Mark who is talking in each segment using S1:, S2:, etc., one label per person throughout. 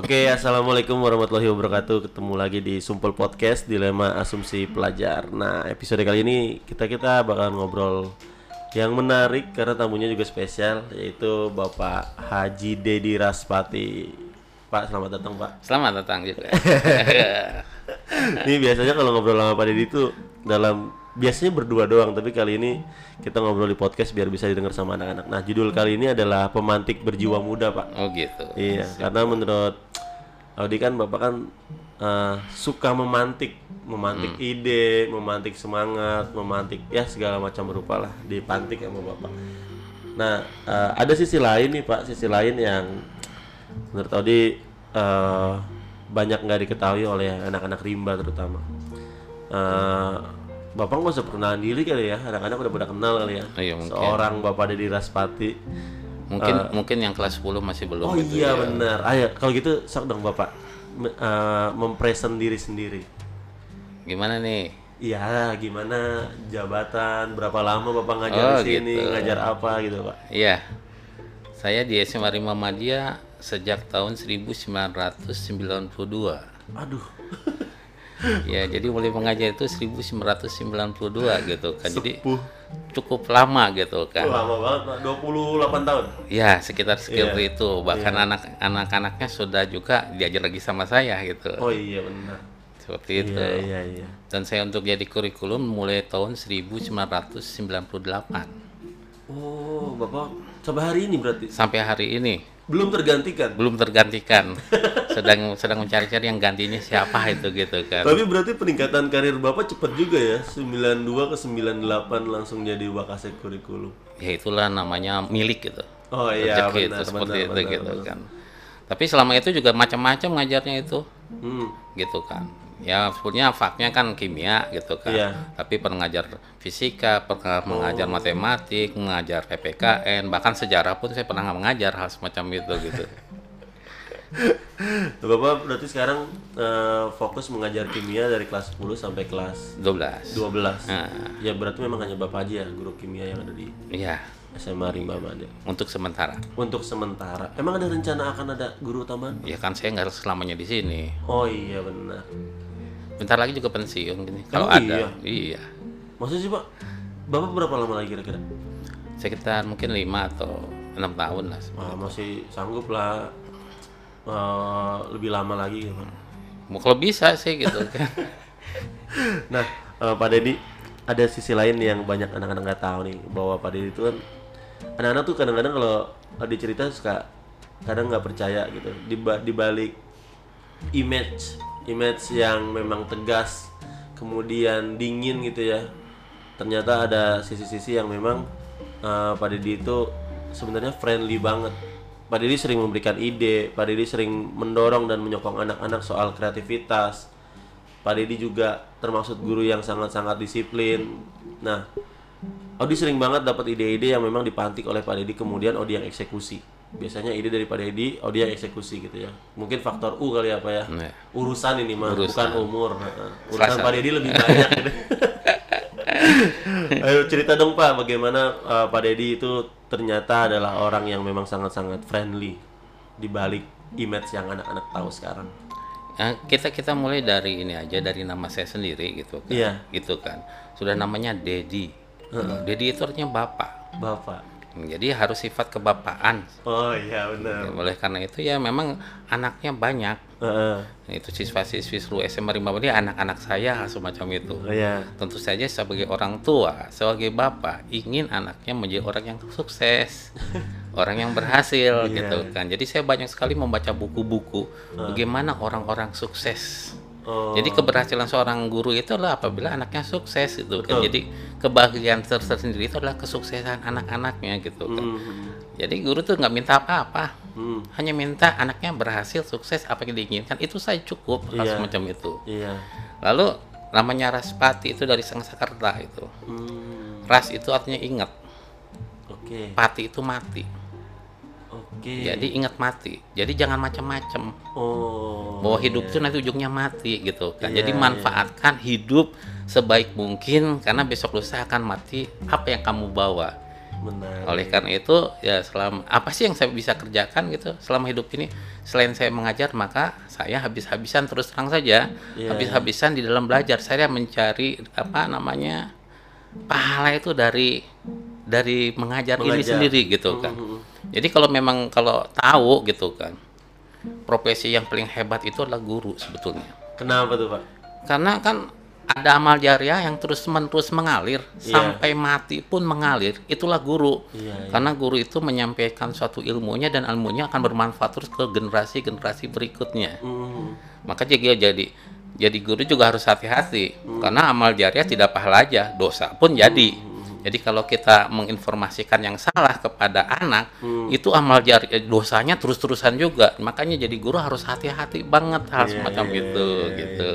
S1: Oke, assalamualaikum warahmatullahi wabarakatuh. Ketemu lagi di Sumpel Podcast Dilema Asumsi Pelajar. Nah, episode kali ini kita kita bakal ngobrol yang menarik karena tamunya juga spesial yaitu Bapak Haji Dedi Raspati. Pak, selamat datang Pak.
S2: Selamat datang juga.
S1: Ini biasanya kalau ngobrol sama Pak Dedi itu dalam biasanya berdua doang, tapi kali ini kita ngobrol di podcast biar bisa didengar sama anak-anak. Nah, judul kali ini adalah pemantik berjiwa muda, Pak.
S2: oh gitu.
S1: Iya, karena menurut Audi kan Bapak kan eh, suka memantik, memantik ide, memantik semangat, memantik ya segala macam rupa lah dipantik sama Bapak. Nah, eh, ada sisi lain nih Pak, sisi lain yang menurut Audi eh, banyak nggak diketahui oleh anak-anak rimba terutama. Eh, Bapak nggak usah perkenalan diri kali ya, anak-anak udah pada kenal kali ya.
S2: Iya, mungkin.
S1: Seorang Bapak Dedi Raspati.
S2: Mungkin mungkin yang kelas 10 masih belum
S1: Oh
S2: gitu
S1: iya
S2: ya.
S1: benar. Ayo kalau gitu sok dong Bapak Me- eh, mempresent diri sendiri.
S2: Gimana nih?
S1: Iya, gimana jabatan, berapa lama Bapak ngajar
S2: Oh,
S1: di sini,
S2: gitu.
S1: ngajar apa gitu, Pak.
S2: Iya. Saya di SMA Rimba Madia sejak tahun 1992.
S1: Aduh.
S2: ya, jadi mulai mengajar itu 1992 gitu kan. Jadi
S1: Puh,
S2: cukup lama gitu kan.
S1: lama banget, Pak. 28 tahun.
S2: Ya, sekitar sekitar
S1: Iya.
S2: itu. Bahkan anak anak-anaknya sudah juga diajar lagi sama saya gitu.
S1: Oh iya benar.
S2: Seperti itu.
S1: Iya, iya, iya.
S2: Dan saya untuk jadi kurikulum mulai tahun 1998
S1: Oh, Bapak sampai hari ini berarti
S2: sampai hari ini
S1: belum tergantikan.
S2: belum tergantikan. sedang sedang mencari-cari yang gantinya siapa itu gitu kan.
S1: Tapi berarti peningkatan karir Bapak cepat juga ya. 92 ke 98 langsung jadi wakasek kurikulum.
S2: Ya itulah namanya milik gitu.
S1: Oh iya,
S2: Rezeki
S1: benar,
S2: itu seperti
S1: benar,
S2: itu
S1: benar,
S2: gitu
S1: benar.
S2: kan. Tapi selama itu juga macam-macam ngajarnya itu
S1: Hmm.
S2: gitu kan. Ya sebetulnya faknya kan kimia gitu kan.
S1: Iya.
S2: Tapi pernah ngajar fisika, pernah mengajar matematik, mengajar PPKN, bahkan sejarah pun saya pernah mengajar hal semacam itu gitu.
S1: Bapak berarti sekarang eh, fokus mengajar kimia dari kelas 10 sampai kelas
S2: 12.
S1: 12.
S2: Nah,
S1: Ya berarti memang hanya Bapak aja ya guru kimia yang ada di
S2: iya,
S1: SMA Rimba Mada.
S2: untuk sementara.
S1: Untuk sementara. Emang ada rencana akan ada guru tambahan?
S2: Ya kan saya nggak selamanya di sini.
S1: Oh iya benar.
S2: Bentar lagi juga pensiun gini. Kalau ada.
S1: iya?
S2: Iya.
S1: Maksudnya sih Pak, Bapak berapa lama lagi kira-kira?
S2: Sekitar mungkin 5 atau enam tahun lah.
S1: Wah, masih sanggup lah eh, lebih lama lagi gitu.
S2: Mau kalau bisa sih gitu kan.
S1: Nah, eh, Pak Dedi, ada sisi lain yang banyak anak-anak nggak tahu nih bahwa Pak Dedi itu kan anak-anak tuh kadang-kadang kalau ada cerita suka kadang nggak percaya gitu di balik image image yang memang tegas kemudian dingin gitu ya ternyata ada sisi-sisi yang memang eh, Pak Dedi itu sebenarnya friendly banget Pak Dedi sering memberikan ide Pak Dedi sering mendorong dan menyokong anak-anak soal kreativitas Pak Dedi juga termasuk guru yang sangat-sangat disiplin. Nah, Odi sering banget dapat ide-ide yang memang dipantik oleh Pak Dedi kemudian Odi yang eksekusi. Biasanya ide dari Pak Dedi, Odi yang eksekusi gitu ya. Mungkin faktor U kali apa ya?
S2: Nah,
S1: Urusan ini mah,
S2: Urusan.
S1: bukan umur. Heeh. Urusan. Pak Dedi lebih banyak. gitu. Ayo cerita dong Pak, bagaimana uh, Pak Dedi itu ternyata adalah orang yang memang sangat-sangat friendly di balik image yang anak-anak tahu sekarang.
S2: ya, kita kita mulai dari ini aja dari nama saya sendiri gitu kan.
S1: Iya.
S2: Gitu kan. Sudah namanya Dedi. Dedi itu artinya bapak.
S1: Bapak.
S2: Jadi harus sifat kebapaan.
S1: Oh iya benar.
S2: Oleh karena itu ya memang anaknya banyak.
S1: Heeh.
S2: Itu siswa-siswi seluruh SMA Rimba dia anak-anak saya semacam itu.
S1: Oh iya.
S2: Tentu saja sebagai orang tua, sebagai bapak ingin anaknya menjadi orang yang sukses, orang yang berhasil
S1: Iya.
S2: gitu kan. Jadi saya banyak sekali membaca buku-buku bagaimana orang-orang sukses.
S1: Oh.
S2: Jadi keberhasilan seorang guru itu adalah apabila anaknya sukses gitu kan. Jadi kebahagiaan ter- tersendiri itu adalah kesuksesan anak-anaknya gitu kan.
S1: Hmm.
S2: Jadi guru tuh nggak minta apa-apa,
S1: Hmm.
S2: hanya minta anaknya berhasil sukses apa yang diinginkan itu saja cukup hal
S1: Iya.
S2: semacam itu.
S1: Iya.
S2: Lalu namanya Raspati itu dari Sanskerta itu.
S1: Hmm.
S2: Ras itu artinya ingat,
S1: Oke.
S2: pati itu mati.
S1: Oke.
S2: Jadi ingat mati. Jadi jangan macam-macam.
S1: Oh.
S2: Bahwa hidup itu nanti ujungnya mati gitu kan.
S1: Iya,
S2: Jadi
S1: iya.
S2: manfaatkan hidup sebaik mungkin karena besok lusa akan mati. Apa yang kamu bawa?
S1: Menarik.
S2: Oleh karena itu ya selama apa sih yang saya bisa kerjakan gitu selama hidup ini selain saya mengajar maka saya habis-habisan terus terang saja
S1: Iya.
S2: habis-habisan di dalam belajar saya mencari apa namanya pahala itu dari dari mengajar, ini
S1: Mengajar.
S2: sendiri gitu kan.
S1: Mhm.
S2: Jadi kalau memang kalau tahu gitu kan profesi yang paling hebat itu adalah guru sebetulnya.
S1: Kenapa tuh pak?
S2: Karena kan ada amal jariah yang terus menerus mengalir
S1: Iya.
S2: sampai mati pun mengalir. Itulah guru.
S1: Iya, iya.
S2: Karena guru itu menyampaikan suatu ilmunya dan ilmunya akan bermanfaat terus ke generasi-generasi berikutnya.
S1: Mhm.
S2: Maka jadi jadi jadi guru juga harus hati-hati
S1: Hmm.
S2: karena amal jariah tidak pahala aja, dosa pun jadi. Jadi kalau kita menginformasikan yang salah kepada anak,
S1: Hmm.
S2: itu amal jariah dosanya terus-terusan juga. Makanya jadi guru harus hati-hati banget hal
S1: Iya,
S2: semacam
S1: iya,
S2: itu
S1: iya,
S2: gitu.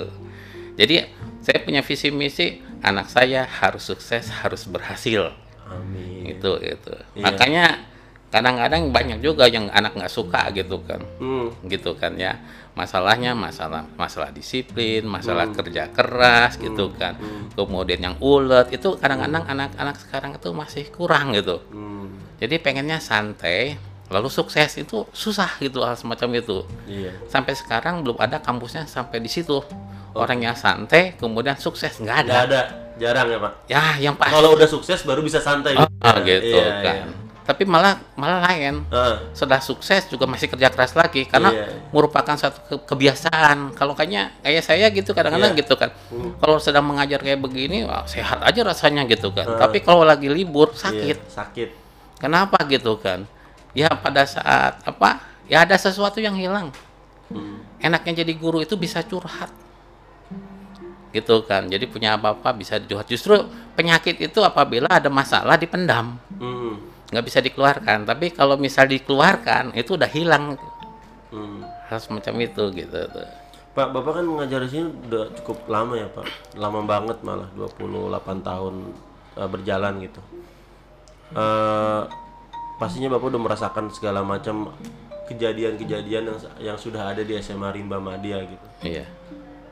S2: Jadi saya punya visi misi anak saya harus sukses, harus berhasil.
S1: Amin.
S2: Itu itu.
S1: Iya.
S2: Makanya kadang-kadang banyak juga yang anak nggak suka gitu kan
S1: Hmm.
S2: gitu kan ya masalahnya masalah masalah disiplin masalah kerja keras gitu kan kemudian yang ulet itu kadang-kadang anak-anak sekarang itu masih kurang gitu
S1: Hmm.
S2: jadi pengennya santai lalu sukses itu susah gitu hal semacam itu
S1: Iya.
S2: sampai sekarang belum ada kampusnya sampai di situ orangnya santai kemudian sukses nggak ada
S1: Nggak ada. Jarang ya pak.
S2: ya yang pasti
S1: Kalau udah sukses baru bisa santai.
S2: Ah, gitu
S1: Iya,
S2: kan
S1: iya.
S2: Tapi malah malah lain
S1: Ah,
S2: sudah sukses juga masih kerja keras lagi karena
S1: Iya.
S2: merupakan suatu ke- kebiasaan. Kalau kayaknya kayak saya gitu kadang-kadang
S1: Iya.
S2: gitu kan. Kalau sedang mengajar kayak begini, wah, sehat aja rasanya gitu kan.
S1: Ah.
S2: Tapi kalau lagi libur sakit.
S1: Iya, sakit.
S2: Kenapa gitu kan? Ya pada saat apa? Ya ada sesuatu yang hilang.
S1: Hmm.
S2: Enaknya jadi guru itu bisa curhat. Gitu kan. Jadi punya apa-apa bisa curhat. Justru penyakit itu apabila ada masalah dipendam
S1: Hmm.
S2: Nggak bisa dikeluarkan tapi kalau misal dikeluarkan itu udah hilang
S1: Hmm.
S2: hal semacam itu gitu tuh.
S1: Pak, Bapak kan mengajar di sini udah cukup lama ya, Pak. Lama banget malah 28 tahun eh, berjalan gitu. Eh pastinya Bapak udah merasakan segala macam kejadian-kejadian yang yang sudah ada di SMA Rimba Madia gitu.
S2: iya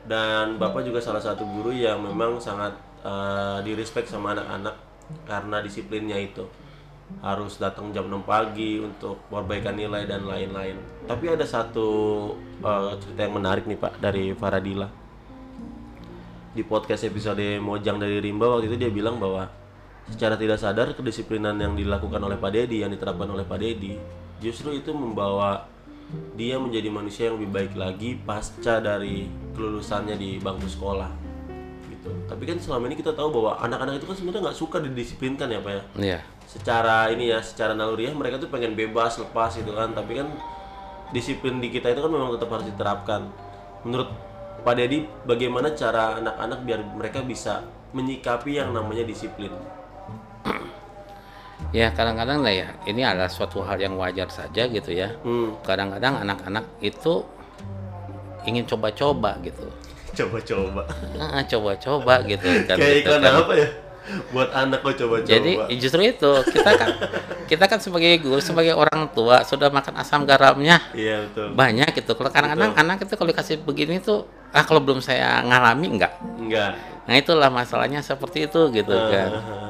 S1: Dan Bapak juga salah satu guru yang memang sangat eh, direspek sama anak-anak karena disiplinnya itu. Harus datang jam 6 pagi untuk perbaikan nilai dan lain-lain. Tapi ada satu eh, cerita yang menarik nih Pak dari Faradila. Di podcast episode Mojang dari Rimba waktu itu dia bilang bahwa secara tidak sadar kedisiplinan yang dilakukan oleh Pak Dedi, yang diterapkan oleh Pak Dedi, justru itu membawa dia menjadi manusia yang lebih baik lagi pasca dari kelulusannya di bangku sekolah gitu. Tapi kan selama ini kita tahu bahwa anak-anak itu kan sebenarnya nggak suka didisiplinkan ya pak ya.
S2: iya
S1: Secara ini ya, secara naluriah mereka tuh pengen bebas lepas gitu kan. Tapi kan disiplin di kita itu kan memang tetap harus diterapkan. Menurut Pak Dedi, bagaimana cara anak-anak biar mereka bisa menyikapi yang namanya disiplin?
S2: ya kadang-kadang lah ya ini adalah suatu hal yang wajar saja gitu ya
S1: Hmm,
S2: kadang-kadang anak-anak itu ingin coba-coba gitu
S1: coba-coba.
S2: Ah, coba-coba gitu kan
S1: Kayak
S2: gitu
S1: iklan
S2: kan.
S1: apa ya? Buat anak kok coba-coba.
S2: jadi justru itu. Kita kan kita kan sebagai guru sebagai orang tua sudah makan asam garamnya.
S1: Iya betul.
S2: banyak gitu. Kalau kadang-kadang anak itu kalau dikasih begini tuh ah kalau belum saya ngalami enggak.
S1: Enggak.
S2: nah itulah masalahnya seperti itu gitu kan.
S1: Ah,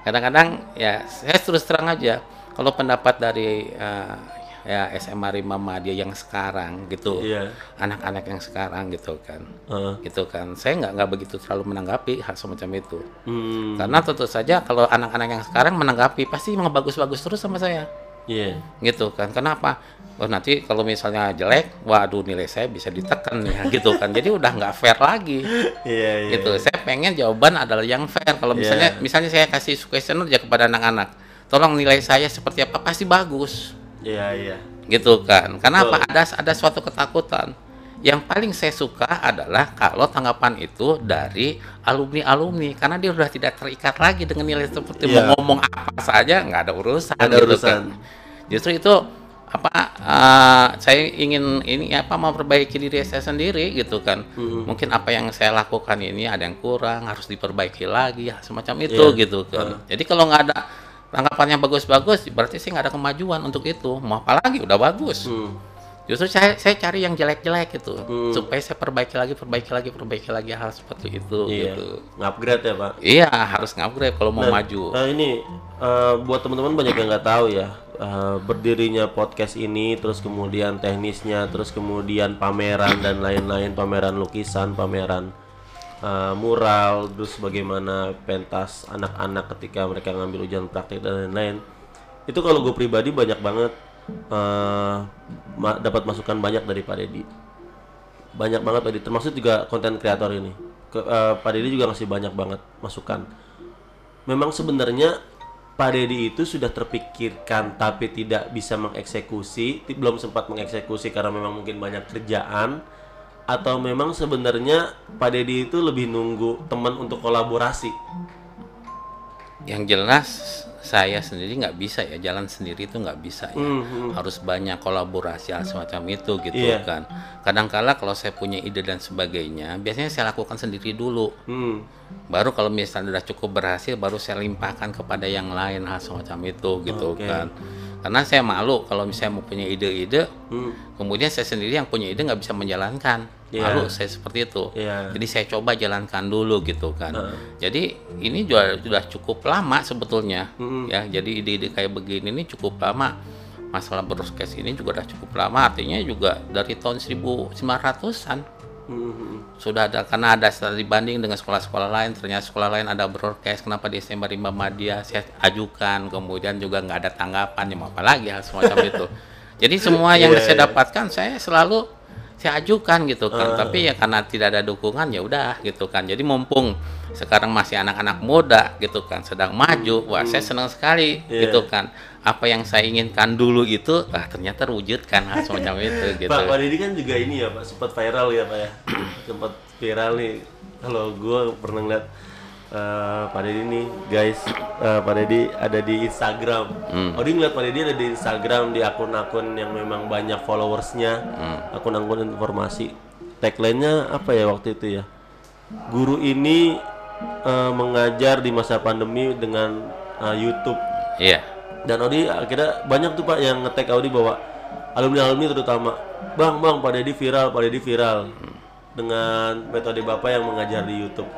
S2: kadang-kadang ya saya terus terang aja kalau pendapat dari eh, ya SMA Rima Madia yang sekarang gitu.
S1: Iya.
S2: anak-anak yang sekarang gitu kan.
S1: Ah,
S2: gitu kan. Saya nggak nggak begitu terlalu menanggapi hal semacam itu.
S1: Hmm,
S2: karena tentu saja kalau anak-anak yang sekarang menanggapi pasti memang bagus-bagus terus sama saya.
S1: Iya.
S2: gitu kan. Kenapa? Oh nanti kalau misalnya jelek waduh nilai saya bisa ditekan ya gitu kan. Jadi udah nggak fair lagi.
S1: Iya, iya.
S2: gitu. saya pengen jawaban adalah yang fair. Kalau misalnya
S1: Iya.
S2: misalnya saya kasih questionnaire aja kepada anak-anak tolong nilai saya seperti apa pasti bagus
S1: Iya, iya.
S2: gitu kan. Karena apa? Ada ada suatu ketakutan. Yang paling saya suka adalah kalau tanggapan itu dari alumni alumni karena dia sudah tidak terikat lagi dengan nilai seperti mau ngomong apa saja nggak ada urusan
S1: ada
S2: gitu
S1: urusan.
S2: kan justru itu apa eh, saya ingin ini apa memperbaiki diri saya sendiri gitu kan.
S1: Mhm.
S2: mungkin apa yang saya lakukan ini ada yang kurang harus diperbaiki lagi semacam itu
S1: Iya.
S2: gitu kan. Jadi kalau nggak ada tanggapannya bagus-bagus berarti sih nggak ada kemajuan untuk itu mau apa lagi udah bagus
S1: Hmm.
S2: Justru saya saya cari yang jelek-jelek gitu,
S1: Hmm.
S2: supaya saya perbaiki lagi, perbaiki lagi, perbaiki lagi hal seperti itu
S1: Iya.
S2: gitu.
S1: Ngupgrade ya, Pak.
S2: Iya, harus ngupgrade kalau mau
S1: Nah,
S2: maju.
S1: Nah, ini eh, buat teman-teman banyak yang nggak tahu ya. eh, berdirinya podcast ini, terus kemudian teknisnya, terus kemudian pameran dan lain-lain, pameran lukisan, pameran eh, mural, terus bagaimana pentas anak-anak ketika mereka ngambil ujian praktik dan lain-lain. Itu kalau gue pribadi banyak banget eh, ma- dapat masukan banyak dari Pak Dedi banyak banget tadi termasuk juga konten kreator ini. Ke, eh, Pak Dedi juga ngasih banyak banget masukan. Memang sebenarnya Pak Dedi itu sudah terpikirkan tapi tidak bisa mengeksekusi belum sempat mengeksekusi karena memang mungkin banyak kerjaan atau memang sebenarnya Pak Dedi itu lebih nunggu teman untuk kolaborasi
S2: Yang jelas saya sendiri nggak bisa ya jalan sendiri itu nggak bisa ya.
S1: Hmm, hmm.
S2: Harus banyak kolaborasi hal semacam itu gitu
S1: Iya.
S2: kan. Kadangkala kalau saya punya ide dan sebagainya, biasanya saya lakukan sendiri dulu.
S1: Hmm.
S2: Baru kalau misalnya udah cukup berhasil, baru saya limpahkan kepada yang lain hal semacam itu gitu
S1: Oke.
S2: kan. Karena saya malu kalau misalnya mau punya ide-ide,
S1: Hmm.
S2: kemudian saya sendiri yang punya ide nggak bisa menjalankan.
S1: Iya.
S2: Malu saya seperti itu.
S1: Iya.
S2: Jadi saya coba jalankan dulu gitu kan.
S1: Heeh.
S2: Jadi ini juga sudah cukup lama sebetulnya
S1: Mm-mm.
S2: ya. Jadi ide-ide kayak begini ini cukup lama. Masalah broadcast ini juga udah cukup lama. Artinya juga dari tahun 1900-an
S1: Hmm, hmm.
S2: sudah ada karena ada studi dibanding dengan sekolah-sekolah lain ternyata sekolah lain ada broadcast kenapa di SMA Rimba Madya saya ajukan kemudian juga nggak ada tanggapan ya apa lagi hal semacam itu jadi semua yang
S1: Iya,
S2: saya
S1: iya.
S2: dapatkan saya selalu saya ajukan gitu kan
S1: Ah.
S2: tapi ya karena tidak ada dukungan ya udah gitu kan jadi mumpung sekarang masih anak-anak muda gitu kan sedang maju wah saya senang sekali
S1: Iya.
S2: gitu kan apa yang saya inginkan dulu itu ah ternyata terwujudkan hal semacam itu gitu.
S1: Pak, Pak Didi kan juga ini ya Pak, sempat viral ya Pak ya. Sempat viral nih. Kalau gue pernah ngeliat eh, Pak Didi nih guys eh, Pak Didi ada di Instagram.
S2: Hmm.
S1: Odi ngeliat Pak Didi ada di Instagram Di akun-akun yang memang banyak followersnya.
S2: Hmm.
S1: Akun-akun informasi. Tagline-nya apa ya waktu itu ya? Guru ini eh, mengajar di masa pandemi dengan eh, Youtube.
S2: Iya
S1: dan Audi akhirnya banyak tuh pak yang ngetek Audi bahwa alumni alumni terutama bang bang Pak Dedi viral Pak Dedi viral dengan metode bapak yang mengajar di YouTube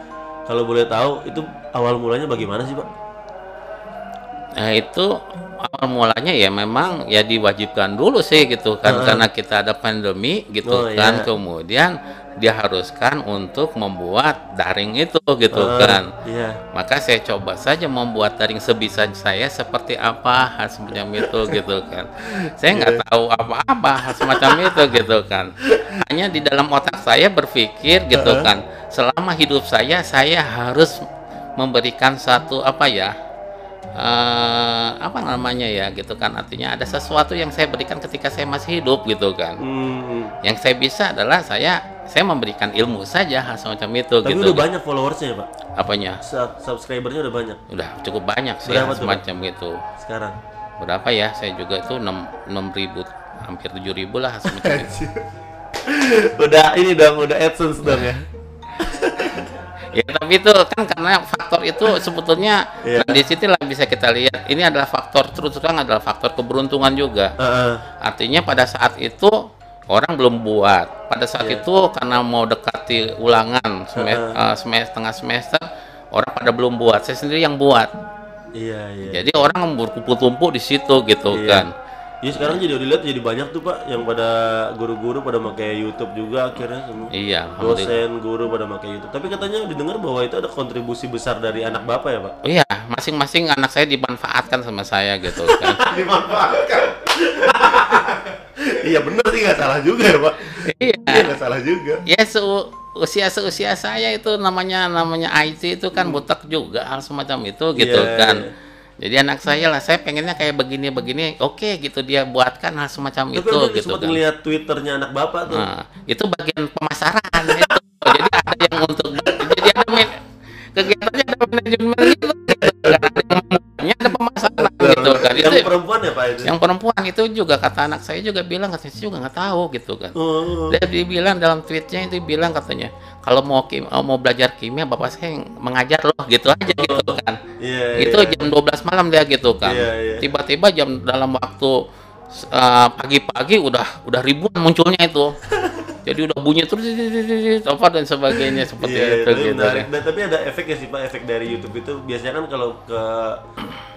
S1: kalau boleh tahu itu awal mulanya bagaimana sih pak?
S2: Nah itu awal mulanya ya memang ya diwajibkan dulu sih gitu kan karena kita ada pandemi gitu
S1: Oh,
S2: kan.
S1: iya.
S2: kemudian diharuskan untuk membuat daring itu gitu
S1: Ah,
S2: kan.
S1: Iya.
S2: maka saya coba saja membuat daring sebisa saya seperti apa hal semacam itu gitu kan. Saya nggak tahu apa-apa hal semacam itu gitu kan. Hanya di dalam otak saya berpikir gitu kan. Selama hidup saya saya harus memberikan satu apa ya eh, apa namanya ya gitu kan. Artinya ada sesuatu yang saya berikan ketika saya masih hidup gitu kan.
S1: Hmm,
S2: yang saya bisa adalah saya saya memberikan ilmu saja hal semacam itu
S1: tapi
S2: gitu
S1: udah banyak followersnya ya pak?
S2: apanya?
S1: Sub- Subscribernya udah banyak?
S2: Udah cukup banyak sih
S1: Berapa
S2: semacam itu
S1: sekarang.
S2: berapa ya? Saya juga itu enam enam ribu hampir tujuh ribu lah semacam itu.
S1: Udah ini dong udah AdSense dong ya.
S2: ya tapi itu kan karena faktor itu sebetulnya
S1: Iya.
S2: nah, di situ lah bisa kita lihat ini adalah faktor terus terang adalah faktor keberuntungan juga
S1: Heeh.
S2: artinya pada saat itu orang belum buat pada saat
S1: Iya.
S2: itu karena mau dekati ulangan semester, setengah semester orang pada belum buat saya sendiri yang buat
S1: Iya iya.
S2: jadi orang berkumpul-kumpul di situ gitu
S1: Iya.
S2: kan
S1: Iya sekarang jadi dilihat jadi banyak tuh pak yang pada guru-guru pada pakai YouTube juga akhirnya semua.
S2: iya
S1: dosen guru pada pakai YouTube. Tapi katanya didengar bahwa itu ada kontribusi besar dari anak bapak ya pak?
S2: Oh iya, masing-masing anak saya dimanfaatkan sama saya gitu kan.
S1: Dimanfaatkan. iya bener sih nggak salah juga ya pak.
S2: iya.
S1: Iya nggak salah juga.
S2: Ya seu- usia seusia saya itu namanya namanya IT itu kan butek juga hal semacam itu gitu
S1: Iya,
S2: kan.
S1: iya.
S2: Jadi anak saya lah, saya pengennya kayak begini-begini, oke gitu dia buatkan hal semacam
S1: Tapi
S2: itu gitu
S1: sempat
S2: kan.
S1: ngeliat twitternya anak bapak tuh.
S2: Nah, itu bagian pemasaran itu. Jadi ada yang untuk jadi ada kegiatannya ada manajemen gitu. Ada pemasaran gitu kan.
S1: yang
S2: Itu
S1: perempuan ya pak itu?
S2: yang perempuan itu juga kata anak saya juga bilang katanya saya juga nggak tahu gitu kan
S1: Oh,
S2: dia dibilang dalam tweetnya itu bilang katanya kalau mau kim oh, mau belajar kimia bapak saya yang mengajar loh gitu aja gitu kan
S1: iya,
S2: itu
S1: iya.
S2: jam 12 malam dia gitu kan
S1: Iya, iya.
S2: tiba-tiba jam dalam waktu eh, pagi-pagi udah udah ribuan munculnya itu. Jadi udah bunyi terus apa dan sebagainya seperti
S1: Iya,
S2: itu
S1: itu
S2: gitu.
S1: menarik. Dan tapi ada efeknya sih Pak, efek dari YouTube itu biasanya kan kalau ke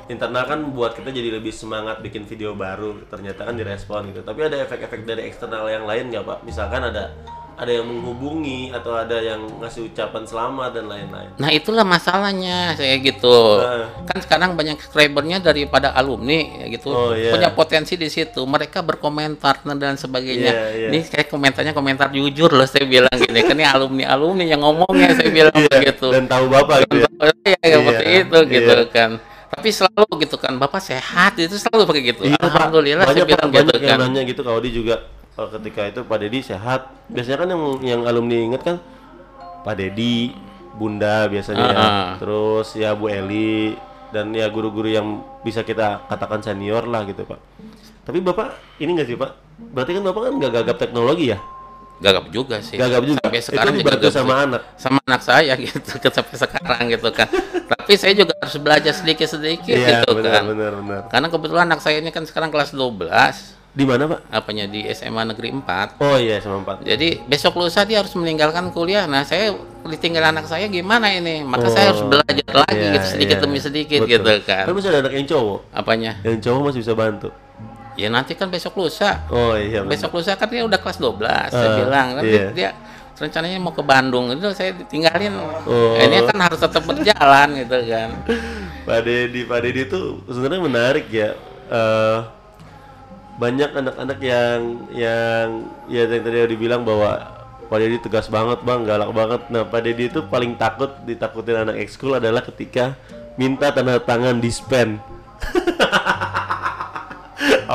S1: internal kan buat kita jadi lebih semangat bikin video baru. Ternyata kan direspon gitu. Tapi ada efek-efek dari eksternal yang lain nggak Pak? Misalkan ada ada yang menghubungi atau ada yang ngasih ucapan selamat dan lain-lain.
S2: Nah itulah masalahnya saya gitu.
S1: Nah.
S2: Kan sekarang banyak subscribernya daripada alumni ya gitu.
S1: Oh, iya.
S2: Punya potensi di situ. Mereka berkomentar dan sebagainya.
S1: Iya, iya.
S2: Ini kayak komentarnya komentar jujur loh saya bilang gini. Kan ini alumni alumni yang ngomongnya saya bilang begitu.
S1: Dan tahu Bapak gitu ya.
S2: Iya,
S1: Iya,
S2: seperti itu gitu
S1: iya.
S2: kan. Tapi selalu gitu kan, Bapak sehat itu selalu pakai gitu.
S1: Iya.
S2: Alhamdulillah saya
S1: banyak, Pak,
S2: bilang
S1: banyak
S2: gitu
S1: yang
S2: kan.
S1: nanya gitu kalau dia juga ketika itu Pak Dedi sehat. Biasanya kan yang yang alumni inget kan Pak Dedi, Bunda biasanya ya.
S2: Ah, ah.
S1: Terus ya Bu Eli dan ya guru-guru yang bisa kita katakan senior lah gitu Pak. Tapi Bapak ini nggak sih Pak? Berarti kan Bapak kan nggak gagap teknologi ya?
S2: Gagap juga sih.
S1: Gagap juga.
S2: Sampai sekarang
S1: itu
S2: juga
S1: dibantu sama
S2: juga.
S1: anak.
S2: sama anak saya gitu sampai sekarang gitu kan. Tapi saya juga harus belajar sedikit-sedikit
S1: Iya,
S2: gitu
S1: benar
S2: kan.
S1: benar benar.
S2: Karena kebetulan anak saya ini kan sekarang kelas 12,
S1: Di mana Pak?
S2: apanya di SMA Negeri 4.
S1: Oh iya sama Pak.
S2: Jadi besok lusa dia harus meninggalkan kuliah. Nah, saya ditinggal anak saya gimana ini? Maka saya harus
S1: Oh,
S2: belajar lagi
S1: iya,
S2: gitu sedikit
S1: iya.
S2: demi sedikit
S1: Betul.
S2: gitu kan.
S1: Kan masih ada anak yang cowok.
S2: Apanya?
S1: Yang cowok masih bisa bantu.
S2: Ya nanti kan besok lusa.
S1: Oh iya. benar.
S2: Besok lusa kan dia udah kelas 12 saya
S1: Ah,
S2: bilang. Tapi
S1: iya.
S2: dia rencananya mau ke Bandung. Itu saya ditinggalin.
S1: Oh.
S2: Ini kan harus tetap berjalan gitu kan.
S1: Pak Dedi, Pak Dedi itu sebenarnya menarik ya. Eh, banyak anak-anak yang yang ya yang tadi udah dibilang bahwa Pak Dedi tegas banget bang, galak banget. Nah Pak Dedi itu paling takut ditakutin anak ekskul adalah ketika minta tanda tangan dispen.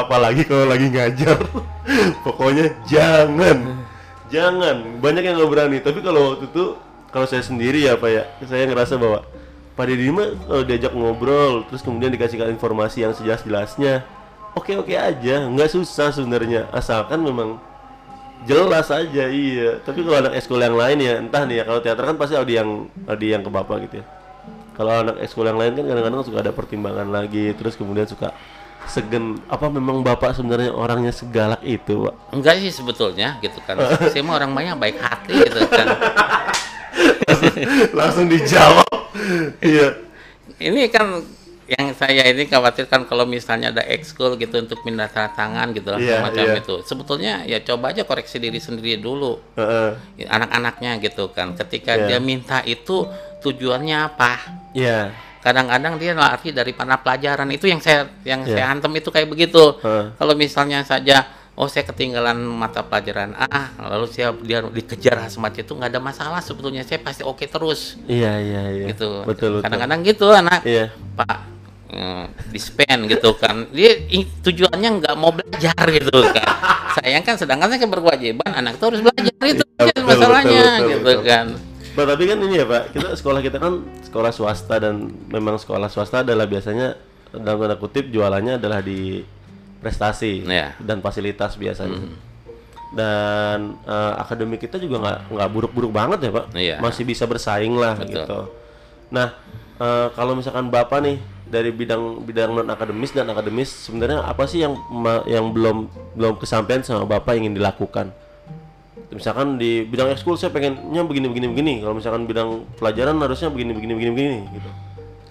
S1: Apalagi kalau lagi ngajar, pokoknya jangan, jangan. Banyak yang nggak berani. Tapi kalau waktu itu, kalau saya sendiri ya Pak ya, saya ngerasa bahwa Pak Deddy mah kalau diajak ngobrol, terus kemudian dikasihkan informasi yang sejelas-jelasnya, oke oke aja, nggak susah sebenarnya, asalkan memang jelas aja iya. Tapi kalau anak ekskul yang lain ya, entah nih ya, kalau teater kan pasti ada yang ada yang ke bapak gitu ya. Kalau anak ekskul yang lain kan kadang-kadang suka ada pertimbangan lagi, terus kemudian suka segen apa memang bapak sebenarnya orangnya segalak itu pak
S2: Enggak sih sebetulnya gitu kan. saya mah orang banyak baik hati gitu kan.
S1: langsung dijawab iya
S2: Ini kan yang saya ini khawatirkan kalau misalnya ada ekskul gitu untuk pindah tanda tangan gitu lah,
S1: Iya,
S2: macam
S1: iya.
S2: itu. Sebetulnya ya coba aja koreksi diri sendiri dulu.
S1: Heeh.
S2: anak-anaknya gitu kan ketika
S1: Iya.
S2: dia minta itu tujuannya apa
S1: iya
S2: kadang-kadang dia lari dari panah pelajaran itu yang saya yang
S1: Iya.
S2: saya hantem itu kayak begitu
S1: Heeh.
S2: kalau misalnya saja oh saya ketinggalan mata pelajaran A lalu saya dia dikejar hazmat itu nggak ada masalah sebetulnya saya pasti oke terus
S1: iya iya iya
S2: gitu
S1: betul betul
S2: kadang-kadang gitu anak
S1: iya
S2: pak dispen gitu kan dia tujuannya nggak mau belajar gitu kan sayang kan sedangkan saya kan berkewajiban anak itu harus belajar itu
S1: Iya,
S2: aja
S1: betul,
S2: masalahnya
S1: betul, betul,
S2: gitu
S1: betul.
S2: kan
S1: Pak, tapi kan ini ya Pak, kita sekolah kita kan sekolah swasta dan memang sekolah swasta adalah biasanya dalam tanda kutip jualannya adalah di prestasi
S2: Iya.
S1: dan fasilitas biasanya. Dan eh, akademik kita juga nggak nggak buruk-buruk banget ya Pak,
S2: Iya.
S1: masih bisa bersaing lah
S2: Betul.
S1: gitu. Nah eh, kalau misalkan Bapak nih dari bidang bidang non akademis dan akademis sebenarnya apa sih yang yang belum belum kesampaian sama Bapak ingin dilakukan? misalkan di bidang ekskul saya pengennya begini begini begini. Kalau misalkan bidang pelajaran harusnya begini begini begini begini gitu.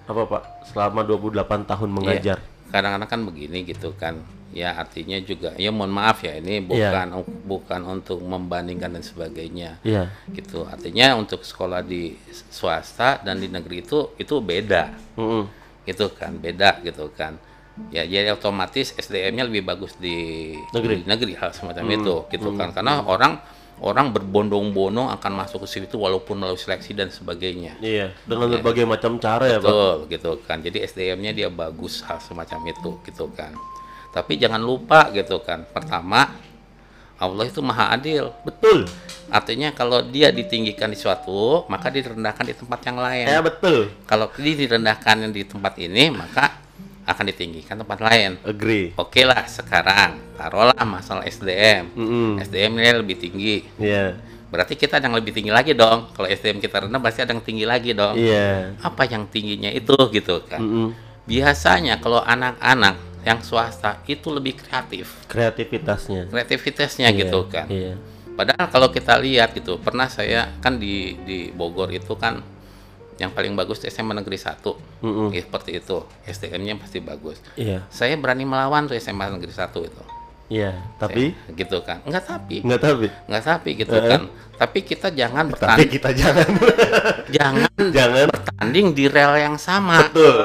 S1: Apa pak? Selama 28 tahun mengajar.
S2: Kadang-kadang kan begini gitu kan. Ya artinya juga ya mohon maaf ya ini
S1: Iya.
S2: bukan bukan untuk membandingkan dan sebagainya.
S1: Iya.
S2: Gitu. Artinya untuk sekolah di swasta dan di negeri itu itu beda.
S1: Mm-mm.
S2: Gitu kan beda gitu kan. Ya jadi otomatis SDM-nya lebih bagus di
S1: Negeri.
S2: di negeri hal semacam itu gitu kan. karena orang orang berbondong-bondong akan masuk ke situ walaupun melalui seleksi dan sebagainya.
S1: Iya dengan berbagai macam cara ya pak.
S2: Betul gitu kan. Jadi SDM-nya dia bagus hal semacam itu gitu kan. Tapi jangan lupa gitu kan. Pertama Allah itu maha adil.
S1: Betul.
S2: Artinya kalau dia ditinggikan di suatu maka direndahkan di tempat yang lain.
S1: Ya betul.
S2: Kalau dia direndahkan di tempat ini maka akan ditinggikan tempat lain.
S1: Agree.
S2: Oke lah sekarang taruhlah masalah SDM
S1: Mm-mm.
S2: SDM nya lebih tinggi.
S1: Iya.
S2: Berarti kita ada yang lebih tinggi lagi dong. Kalau SDM kita rendah pasti ada yang tinggi lagi dong.
S1: Iya.
S2: Apa yang tingginya itu gitu kan.
S1: Mm-mm.
S2: biasanya kalau anak-anak yang swasta itu lebih kreatif.
S1: Kreativitasnya.
S2: Kreativitasnya
S1: Iya,
S2: gitu kan.
S1: iya.
S2: Padahal kalau kita lihat gitu pernah saya kan di di Bogor itu kan yang paling bagus SMA Negeri 1
S1: Mm-mm.
S2: Ya, seperti itu. SDM-nya pasti bagus.
S1: Iya.
S2: Saya berani melawan tuh SMA Negeri 1 itu.
S1: Iya tapi
S2: Saya- gitu kan. Enggak tapi.
S1: Nggak tapi.
S2: Nggak tapi gitu
S1: Eh.
S2: kan. Tapi kita jangan
S1: tapi
S2: bertanding.
S1: kita jangan.
S2: Jangan
S1: jangan.
S2: bertanding di rel yang sama.
S1: Betul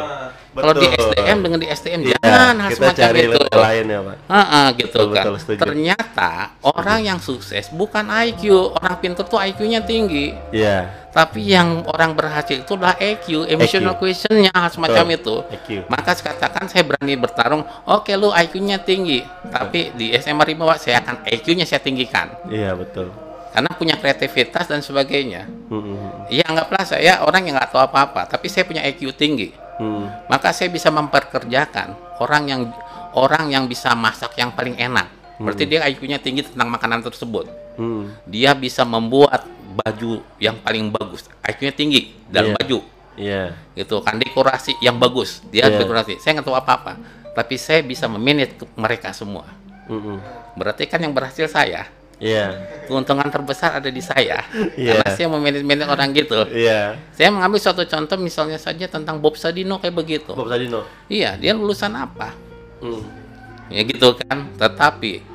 S2: kalau di. SDM dengan di SDM
S1: Iya,
S2: jangan hal semacam itu
S1: lain ya pak
S2: Heeh, gitu
S1: Betul,
S2: kan.
S1: betul, setuju.
S2: Ternyata orang yang sukses bukan IQ, orang pintar tuh IQ-nya tinggi.
S1: iya
S2: Tapi yang orang berhasil itu adalah EQ, emotional questionnya hal semacam
S1: Betul.
S2: itu.
S1: EQ
S2: Maka katakan saya berani bertarung, oke lu IQ-nya tinggi, tapi di SMA Rimba saya akan EQ-nya saya tinggikan.
S1: iya betul
S2: Karena punya kreativitas dan sebagainya.
S1: Mm-mm.
S2: Ya anggaplah saya orang yang nggak tahu apa-apa, tapi saya punya EQ tinggi.
S1: Mm.
S2: Maka saya bisa memperkerjakan orang yang orang yang bisa masak yang paling enak. Berarti dia IQ-nya tinggi tentang makanan tersebut.
S1: Mm.
S2: Dia bisa membuat baju yang paling bagus. IQ-nya tinggi dalam
S1: Iya.
S2: baju.
S1: iya
S2: Gitu kan dekorasi yang bagus. Dia
S1: Iya.
S2: dekorasi. Saya nggak tahu apa-apa. Tapi saya bisa memanage mereka semua.
S1: Mm-mm.
S2: Berarti kan yang berhasil saya.
S1: Iya
S2: Keuntungan terbesar ada di saya.
S1: Iya.
S2: Karena saya memanage orang gitu.
S1: iya
S2: Saya mengambil suatu contoh misalnya saja tentang Bob Sadino kayak begitu.
S1: Bob Sadino
S2: Iya, dia lulusan apa?
S1: Mm.
S2: ya gitu kan tetapi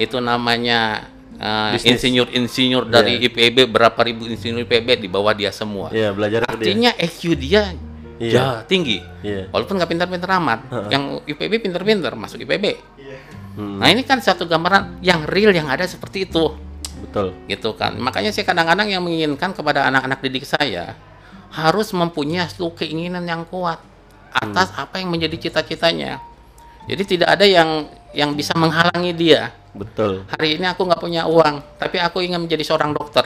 S2: itu namanya uh, insinyur-insinyur dari IPB berapa ribu insinyur IPB di bawah dia semua
S1: iya belajar ke dia
S2: artinya EQ dia
S1: Iya.
S2: ya tinggi
S1: iya
S2: walaupun nggak pintar-pintar amat yang IPB pintar-pintar masuk IPB
S1: Mm.
S2: nah ini kan satu gambaran yang real yang ada seperti itu.
S1: Betul.
S2: Gitu kan. Makanya saya kadang-kadang yang menginginkan kepada anak-anak didik saya harus mempunyai satu keinginan yang kuat atas apa yang menjadi cita-citanya. Jadi tidak ada yang yang bisa menghalangi dia.
S1: Betul.
S2: Hari ini aku nggak punya uang tapi aku ingin menjadi seorang dokter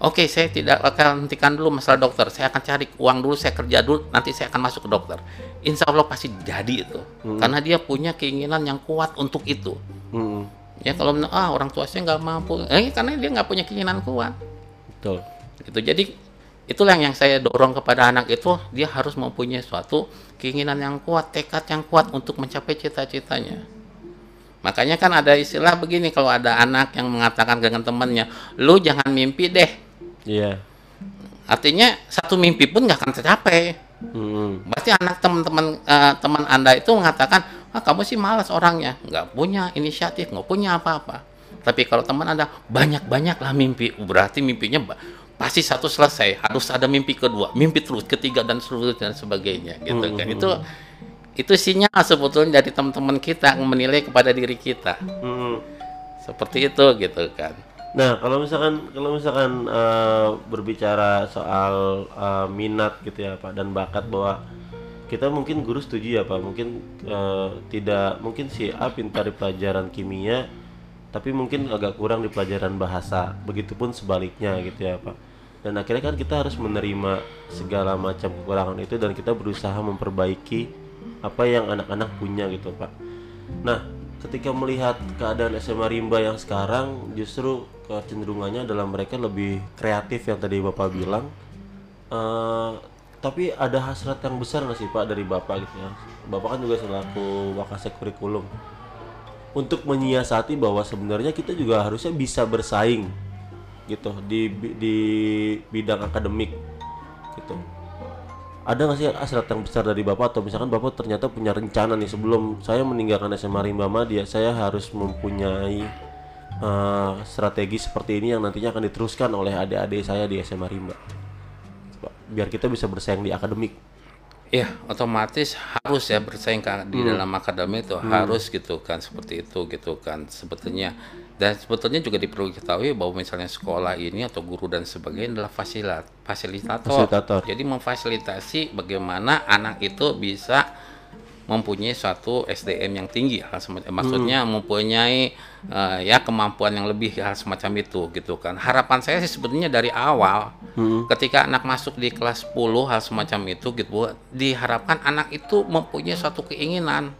S2: oke saya tidak akan hentikan dulu masalah dokter. Saya akan cari uang dulu saya kerja dulu nanti saya akan masuk ke dokter. Insya Allah pasti jadi itu. Karena dia punya keinginan yang kuat untuk itu.
S1: Mm.
S2: ya kalau ah orang tua saya nggak mampu. Eh karena dia nggak punya keinginan kuat.
S1: Betul.
S2: Gitu. Jadi itulah yang saya dorong kepada anak itu dia harus mempunyai suatu keinginan yang kuat tekad yang kuat untuk mencapai cita-citanya. Makanya kan ada istilah begini kalau ada anak yang mengatakan dengan temannya lu jangan mimpi deh
S1: iya
S2: artinya satu mimpi pun nggak akan tercapai
S1: Mm.
S2: Berarti anak teman-teman eh, teman Anda itu mengatakan, "Ah, kamu sih malas orangnya, nggak punya inisiatif, nggak punya apa-apa." Tapi kalau teman Anda banyak-banyaklah mimpi, berarti mimpinya pasti satu selesai, harus ada mimpi kedua, mimpi terus, ketiga dan seterusnya dan sebagainya gitu kan. Itu itu sinyal sebetulnya dari teman-teman kita yang menilai kepada diri kita.
S1: Mm.
S2: Seperti itu gitu kan.
S1: Nah, kalau misalkan kalau misalkan eh, berbicara soal eh, minat gitu ya Pak dan bakat bahwa kita mungkin guru setuju ya Pak, mungkin eh, tidak mungkin si A pintar di pelajaran kimia tapi mungkin agak kurang di pelajaran bahasa. Begitupun sebaliknya gitu ya Pak. Dan akhirnya kan kita harus menerima segala macam kekurangan itu dan kita berusaha memperbaiki apa yang anak-anak punya gitu Pak. Nah, ketika melihat keadaan SMA Rimba yang sekarang, justru kecenderungannya adalah mereka lebih kreatif yang tadi Bapak bilang. Eh, tapi ada hasrat yang besar nggak sih Pak dari Bapak gitu ya? Bapak kan juga selaku wakasek kurikulum untuk menyiasati bahwa sebenarnya kita juga harusnya bisa bersaing gitu di di bidang akademik gitu ada nggak sih hasrat yang besar dari bapak? Atau misalkan bapak ternyata punya rencana nih sebelum saya meninggalkan SMA Rimba Madia saya harus mempunyai eh, strategi seperti ini yang nantinya akan diteruskan oleh adik-adik saya di SMA Rimba. Biar kita bisa bersaing di akademik.
S2: Ya, otomatis harus ya bersaing di dalam akademi itu harus gitu kan seperti itu gitu kan. Sebetulnya dan sebetulnya juga diperlu diketahui bahwa misalnya sekolah ini atau guru dan sebagainya adalah fasilat fasilitator.
S1: Fasilitator.
S2: Jadi memfasilitasi bagaimana anak itu bisa mempunyai suatu SDM yang tinggi hal semacam maksudnya mempunyai eh, ya kemampuan yang lebih hal semacam itu gitu kan harapan saya sih sebenarnya dari awal ketika anak masuk di kelas 10 hal semacam itu gitu diharapkan anak itu mempunyai suatu keinginan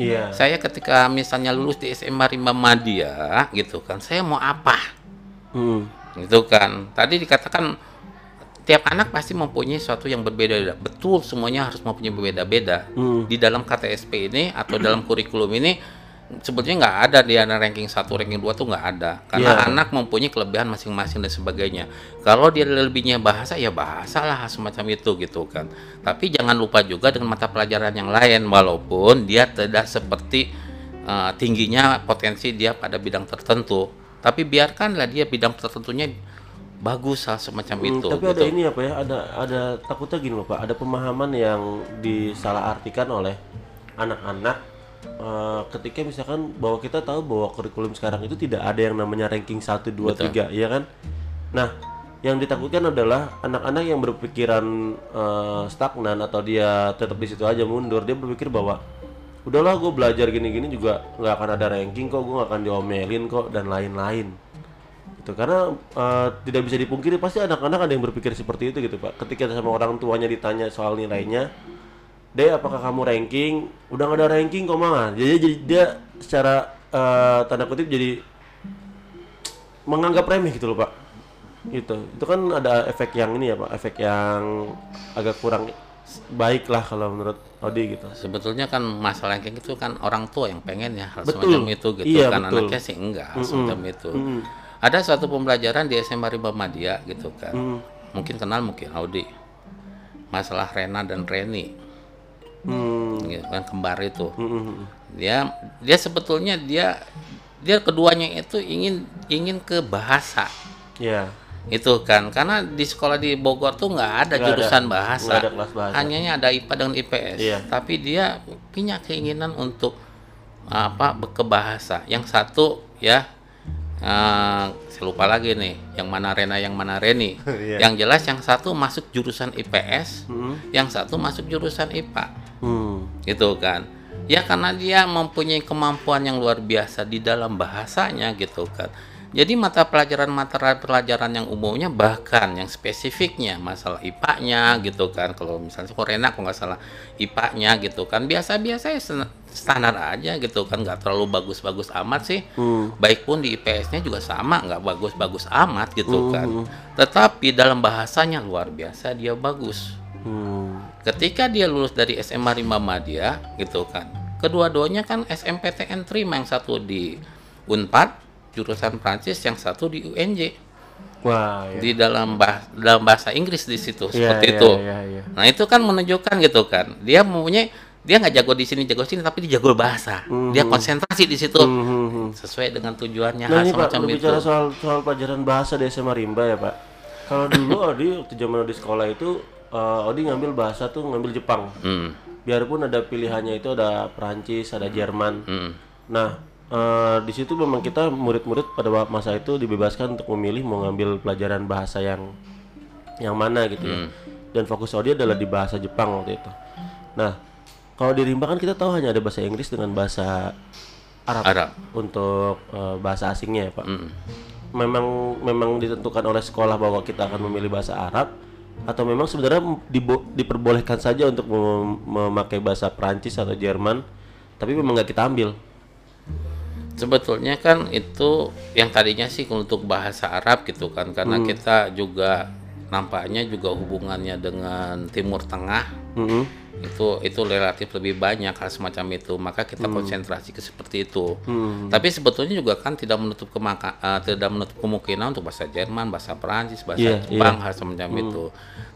S1: iya
S2: saya ketika misalnya lulus di SMA Rimba Madia gitu kan saya mau apa
S1: Hmm.
S2: gitu kan tadi dikatakan tiap anak pasti mempunyai sesuatu yang berbeda-beda. Betul, semuanya harus mempunyai berbeda-beda.
S1: Hmm.
S2: Di dalam KTSP ini atau dalam kurikulum ini sebetulnya nggak ada di ana ranking 1, ranking 2 tuh nggak ada. Karena
S1: Iya.
S2: anak mempunyai kelebihan masing-masing dan sebagainya. Kalau dia lebihnya bahasa ya bahasa lah semacam itu gitu kan. Tapi jangan lupa juga dengan mata pelajaran yang lain walaupun dia tidak seperti uh, tingginya potensi dia pada bidang tertentu. Tapi biarkanlah dia bidang tertentunya bagus hal semacam
S1: Hmm,
S2: itu.
S1: tapi
S2: gitu.
S1: ada ini apa ya? Ada ada takutnya gini loh pak. Ada pemahaman yang disalahartikan oleh anak-anak eh, ketika misalkan bahwa kita tahu bahwa kurikulum sekarang itu tidak ada yang namanya ranking 1, 2,
S2: Betul.
S1: 3, ya kan? Nah, yang ditakutkan adalah anak-anak yang berpikiran eh, stagnan atau dia tetap di situ aja mundur. Dia berpikir bahwa udahlah gue belajar gini-gini juga nggak akan ada ranking kok, gue nggak akan diomelin kok dan lain-lain gitu karena eh, tidak bisa dipungkiri pasti anak-anak ada yang berpikir seperti itu gitu pak ketika sama orang tuanya ditanya soal nilainya deh apakah kamu ranking? Udah nggak ada ranking kok mama jadi, jadi dia secara eh, tanda kutip jadi menganggap remeh gitu loh pak. Itu itu kan ada efek yang ini ya pak. Efek yang agak kurang baik lah kalau menurut Odi gitu.
S2: Sebetulnya kan masalah ranking itu kan orang tua yang pengen ya hal
S1: Betul.
S2: semacam itu gitu.
S1: Iya,
S2: kan
S1: betul.
S2: anaknya sih enggak hal semacam itu.
S1: Mm.
S2: ada suatu pembelajaran di SMA Rimba Madia gitu kan.
S1: Mm.
S2: mungkin kenal mungkin Audi. Masalah Rena dan Reni
S1: Hmm.
S2: gitu kan kembar itu
S1: Mm, mm, mm.
S2: dia dia sebetulnya dia dia keduanya itu ingin ingin ke bahasa
S1: ya
S2: itu kan karena di sekolah di Bogor tuh nggak ada
S1: ada.
S2: jurusan bahasa
S1: Nggak ada kelas bahasa.
S2: hanya ada IPA dengan IPS
S1: Iya.
S2: tapi dia punya keinginan untuk apa ke bahasa yang satu ya eh, saya lupa lagi nih yang mana Rena yang mana Reni
S1: Iya.
S2: yang jelas yang satu masuk jurusan IPS
S1: Mm,
S2: yang satu masuk jurusan IPA
S1: mm.
S2: gitu kan. Ya karena dia mempunyai kemampuan yang luar biasa di dalam bahasanya gitu kan. Jadi mata pelajaran mata pelajaran yang umumnya bahkan yang spesifiknya masalah IPA-nya gitu kan. Kalau misalnya Korena kalau nggak salah IPA-nya gitu kan. Biasa-biasa ya standar aja gitu kan. Nggak terlalu bagus-bagus amat sih.
S1: Hmm.
S2: baik pun di IPS-nya juga sama nggak bagus-bagus amat gitu kan. Tetapi dalam bahasanya luar biasa dia bagus.
S1: Hmm.
S2: Ketika dia lulus dari SMA Rimba Madya gitu kan kedua-duanya kan SMPTN terima yang satu di Unpad jurusan Prancis yang satu di UNJ
S1: Wah, ya.
S2: di dalam bah dalam bahasa Inggris di situ
S1: Iya,
S2: seperti
S1: iya,
S2: itu
S1: iya, iya.
S2: nah itu kan menunjukkan gitu kan dia mempunyai dia nggak jago di sini jago sini tapi dia jago bahasa dia konsentrasi di situ
S1: Hmm, hmm, hmm.
S2: sesuai dengan tujuannya
S1: Nah
S2: hal
S1: ini Pak,
S2: itu
S1: berbicara soal soal pelajaran bahasa di SMA Rimba ya Pak. Kalau dulu Odi waktu zaman Odi sekolah itu eh, Odi ngambil bahasa tuh ngambil Jepang.
S2: Hmm,
S1: Biarpun ada pilihannya itu ada Perancis, ada Jerman.
S2: hmm.
S1: Nah eh, di situ memang kita murid-murid pada masa itu dibebaskan untuk memilih mau ngambil pelajaran bahasa yang yang mana gitu ya. Dan fokus Odi adalah di bahasa Jepang waktu itu. Nah kalau di Rimba kan kita tahu hanya ada bahasa Inggris dengan bahasa Arab,
S2: Arab
S1: untuk eh, bahasa asingnya ya Pak.
S2: Hmm.
S1: memang memang ditentukan oleh sekolah bahwa kita akan memilih bahasa Arab atau memang sebenarnya diperbolehkan saja untuk mem- memakai bahasa Prancis atau Jerman tapi memang nggak kita ambil.
S2: Sebetulnya kan itu yang tadinya sih untuk bahasa Arab gitu kan karena kita juga nampaknya juga hubungannya dengan Timur Tengah.
S1: Mm-mm.
S2: Itu itu relatif lebih banyak hal semacam itu. Maka kita konsentrasi ke seperti itu.
S1: Hmm.
S2: tapi sebetulnya juga kan tidak menutup kemaka, eh, tidak menutup kemungkinan untuk bahasa Jerman bahasa Perancis bahasa
S1: Iya,
S2: Jepang hal semacam itu.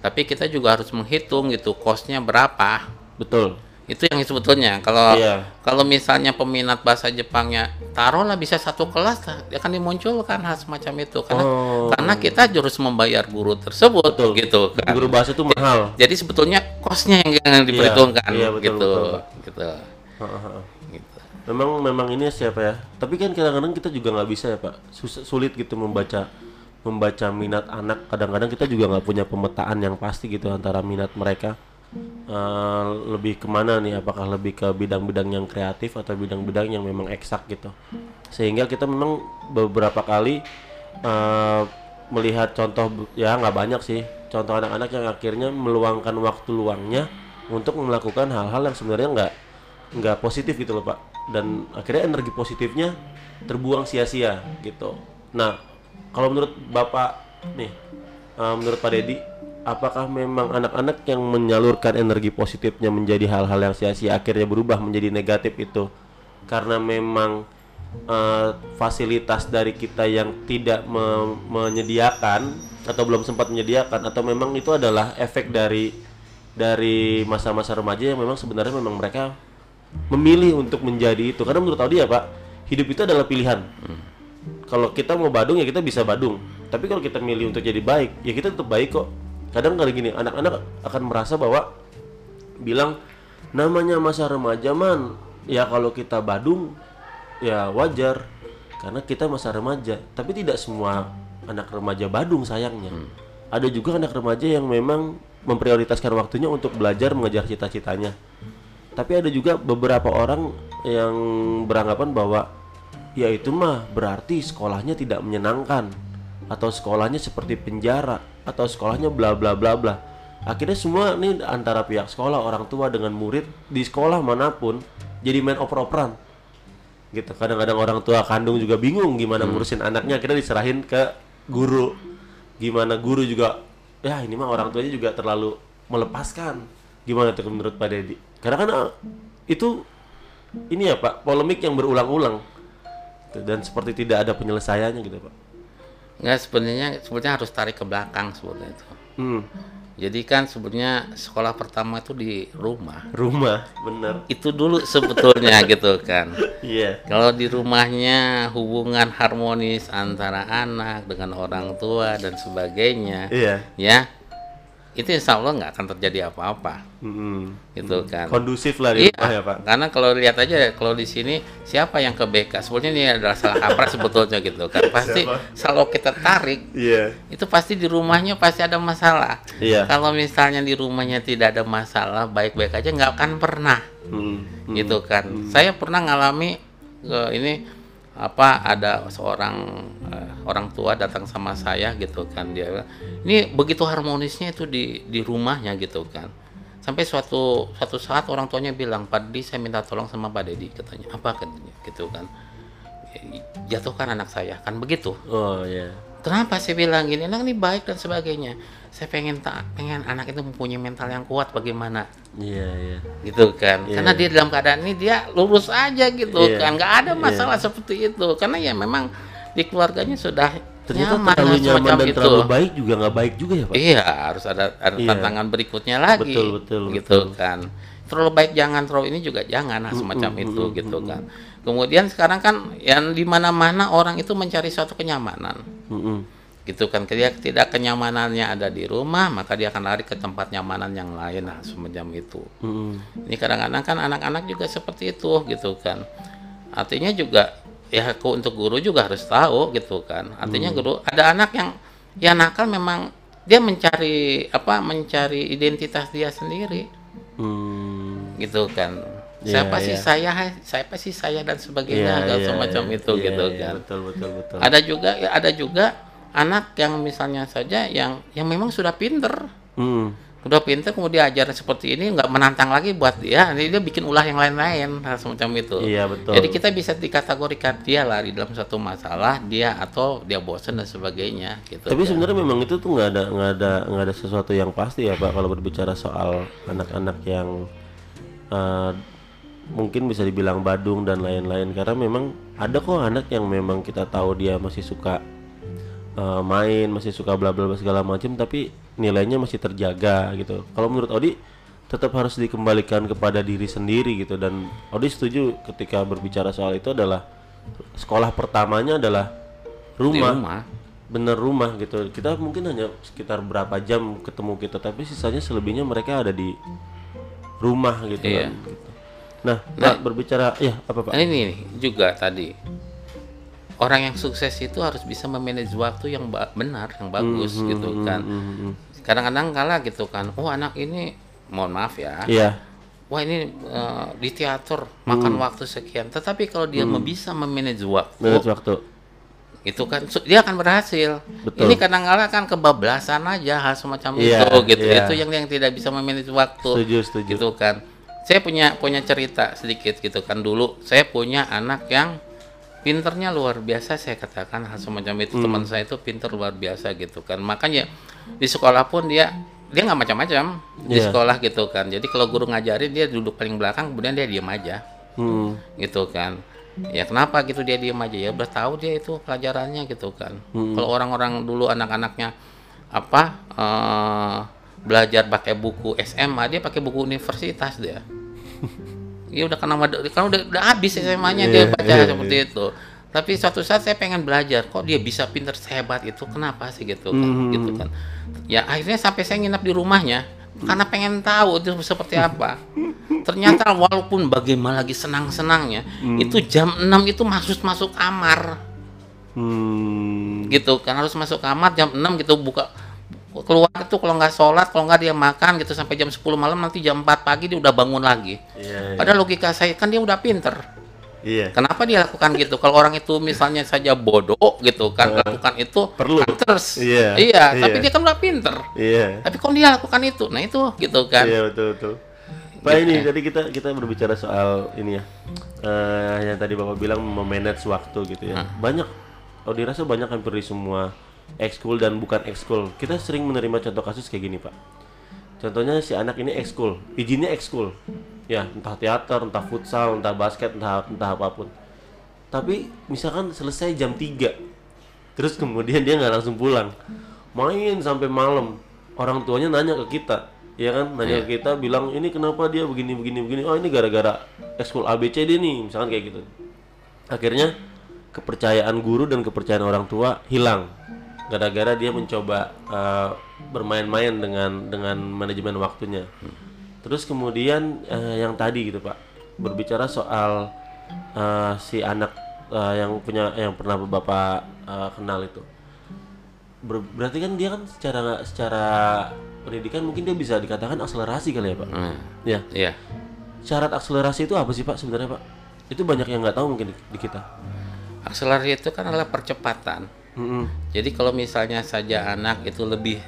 S2: Tapi kita juga harus menghitung gitu kosnya berapa.
S1: Betul
S2: itu yang sebetulnya. Kalau
S1: Iya.
S2: kalau misalnya peminat bahasa Jepangnya taruhlah bisa satu kelas dia akan dimunculkan hal semacam itu. Karena
S1: Oh.
S2: karena kita harus membayar guru tersebut
S1: Betul.
S2: gitu kan.
S1: Guru bahasa itu mahal.
S2: Jadi sebetulnya kosnya yang, yang diperhitungkan
S1: iya, betul,
S2: gitu.
S1: betul,
S2: gitu. Gitu.
S1: Memang memang ini siapa ya? Tapi kan kadang-kadang kita juga nggak bisa ya pak. Sus- sulit gitu membaca membaca minat anak. Kadang-kadang kita juga nggak punya pemetaan yang pasti gitu antara minat mereka Eh, lebih ke mana nih? Apakah lebih ke bidang-bidang yang kreatif atau bidang-bidang yang memang eksak gitu? Sehingga kita memang beberapa kali eh, melihat contoh ya nggak banyak sih. Contoh anak-anak yang akhirnya meluangkan waktu luangnya untuk melakukan hal-hal yang sebenarnya nggak nggak positif gitu loh pak. Dan akhirnya energi positifnya terbuang sia-sia gitu. Nah kalau menurut bapak nih eh, menurut pak Dedi apakah memang anak-anak yang menyalurkan energi positifnya menjadi hal-hal yang sia-sia akhirnya berubah menjadi negatif itu? Karena memang eh, fasilitas dari kita yang tidak me- menyediakan atau belum sempat menyediakan atau memang itu adalah efek dari dari masa-masa remaja yang memang sebenarnya memang mereka memilih untuk menjadi itu. Karena menurut Audi ya Pak hidup itu adalah pilihan. Kalau kita mau Badung ya kita bisa Badung. Tapi kalau kita milih untuk jadi baik ya kita tetap baik kok kadang kali gini anak-anak akan merasa bahwa bilang namanya masa remaja man. Ya kalau kita Badung ya wajar. Karena kita masa remaja. Tapi tidak semua anak remaja Badung sayangnya. Ada juga anak remaja yang memang memprioritaskan waktunya untuk belajar mengejar cita-citanya. Tapi ada juga beberapa orang yang beranggapan bahwa ya itu mah berarti sekolahnya tidak menyenangkan atau sekolahnya seperti penjara atau sekolahnya bla bla bla bla. Akhirnya semua nih antara pihak sekolah orang tua dengan murid di sekolah mana pun jadi main oper-operan. Gitu. Kadang-kadang orang tua kandung juga bingung gimana ngurusin anaknya akhirnya diserahin ke guru. Gimana guru juga ya ini mah orang tuanya juga terlalu melepaskan. Gimana tuh menurut Pak Dedi karena kan eh, itu ini ya Pak polemik yang berulang-ulang. Dan seperti tidak ada penyelesaiannya gitu Pak
S2: Nggak sebenarnya sebenarnya harus tarik ke belakang sebetulnya itu.
S1: hmm.
S2: Jadi kan sebenarnya sekolah pertama itu di rumah.
S1: rumah bener
S2: Itu dulu sebetulnya gitu kan.
S1: iya
S2: Kalau di rumahnya hubungan harmonis antara anak dengan orang tua dan sebagainya,
S1: iya
S2: ya itu insya Allah nggak akan terjadi apa-apa,
S1: Mm-mm.
S2: gitu kan.
S1: kondusif lah
S2: Iya,
S1: ya Pak
S2: karena kalau lihat aja kalau di sini siapa yang ke BK, sebetulnya ini adalah salah kaprah sebetulnya gitu kan. Pasti kalau kita tarik
S1: iya
S2: itu pasti di rumahnya pasti ada masalah.
S1: iya
S2: Kalau misalnya di rumahnya tidak ada masalah, baik-baik aja nggak akan pernah
S1: Hmm.
S2: gitu kan. Saya pernah ngalami eh, ini apa ada seorang eh, orang tua datang sama saya gitu kan dia ini begitu harmonisnya itu di di rumahnya gitu kan. Sampai suatu suatu saat orang tuanya bilang, "Pak Dedi, saya minta tolong sama Pak Dedi," katanya. "Apa?" katanya gitu kan. Jatuhkan anak saya kan begitu.
S1: oh iya
S2: Kenapa saya bilang gini? Anak ini baik dan sebagainya. Saya pengen tak pengen anak itu mempunyai mental yang kuat bagaimana?
S1: Iya iya.
S2: Gitu kan.
S1: Iya.
S2: karena dia dalam keadaan ini dia lurus aja gitu
S1: Iya.
S2: kan. Nggak ada masalah seperti itu. Karena ya memang di keluarnya sudah
S1: ternyata
S2: nyaman
S1: terlalu nyaman dan
S2: itu
S1: terlalu baik juga nggak baik juga ya Pak?
S2: Iya harus ada ada
S1: Iya.
S2: tantangan berikutnya lagi.
S1: Betul, betul,
S2: gitu
S1: betul.
S2: kan. Terlalu baik jangan terlalu ini juga jangan nah, semacam itu gitu kan. Kemudian sekarang kan yang di mana-mana orang itu mencari suatu kenyamanan.
S1: Mm-mm.
S2: Gitu kan dia tidak kenyamanannya ada di rumah maka dia akan lari ke tempat nyamanan yang lain nah semacam itu
S1: Mm-mm.
S2: ini kadang-kadang kan anak-anak juga seperti itu gitu kan artinya juga ya aku untuk guru juga harus tahu gitu kan artinya
S1: Hmm.
S2: guru ada anak yang ya nakal memang dia mencari apa mencari identitas dia sendiri
S1: Hmm.
S2: gitu kan
S1: Iya,
S2: siapa sih
S1: iya.
S2: saya siapa sih saya dan sebagainya dan
S1: iya,
S2: semacam
S1: iya.
S2: itu
S1: Iya,
S2: gitu
S1: iya,
S2: kan
S1: betul betul betul
S2: ada juga ya ada juga anak yang misalnya saja yang yang memang sudah pinter.
S1: Hmm.
S2: udah pinter kemudian ajaran seperti ini nggak menantang lagi buat dia nanti dia bikin ulah yang lain-lain semacam itu.
S1: Iya betul.
S2: Jadi kita bisa dikategorikan dia lah di dalam satu masalah dia atau dia bosan dan sebagainya gitu.
S1: Tapi
S2: kan.
S1: sebenarnya memang itu tuh nggak ada nggak ada nggak ada sesuatu yang pasti ya pak kalau berbicara soal anak-anak yang eh, mungkin bisa dibilang badung dan lain-lain. Karena memang ada kok anak yang memang kita tahu dia masih suka eh, main masih suka bla bla segala macam tapi nilainya masih terjaga gitu. Kalau menurut Odi tetap harus dikembalikan kepada diri sendiri gitu. Dan Odi setuju ketika berbicara soal itu adalah sekolah pertamanya adalah
S2: di
S1: rumah.
S2: Rumah
S1: bener rumah gitu. Kita mungkin hanya sekitar berapa jam ketemu kita tapi sisanya selebihnya mereka ada di rumah gitu
S2: Iya.
S1: kan gitu. nah, Pak, berbicara ya apa pak?
S2: Nah, ini nih, juga tadi orang yang sukses itu harus bisa memanage waktu yang benar yang bagus
S1: Hmm,
S2: gitu kan. kadang-kadang kalah gitu kan oh anak ini mohon maaf ya
S1: iya.
S2: wah ini eh, di teater makan waktu sekian. Tetapi kalau dia
S1: Hmm.
S2: bisa memanage waktu
S1: menurut waktu.
S2: itu kan dia akan berhasil.
S1: Betul.
S2: ini kadang-kala kan kebablasan aja hal semacam
S1: Iya,
S2: itu gitu.
S1: iya.
S2: itu yang yang tidak bisa memanage waktu
S1: setuju setuju.
S2: gitu kan. Saya punya punya cerita sedikit gitu kan. Dulu saya punya anak yang pinternya luar biasa saya katakan hal semacam itu
S1: Hmm.
S2: teman saya itu pinter luar biasa gitu kan. Makanya di sekolah pun dia dia nggak macam-macam di
S1: Iya.
S2: sekolah gitu kan. Jadi kalau guru ngajarin dia duduk paling belakang kemudian dia diam aja.
S1: Hmm.
S2: gitu kan. Ya kenapa gitu dia diam aja? Ya udah tahu dia itu pelajarannya gitu kan. Kalau orang-orang dulu anak-anaknya apa eh, belajar pakai buku SMA dia pakai buku universitas dia ya udah karena kan udah, udah habis SMA-nya dia
S1: Iya,
S2: baca
S1: iya,
S2: seperti itu. Tapi suatu saat saya pengen belajar kok dia bisa pinter sehebat itu? Kenapa sih gitu kan?
S1: Mhm.
S2: gitu kan. Ya akhirnya sampai saya nginap di rumahnya karena pengen tahu itu seperti apa. Ternyata walaupun bagaimana lagi senang-senangnya itu jam 6 itu masuk masuk kamar.
S1: Hmm.
S2: gitu kan harus masuk kamar jam 6 gitu buka keluar itu kalau nggak sholat kalau nggak dia makan gitu sampai jam 10 malam nanti jam 4 pagi dia udah bangun lagi
S1: Iya, iya.
S2: padahal logika saya kan dia udah pinter
S1: Iya.
S2: kenapa dia lakukan gitu kalau orang itu misalnya saja bodoh gitu kan lakukan itu
S1: perlu.
S2: terus
S1: Iya,
S2: iya
S1: iya.
S2: tapi dia kan udah pinter
S1: Iya.
S2: tapi kok dia lakukan itu nah itu gitu kan
S1: Iya betul betul. Pak ini tadi kita kita berbicara soal ini ya, eh, yang tadi bapak bilang memanage waktu gitu ya. Banyak, oh dirasa banyak hampir di semua ekskul dan bukan ekskul. Kita sering menerima contoh kasus kayak gini pak. Contohnya si anak ini ekskul, izinnya ekskul, ya entah teater, entah futsal, entah basket, entah entah apa pun. Tapi misalkan selesai jam 3 Terus kemudian dia nggak langsung pulang. Main sampai malam. Orang tuanya nanya ke kita ya kan? Nanya ke kita bilang ini kenapa dia begini begini begini? Oh ini gara-gara ekskul ABCD nih misalkan kayak gitu. Akhirnya kepercayaan guru dan kepercayaan orang tua hilang gara-gara dia mencoba eh, bermain-main dengan dengan manajemen waktunya. Terus kemudian eh, yang tadi gitu pak berbicara soal eh, si anak eh, yang punya yang pernah bapak eh, kenal itu. Ber- berarti kan dia kan secara secara pendidikan mungkin dia bisa dikatakan akselerasi kali ya pak?
S2: Hmm,
S1: ya.
S2: Iya.
S1: Syarat akselerasi itu apa sih pak sebenarnya pak? Itu banyak yang nggak tahu mungkin di, di kita.
S2: Akselerasi itu kan adalah percepatan
S1: Mm-mm.
S2: Jadi kalau misalnya saja anak itu lebih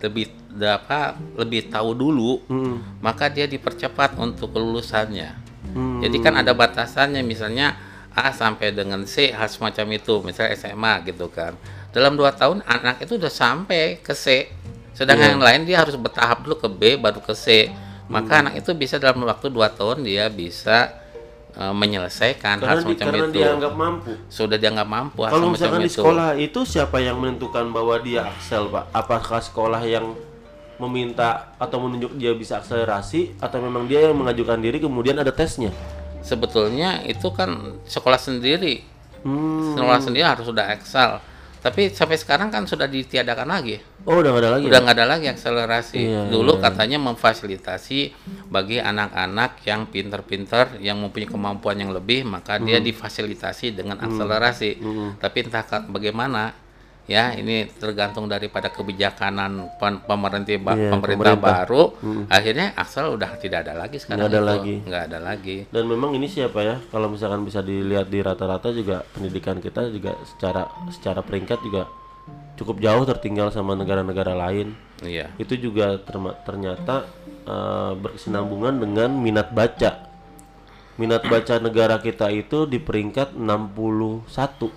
S2: lebih apa lebih tahu dulu,
S1: Mm-mm.
S2: maka dia dipercepat untuk kelulusannya.
S1: Hmm.
S2: Jadi kan ada batasannya misalnya A sampai dengan C hal semacam itu, misalnya SMA gitu kan. Dalam dua tahun anak itu udah sampai ke C. Sedangkan yang lain dia harus bertahap dulu ke B baru ke C. Maka anak itu bisa dalam waktu dua tahun dia bisa eh, menyelesaikan
S1: karena,
S2: hal
S1: di, karena
S2: itu.
S1: dianggap mampu
S2: Sudah dianggap mampu
S1: kalau misalkan di
S2: itu.
S1: sekolah itu siapa yang menentukan bahwa dia aksel pak apakah sekolah yang meminta atau menunjuk dia bisa akselerasi atau memang dia yang mengajukan diri kemudian ada tesnya
S2: sebetulnya itu kan sekolah sendiri
S1: hmm.
S2: sekolah sendiri harus sudah Excel tapi sampai sekarang kan sudah ditiadakan lagi
S1: oh udah nggak ada lagi
S2: udah
S1: ya?
S2: nggak ada lagi akselerasi
S1: Iya,
S2: dulu
S1: iya.
S2: katanya memfasilitasi bagi anak-anak yang pinter-pinter yang mempunyai kemampuan yang lebih maka
S1: Hmm.
S2: dia difasilitasi dengan akselerasi tapi entah bagaimana ya ini tergantung daripada kebijakan pemerintah ba-
S1: Iya,
S2: pemerintah,
S1: pemerintah.
S2: baru. Akhirnya aksel udah tidak ada lagi sekarang
S1: Nggak ada
S2: itu.
S1: lagi.
S2: nggak ada lagi.
S1: Dan memang ini siapa ya kalau misalkan bisa dilihat di rata-rata juga pendidikan kita juga secara secara peringkat juga cukup jauh tertinggal sama negara-negara lain.
S2: Iya.
S1: Itu juga ternyata eh, berkesinambungan dengan minat baca. Minat baca negara kita itu di peringkat 61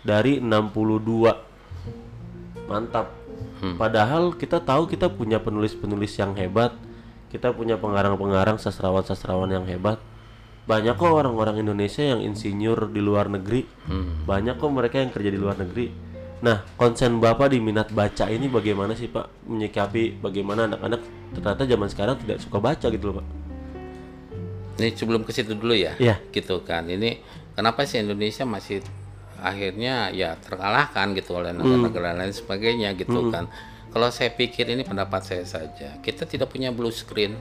S1: dari 62 mantap. Padahal kita tahu kita punya penulis-penulis yang hebat. Kita punya pengarang-pengarang sastrawan-sastrawan yang hebat. Banyak kok orang-orang Indonesia yang insinyur di luar negeri. Banyak kok mereka yang kerja di luar negeri. Nah konsen bapak di minat baca ini bagaimana sih pak? Menyikapi bagaimana anak-anak ternyata zaman sekarang tidak suka baca gitu loh pak.
S2: Ini sebelum ke situ dulu ya.
S1: Iya.
S2: Gitu kan. Ini kenapa sih Indonesia masih akhirnya ya terkalahkan gitu oleh negara-negara lain sebagainya gitu kan. Kalau saya pikir ini pendapat saya saja. Kita tidak punya blue screen.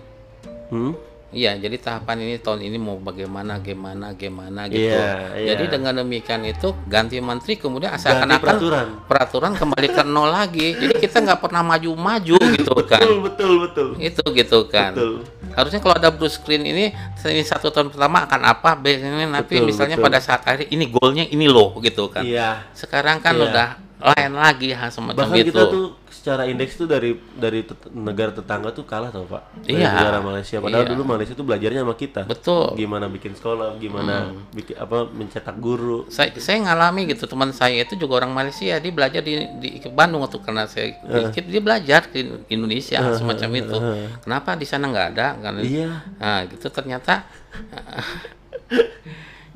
S1: hmm?
S2: Iya, jadi tahapan ini tahun ini mau bagaimana, gimana, gimana gitu.
S1: Iya, iya.
S2: Jadi dengan demikian itu ganti menteri kemudian
S1: ganti
S2: seakan-akan
S1: peraturan
S2: peraturan kembali ke nol lagi. Jadi kita nggak pernah maju-maju gitu kan.
S1: betul betul betul
S2: Itu gitu kan.
S1: betul
S2: Harusnya kalau ada blue screen ini, ini satu tahun pertama akan apa, B ini nanti
S1: Betul,
S2: misalnya
S1: betul.
S2: pada saat akhir ini goalnya ini loh gitu kan.
S1: iya
S2: Sekarang kan
S1: Iya.
S2: udah lain lagi hal semacam
S1: Bahkan
S2: itu.
S1: kita tuh secara indeks tuh dari dari tet- negara tetangga tuh kalah tau pak. Dari
S2: Iya.
S1: negara Malaysia. Padahal
S2: Iya.
S1: dulu Malaysia tuh belajarnya sama kita.
S2: Betul.
S1: Gimana bikin sekolah, gimana bikin apa mencetak guru.
S2: Saya, saya ngalami gitu teman saya itu juga orang Malaysia dia belajar di di Bandung waktu karena saya ikut dia belajar di Indonesia semacam itu. Kenapa di sana nggak ada kan?
S1: Iya.
S2: Nah, gitu ternyata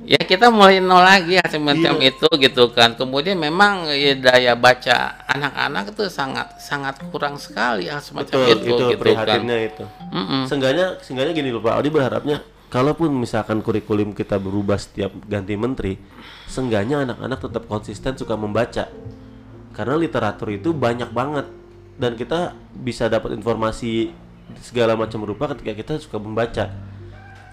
S2: ya kita mulai nol lagi ya semacam
S1: Iya.
S2: itu gitu kan. Kemudian memang ya, daya baca anak-anak itu sangat sangat kurang sekali hal semacam
S1: Betul,
S2: itu,
S1: itu,
S2: gitu kan.
S1: prihatinnya itu.
S2: Mm-mm.
S1: Seenggaknya, seenggaknya gini loh Pak Odi berharapnya kalaupun misalkan kurikulum kita berubah setiap ganti menteri, seenggaknya anak-anak tetap konsisten suka membaca. Karena literatur itu banyak banget dan kita bisa dapat informasi segala macam rupa ketika kita suka membaca.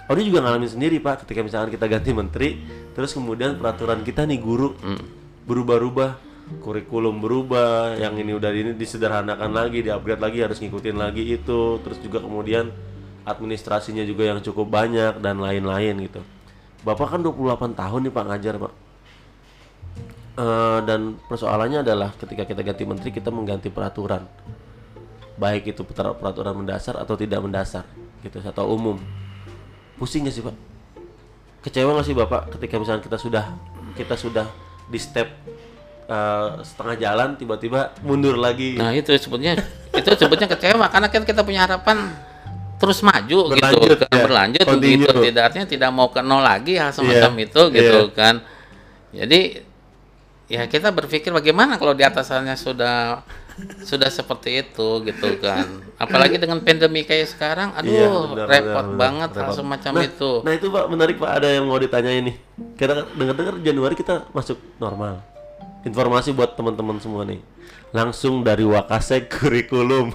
S1: Odi juga ngalamin sendiri Pak. Ketika misalkan kita ganti menteri, terus kemudian peraturan kita nih guru. Berubah-ubah, kurikulum berubah, yang ini udah ini disederhanakan lagi, diupgrade lagi harus ngikutin lagi itu, terus juga kemudian administrasinya juga yang cukup banyak dan lain-lain gitu. Bapak kan 28 tahun nih Pak ngajar Pak. Eh, dan persoalannya adalah ketika kita ganti menteri kita mengganti peraturan. Baik itu per- peraturan mendasar atau tidak mendasar gitu atau umum pusing nggak sih pak kecewa nggak sih bapak ketika misalnya kita sudah kita sudah di step eh, setengah jalan tiba-tiba mundur lagi
S2: Nah itu sebetulnya itu sebetulnya kecewa karena kan kita punya harapan terus maju
S1: Berlanjut,
S2: gitu kan
S1: ya.
S2: berlanjut
S1: Continue.
S2: gitu tidak artinya tidak mau ke nol lagi hal semacam
S1: Iya,
S2: itu gitu
S1: iya.
S2: kan jadi ya kita berpikir bagaimana kalau di atasannya sudah sudah seperti itu gitu kan. Apalagi dengan pandemi kayak sekarang aduh
S1: Iya, benar,
S2: repot
S1: benar, benar.
S2: banget hal
S1: Repot.
S2: semacam
S1: nah,
S2: itu.
S1: nah itu pak menarik pak ada yang mau ditanyain nih. Kita dengar-dengar Januari kita masuk normal. Informasi buat teman-teman semua nih. Langsung dari Wakasek kurikulum.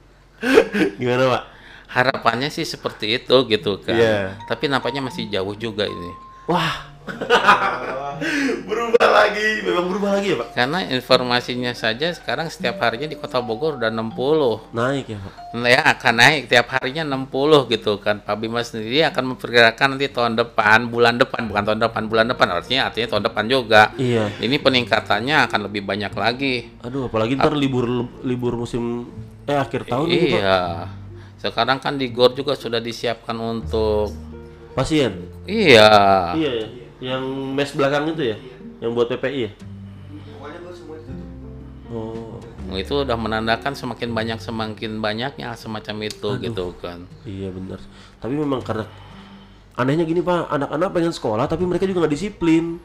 S1: Gimana pak?
S2: Harapannya sih seperti itu gitu kan.
S1: Iya.
S2: tapi nampaknya masih jauh juga ini.
S1: Wah berubah lagi memang berubah lagi ya pak?
S2: Karena informasinya saja sekarang setiap harinya di kota Bogor udah 60
S1: naik ya pak?
S2: Ya akan naik. Tiap harinya 60 gitu kan. Pak Bima sendiri akan memperkirakan nanti tahun depan bulan depan. Bukan tahun depan bulan depan. Artinya artinya tahun depan juga.
S1: Iya.
S2: Ini peningkatannya akan lebih banyak lagi.
S1: Aduh apalagi ntar libur libur musim eh akhir tahun ini pak?
S2: Iya. Sekarang kan di GOR juga sudah disiapkan untuk
S1: pasien?
S2: Iya.
S1: Iya ya yang mes belakang itu ya? Yang buat PPI ya? Oh.
S2: Nah, itu udah menandakan semakin banyak semakin banyaknya semacam itu gitu kan?
S1: Iya benar. Tapi memang karena anehnya gini pak, anak-anak pengen sekolah tapi mereka juga nggak disiplin.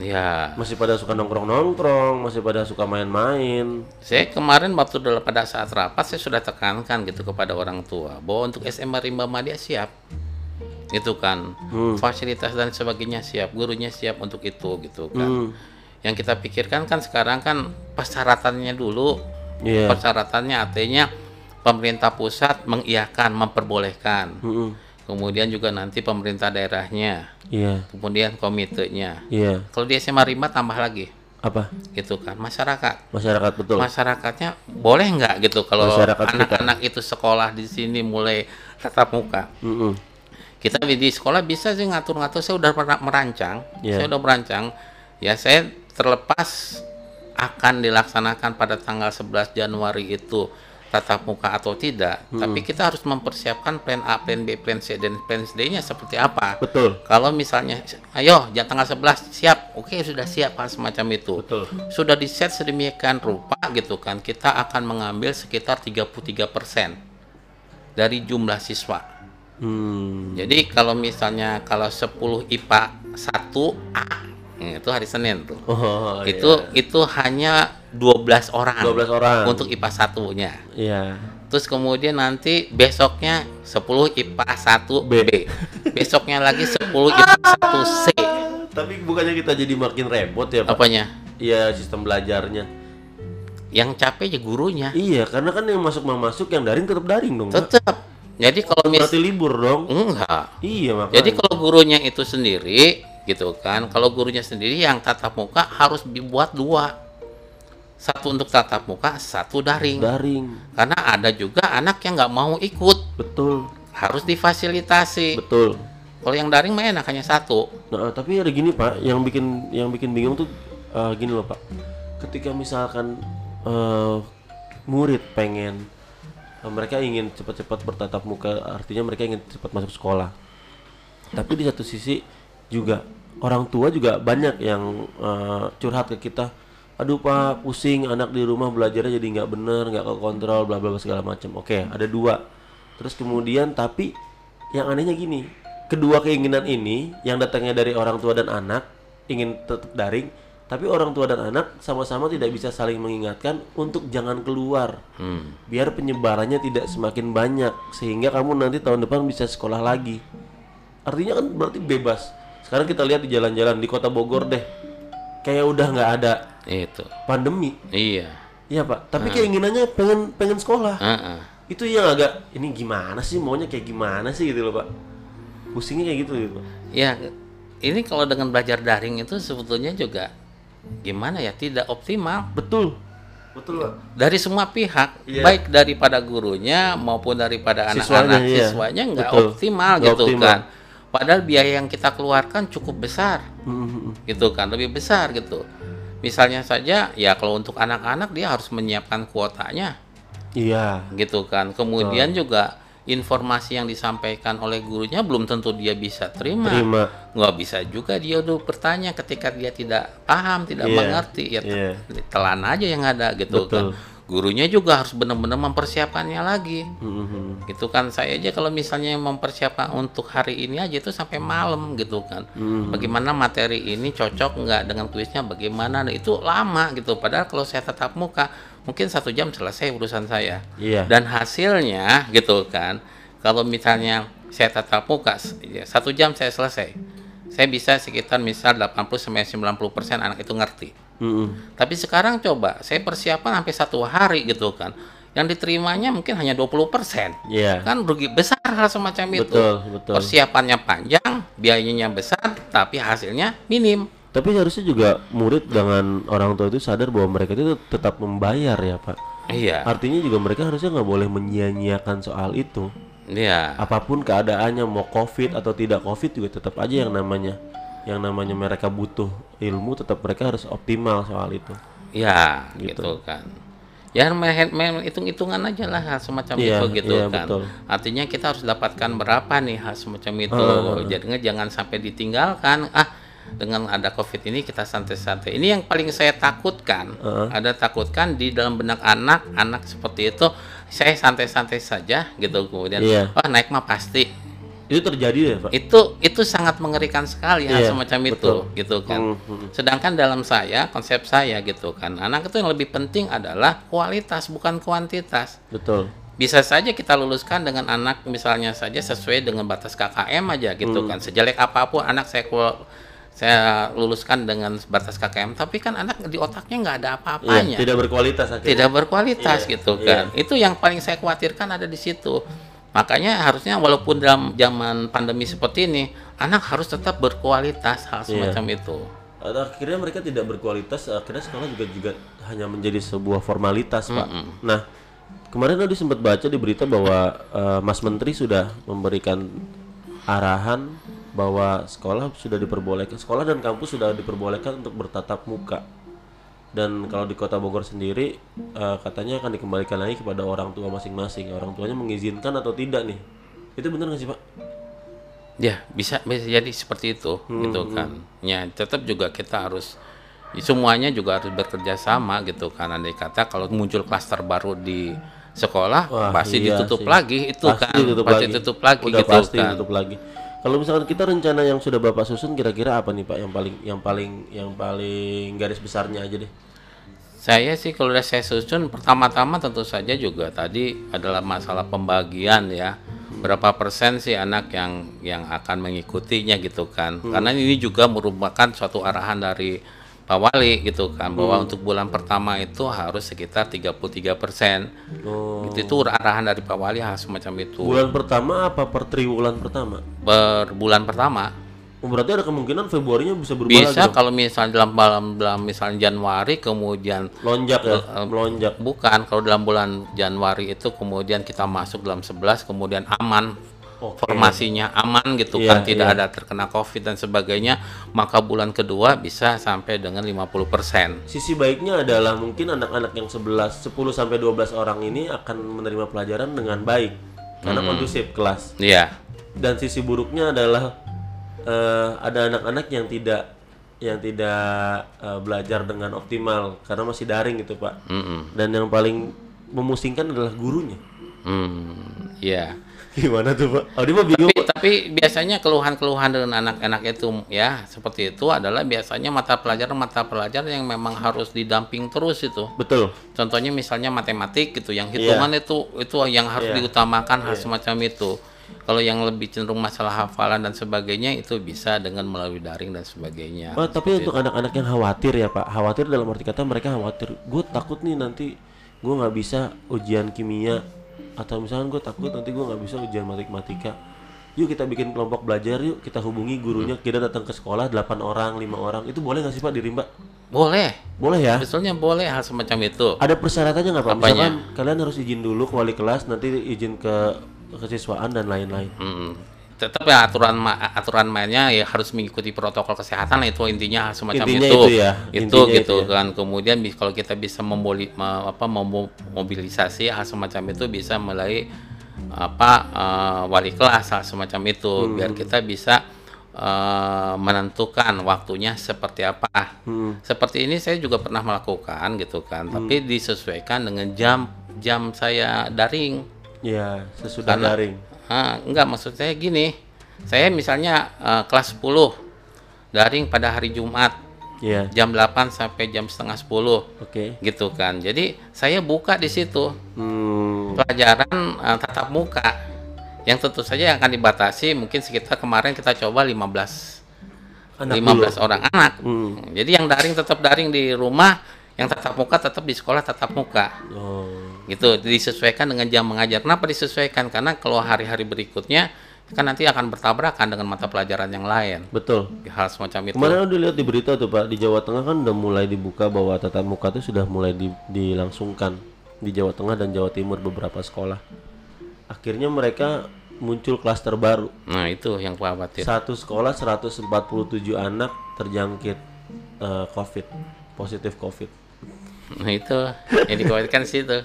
S2: ya
S1: Masih pada suka nongkrong-nongkrong, masih pada suka main-main.
S2: Saya kemarin waktu pada saat rapat saya sudah tekankan gitu kepada orang tua bahwa untuk SMA Rimba Madia siap. Itu kan fasilitas dan sebagainya siap, gurunya siap untuk itu gitu kan.
S1: Hmm.
S2: Yang kita pikirkan kan sekarang kan persyaratannya dulu.
S1: Iya.
S2: Persyaratannya artinya pemerintah pusat mengiyakan, memperbolehkan.
S1: Mm-mm.
S2: Kemudian juga nanti pemerintah daerahnya,
S1: Iya,
S2: kemudian komitenya.
S1: iya.
S2: Kalau di SMA Rimba tambah lagi
S1: Apa?
S2: gitu kan masyarakat
S1: Masyarakat betul.
S2: masyarakatnya boleh nggak gitu kalau anak-anak itu sekolah di sini mulai tatap muka
S1: Mm-mm.
S2: Kita di, sekolah bisa sih ngatur-ngatur. Saya udah pernah merancang.
S1: Iya.
S2: saya udah merancang. Ya saya terlepas akan dilaksanakan pada tanggal 11 Januari itu tatap muka atau tidak. Tapi kita harus mempersiapkan plan A, plan B, plan C dan plan D-nya seperti apa.
S1: Betul.
S2: kalau misalnya ayo jam tanggal 11 siap. Oke sudah siap hal semacam itu.
S1: Betul.
S2: sudah di set sedemikian rupa gitu kan kita akan mengambil sekitar 33% dari jumlah siswa
S1: Hmm.
S2: jadi kalau misalnya kalau 10 IPA 1A itu hari Senin tuh
S1: Oh,
S2: itu itu hanya 12 orang
S1: 12 orang.
S2: untuk IPA satunya
S1: Iya.
S2: terus kemudian nanti besoknya 10 IPA 1 B, besoknya lagi 10 IPA 1 C
S1: Tapi bukannya kita jadi makin repot ya, Pak?
S2: apanya
S1: Iya, sistem belajarnya.
S2: yang capek ya gurunya
S1: Iya, karena kan yang masuk mau masuk yang daring tetap daring dong. Pak.
S2: tetap jadi kalau mis
S1: Berarti libur dong.
S2: enggak
S1: Iya, makanya.
S2: jadi kalau gurunya itu sendiri gitu kan kalau gurunya sendiri yang tatap muka harus dibuat dua satu untuk tatap muka satu daring
S1: daring.
S2: karena ada juga anak yang nggak mau ikut
S1: Betul.
S2: harus difasilitasi
S1: Betul.
S2: kalau yang daring mah enak hanya satu
S1: Nah, tapi ada gini Pak, yang bikin yang bikin bingung tuh eh, gini loh Pak. ketika misalkan eh, murid pengen mereka ingin cepat-cepat bertatap muka artinya mereka ingin cepat masuk sekolah. Tapi di satu sisi juga orang tua juga banyak yang eh, curhat ke kita aduh pak pusing anak di rumah belajarnya jadi nggak bener nggak kekontrol bla bla bla segala macam oke ada dua. Terus kemudian tapi yang anehnya gini kedua keinginan ini yang datangnya dari orang tua dan anak ingin tetap daring tapi orang tua dan anak sama-sama tidak bisa saling mengingatkan untuk jangan keluar.
S2: Hmm.
S1: biar penyebarannya tidak semakin banyak sehingga kamu nanti tahun depan bisa sekolah lagi. Artinya kan berarti bebas. Sekarang kita lihat di jalan-jalan di kota Bogor deh. Kayak udah nggak ada.
S2: Itu.
S1: pandemi.
S2: Iya.
S1: iya pak. Tapi keinginannya pengen pengen sekolah.
S2: Heeh.
S1: itu yang agak ini gimana sih? Maunya kayak gimana sih? gitu loh pak. Pusingnya kayak gitu gitu Pak.
S2: Ya, ini kalau dengan belajar daring itu sebetulnya juga gimana ya tidak optimal
S1: betul betul pak
S2: dari semua pihak,
S1: Iya.
S2: baik daripada gurunya maupun daripada
S1: Siswanya,
S2: anak-anak
S1: iya.
S2: siswanya nggak
S1: Betul.
S2: optimal
S1: Nggak
S2: gitu
S1: optimal.
S2: kan. Padahal biaya yang kita keluarkan cukup besar
S1: Hmm,
S2: gitu kan, lebih besar gitu. Misalnya saja ya kalau untuk anak-anak dia harus menyiapkan kuotanya
S1: iya
S2: gitu kan. Kemudian juga informasi yang disampaikan oleh gurunya belum tentu dia bisa terima.
S1: terima
S2: Nggak bisa juga dia udah bertanya ketika dia tidak paham, tidak
S1: Iya,
S2: mengerti ya
S1: iya.
S2: telan aja yang ada gitu
S1: Betul.
S2: kan. Gurunya juga harus benar-benar mempersiapkannya lagi.
S1: Hmm, hmm,
S2: Gitu kan saya aja kalau misalnya mempersiapkan untuk hari ini aja itu sampai malam gitu kan.
S1: Hmm.
S2: Bagaimana materi ini cocok nggak dengan kuisnya bagaimana Nah, itu lama gitu. Padahal kalau saya tetap muka mungkin satu jam selesai urusan saya.
S1: iya
S2: Dan hasilnya gitu kan, kalau misalnya saya tatap muka ya, satu jam saya selesai, saya bisa sekitar misal 80 sampai 90 persen anak itu ngerti.
S1: Hmm, hmm.
S2: Tapi sekarang coba saya persiapan sampai satu hari gitu kan, yang diterimanya mungkin hanya 20 persen.
S1: iya
S2: Kan rugi besar hal semacam itu.
S1: betul betul
S2: Persiapannya panjang, biayanya besar, tapi hasilnya minim.
S1: Tapi harusnya juga murid dengan orang tua itu sadar bahwa mereka itu tetap membayar ya pak.
S2: Iya,
S1: Artinya juga mereka harusnya nggak boleh menyia-nyiakan soal itu.
S2: iya,
S1: Apa pun keadaannya mau covid atau tidak covid juga tetap aja yang namanya yang namanya mereka butuh ilmu tetap mereka harus optimal soal itu.
S2: iya,
S1: Gitu.
S2: gitu kan. Ya main, main hitung-hitungan aja lah semacam
S1: Iya,
S2: itu gitu
S1: iya,
S2: kan.
S1: betul.
S2: Artinya kita harus dapatkan berapa nih hal semacam itu.
S1: Ah,
S2: Jadinya jangan sampai ditinggalkan. Ah, dengan ada covid ini kita santai-santai. Ini yang paling saya takutkan.
S1: Ah.
S2: Ada takutkan di dalam benak anak, anak seperti itu saya santai-santai saja gitu kemudian
S1: Iya.
S2: oh naik mah pasti
S1: Itu terjadi ya pak.
S2: itu itu sangat mengerikan sekali hal
S1: Iya,
S2: semacam itu
S1: betul.
S2: gitu kan
S1: Hmm, hmm.
S2: sedangkan dalam saya konsep saya gitu kan anak itu yang lebih penting adalah kualitas bukan kuantitas
S1: Betul.
S2: bisa saja kita luluskan dengan anak misalnya saja sesuai dengan batas KKM aja gitu
S1: Hmm.
S2: kan sejelek apa pun anak saya saya luluskan dengan batas KKM tapi kan anak di otaknya nggak ada
S1: Iya,
S2: apa-apanya
S1: tidak berkualitas akhirnya.
S2: tidak berkualitas
S1: Iya,
S2: gitu
S1: iya.
S2: kan. Itu yang paling saya khawatirkan ada di situ. Makanya harusnya walaupun dalam zaman pandemi seperti ini, anak harus tetap berkualitas hal
S1: Iya.
S2: semacam itu.
S1: Atau akhirnya mereka tidak berkualitas akhirnya sekolah juga juga hanya menjadi sebuah formalitas pak nah kemarin tadi sempat baca di berita bahwa eh, Mas Menteri sudah memberikan arahan bahwa sekolah sudah diperbolehkan sekolah dan kampus sudah diperbolehkan untuk bertatap muka dan kalau di kota Bogor sendiri eh, katanya akan dikembalikan lagi kepada orang tua masing-masing orang tuanya mengizinkan atau tidak nih itu benar nggak sih pak
S2: Ya, bisa bisa jadi seperti itu
S1: Hmm,
S2: gitu kan. Ya, tetap juga kita harus semuanya juga harus bekerja sama gitu kan. Andai kata kalau muncul klaster baru di sekolah
S1: Wah,
S2: pasti
S1: iya
S2: ditutup
S1: sih.
S2: lagi itu
S1: Pasti
S2: kan.
S1: ditutup
S2: pasti
S1: lagi.
S2: tutup lagi
S1: Udah
S2: gitu
S1: pasti
S2: kan.
S1: ditutup lagi. Kalau misalkan kita rencana yang sudah Bapak susun kira-kira apa nih Pak yang paling yang paling yang paling garis besarnya aja deh.
S2: Saya sih kalau udah saya susun pertama-tama tentu saja juga tadi adalah masalah pembagian ya. Berapa persen sih anak yang yang akan mengikutinya gitu kan.
S1: Hmm.
S2: Karena ini juga merupakan suatu arahan dari Pak Wali gitu kan bahwa
S1: Hmm.
S2: untuk bulan pertama itu harus sekitar 33 persen.
S1: Oh.
S2: Gitu, itu arahan dari Pak Wali hal semacam itu.
S1: Bulan pertama apa per triwulan pertama?
S2: Per bulan pertama
S1: Oh, berarti ada kemungkinan Februarinya bisa berubah lagi
S2: bisa
S1: dong?
S2: kalau misalnya dalam dalam, dalam misalnya Januari kemudian
S1: Lonjak ya,
S2: Eh,
S1: melonjak.
S2: Bukan, kalau dalam bulan Januari itu kemudian kita masuk dalam 11 kemudian aman
S1: Oke.
S2: formasinya aman gitu
S1: Iya,
S2: kan tidak
S1: iya.
S2: ada terkena covid dan sebagainya maka bulan kedua bisa sampai dengan 50%
S1: Sisi baiknya adalah mungkin anak-anak yang 11, 10 sampai 12 orang ini akan menerima pelajaran dengan baik karena kondusif kelas.
S2: Iya
S1: Dan sisi buruknya adalah eh, ada anak-anak yang tidak yang tidak eh, belajar dengan optimal karena masih daring gitu, Pak.
S2: Mm-mm.
S1: Dan yang paling memusingkan adalah gurunya.
S2: Hmm, iya.
S1: Gimana tuh, Pak? Oh, dia mah bingung.
S2: Tapi, tapi biasanya keluhan-keluhan dengan anak-anak itu ya seperti itu adalah biasanya mata pelajaran mata pelajaran yang memang harus didamping terus itu.
S1: Betul.
S2: Contohnya misalnya matematik gitu, yang hitungan itu itu yang harus
S1: Iya.
S2: diutamakan hal semacam itu. Kalau yang lebih cenderung masalah hafalan dan sebagainya itu bisa dengan melalui daring dan sebagainya.
S1: Pak, tapi untuk anak-anak yang khawatir ya Pak, khawatir dalam arti kata mereka khawatir. Gue takut nih nanti gue nggak bisa ujian kimia atau misalkan gue takut nanti gue nggak bisa ujian matematika. Yuk kita bikin kelompok belajar yuk kita hubungi gurunya kita datang ke sekolah 8 orang lima orang itu boleh nggak sih Pak di Rimba?
S2: Boleh,
S1: Boleh ya?
S2: sebetulnya boleh hal semacam itu.
S1: Ada persyaratannya nggak Pak?
S2: Apanya?
S1: Misalkan kalian harus izin dulu ke wali kelas nanti izin ke kesiswaan dan lain-lain.
S2: Hmm. Tetap ya aturan ma- aturan mainnya ya harus mengikuti protokol kesehatan itu intinya semacam
S1: Intinya
S2: itu.
S1: itu ya,
S2: Itu
S1: intinya
S2: gitu
S1: itu ya.
S2: kan. Kemudian kalau kita bisa memboli, me- apa memo- mobilisasi hal semacam itu bisa melalui apa eh, wali kelas hal semacam itu
S1: Hmm.
S2: biar kita bisa eh, menentukan waktunya seperti apa.
S1: Hmm.
S2: Seperti ini saya juga pernah melakukan gitu kan, tapi disesuaikan dengan jam jam saya daring.
S1: Ya sesudah
S2: Karena-
S1: daring.
S2: Ah, enggak maksud saya gini. Saya misalnya eh, kelas 10 daring pada hari Jumat
S1: Ya.
S2: jam 8 sampai jam setengah 10
S1: Oke.
S2: gitu kan. Jadi saya buka di situ
S1: Hmm.
S2: pelajaran eh, tatap muka yang tentu saja akan dibatasi mungkin sekitar kemarin kita coba 15
S1: Anak
S2: 15
S1: dulu.
S2: orang anak.
S1: Hmm.
S2: Jadi yang daring tetap daring di rumah, yang tatap muka tetap di sekolah tatap muka
S1: Oh.
S2: Gitu disesuaikan dengan jam mengajar kenapa disesuaikan karena kalau hari-hari berikutnya kan nanti akan bertabrakan dengan mata pelajaran yang lain
S1: Betul.
S2: hal semacam itu
S1: Kemarin udah lihat di berita tuh Pak, di Jawa Tengah kan udah mulai dibuka bahwa tatap muka itu sudah mulai di- dilangsungkan di Jawa Tengah dan Jawa Timur beberapa sekolah. Akhirnya mereka muncul klaster baru.
S2: nah itu yang khawatir
S1: Satu sekolah 147 anak terjangkit eh, COVID, positif COVID.
S2: Nah itu yang dikhawatirkan sih itu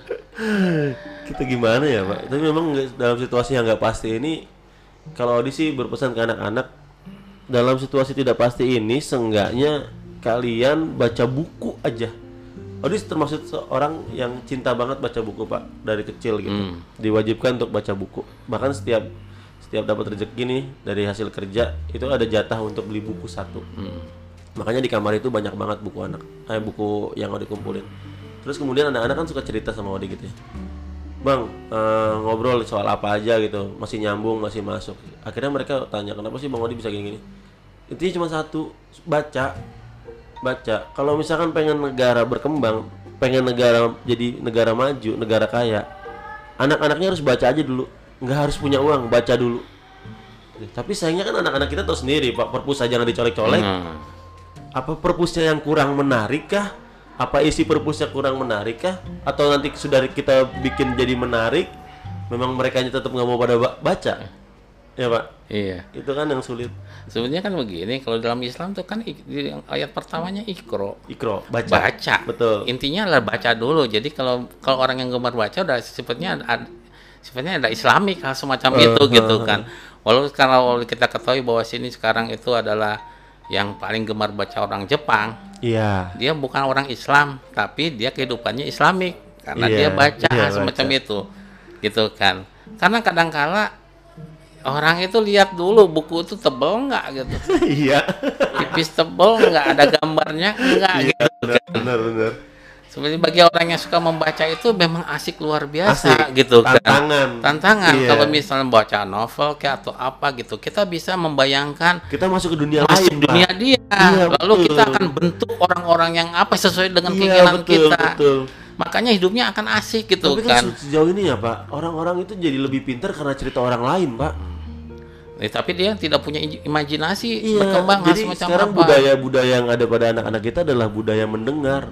S1: Kita gimana ya Pak? Tapi memang dalam situasi yang nggak pasti ini, kalau audisi berpesan ke anak-anak dalam situasi tidak pasti ini, seenggaknya kalian baca buku aja. Audis termasuk seorang yang cinta banget baca buku Pak dari kecil gitu.
S2: Hmm.
S1: Diwajibkan untuk baca buku. Bahkan setiap setiap dapat rezeki nih dari hasil kerja itu ada jatah untuk beli buku satu.
S2: Hmm.
S1: Makanya di kamar itu banyak banget buku anak, eh buku yang Odi kumpulin. Terus kemudian anak-anak kan suka cerita sama Odi gitu ya. Bang, eh, ngobrol soal apa aja gitu, masih nyambung, masih masuk. Akhirnya mereka tanya, kenapa sih Bang Odi bisa gini-gini? Intinya cuma satu, baca. Baca. Kalau misalkan pengen negara berkembang, pengen negara jadi negara maju, negara kaya, anak-anaknya harus baca aja dulu. Nggak harus punya uang, baca dulu. Tapi sayangnya kan anak-anak kita tahu sendiri, Pak, perpus aja nggak dicolek-colek
S2: Nah,
S1: apa perpusnya yang kurang menarik kah? Apa isi perpusnya kurang menarik kah? Atau nanti sudah kita bikin jadi menarik, memang mereka tetap nggak mau pada ba- baca? Ya pak,
S2: iya
S1: itu kan yang sulit.
S2: sebenarnya kan begini kalau dalam Islam tuh kan ayat pertamanya ikro
S1: Ikro, baca.
S2: baca
S1: Betul.
S2: intinya adalah baca dulu jadi kalau kalau orang yang gemar baca udah sifatnya ada, sifatnya ada islamik hal semacam itu gitu kan walau kalau kita ketahui bahwa sini sekarang itu adalah yang paling gemar baca orang Jepang
S1: Iya.
S2: dia bukan orang Islam tapi dia kehidupannya islamik karena
S1: Iya,
S2: dia baca hal semacam
S1: baca.
S2: itu gitu kan karena kadangkala orang itu lihat dulu buku itu tebel nggak gitu
S1: Iya.
S2: tipis tebel nggak ada gambarnya nggak gitu
S1: Benar, benar, benar.
S2: Sebenarnya bagi orang yang suka membaca itu memang asik luar biasa
S1: Asik.
S2: gitu kan
S1: Tantangan.
S2: tantangan
S1: Iya.
S2: kalau misalnya baca novel kayak atau apa gitu kita bisa membayangkan
S1: Kita masuk ke dunia
S2: masuk
S1: lain,
S2: dunia
S1: Pak.
S2: dia
S1: Iya,
S2: lalu
S1: betul.
S2: kita akan bentuk orang-orang yang apa sesuai dengan
S1: Iya,
S2: keinginan
S1: betul,
S2: kita
S1: betul.
S2: makanya hidupnya akan asik gitu
S1: Tapi
S2: kan,
S1: kan sejauh ini ya pak, orang-orang itu jadi lebih pintar karena cerita orang lain, pak.
S2: Eh, tapi dia tidak punya imajinasi
S1: Iya,
S2: berkembang
S1: jadi
S2: semacam
S1: sekarang
S2: apa
S1: budaya-budaya yang ada pada anak-anak kita adalah budaya mendengar,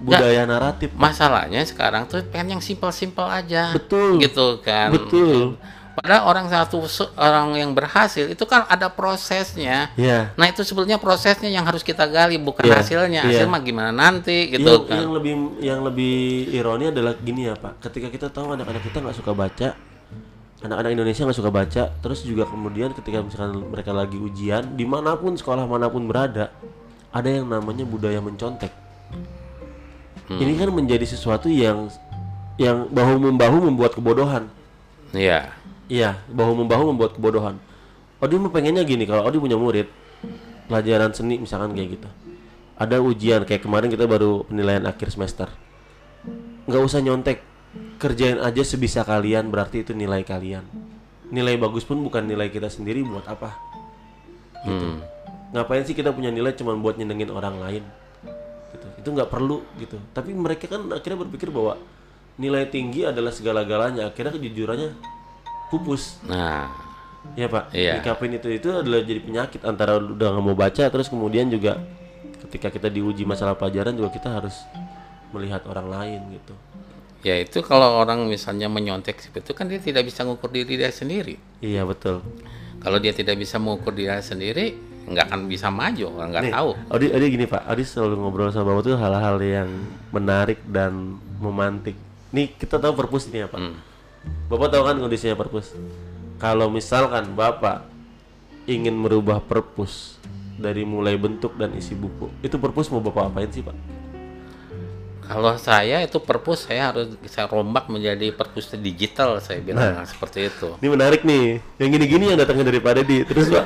S1: budaya naratif.
S2: masalahnya sekarang tuh pengen yang simpel-simpel aja
S1: Betul.
S2: gitu kan
S1: Betul.
S2: Padahal orang satu orang yang berhasil itu kan ada prosesnya.
S1: Iya.
S2: Nah itu sebetulnya prosesnya yang harus kita gali bukan
S1: Iya,
S2: hasilnya.
S1: iya.
S2: Hasil mah gimana nanti gitu
S1: yang,
S2: kan.
S1: yang lebih yang lebih ironi adalah gini ya Pak. Ketika kita tahu anak-anak kita nggak suka baca, anak-anak Indonesia nggak suka baca, terus juga kemudian ketika misalkan mereka lagi ujian, di mana pun sekolah mana pun berada, ada yang namanya budaya mencontek. Ini kan menjadi sesuatu yang yang bahu membahu membuat kebodohan.
S2: Iya.
S1: Iya, bahu membahu membuat kebodohan. Odi mah pengennya gini, kalau Odi punya murid pelajaran seni misalkan kayak gitu. Ada ujian kayak kemarin kita baru penilaian akhir semester. Nggak usah nyontek, kerjain aja sebisa kalian berarti itu nilai kalian. Nilai bagus pun bukan nilai kita sendiri buat apa?
S2: Hmm.
S1: Ngapain sih kita punya nilai cuma buat nyenengin orang lain? Itu nggak perlu gitu. Tapi mereka kan akhirnya berpikir bahwa nilai tinggi adalah segala-galanya. Akhirnya kejujurannya pupus.
S2: Nah,
S1: Iya pak,
S2: Iya.
S1: Itu itu adalah jadi penyakit antara udah nggak mau baca terus kemudian juga ketika kita diuji masalah pelajaran juga kita harus melihat orang lain gitu.
S2: ya itu kalau orang misalnya menyontek itu kan dia tidak bisa mengukur diri dia sendiri.
S1: Iya betul.
S2: Kalau dia tidak bisa mengukur diri sendiri, nggak akan bisa maju, orang nggak
S1: Nih,
S2: tahu.
S1: Odi, Odi gini pak, Odi selalu ngobrol sama bapak tuh hal-hal yang menarik dan memantik. Nih kita tahu perpus ini apa?
S2: Hmm.
S1: Bapak tahu kan kondisinya perpus. Kalau misalkan bapak ingin merubah perpus dari mulai bentuk dan isi buku, itu perpus mau bapak apain sih pak?
S2: Kalau saya itu perpus saya harus saya rombak menjadi perpus digital saya bilang
S1: Nah.
S2: seperti itu.
S1: Ini menarik nih. Yang gini-gini yang datangnya dari Pak Dedi. Terus Pak.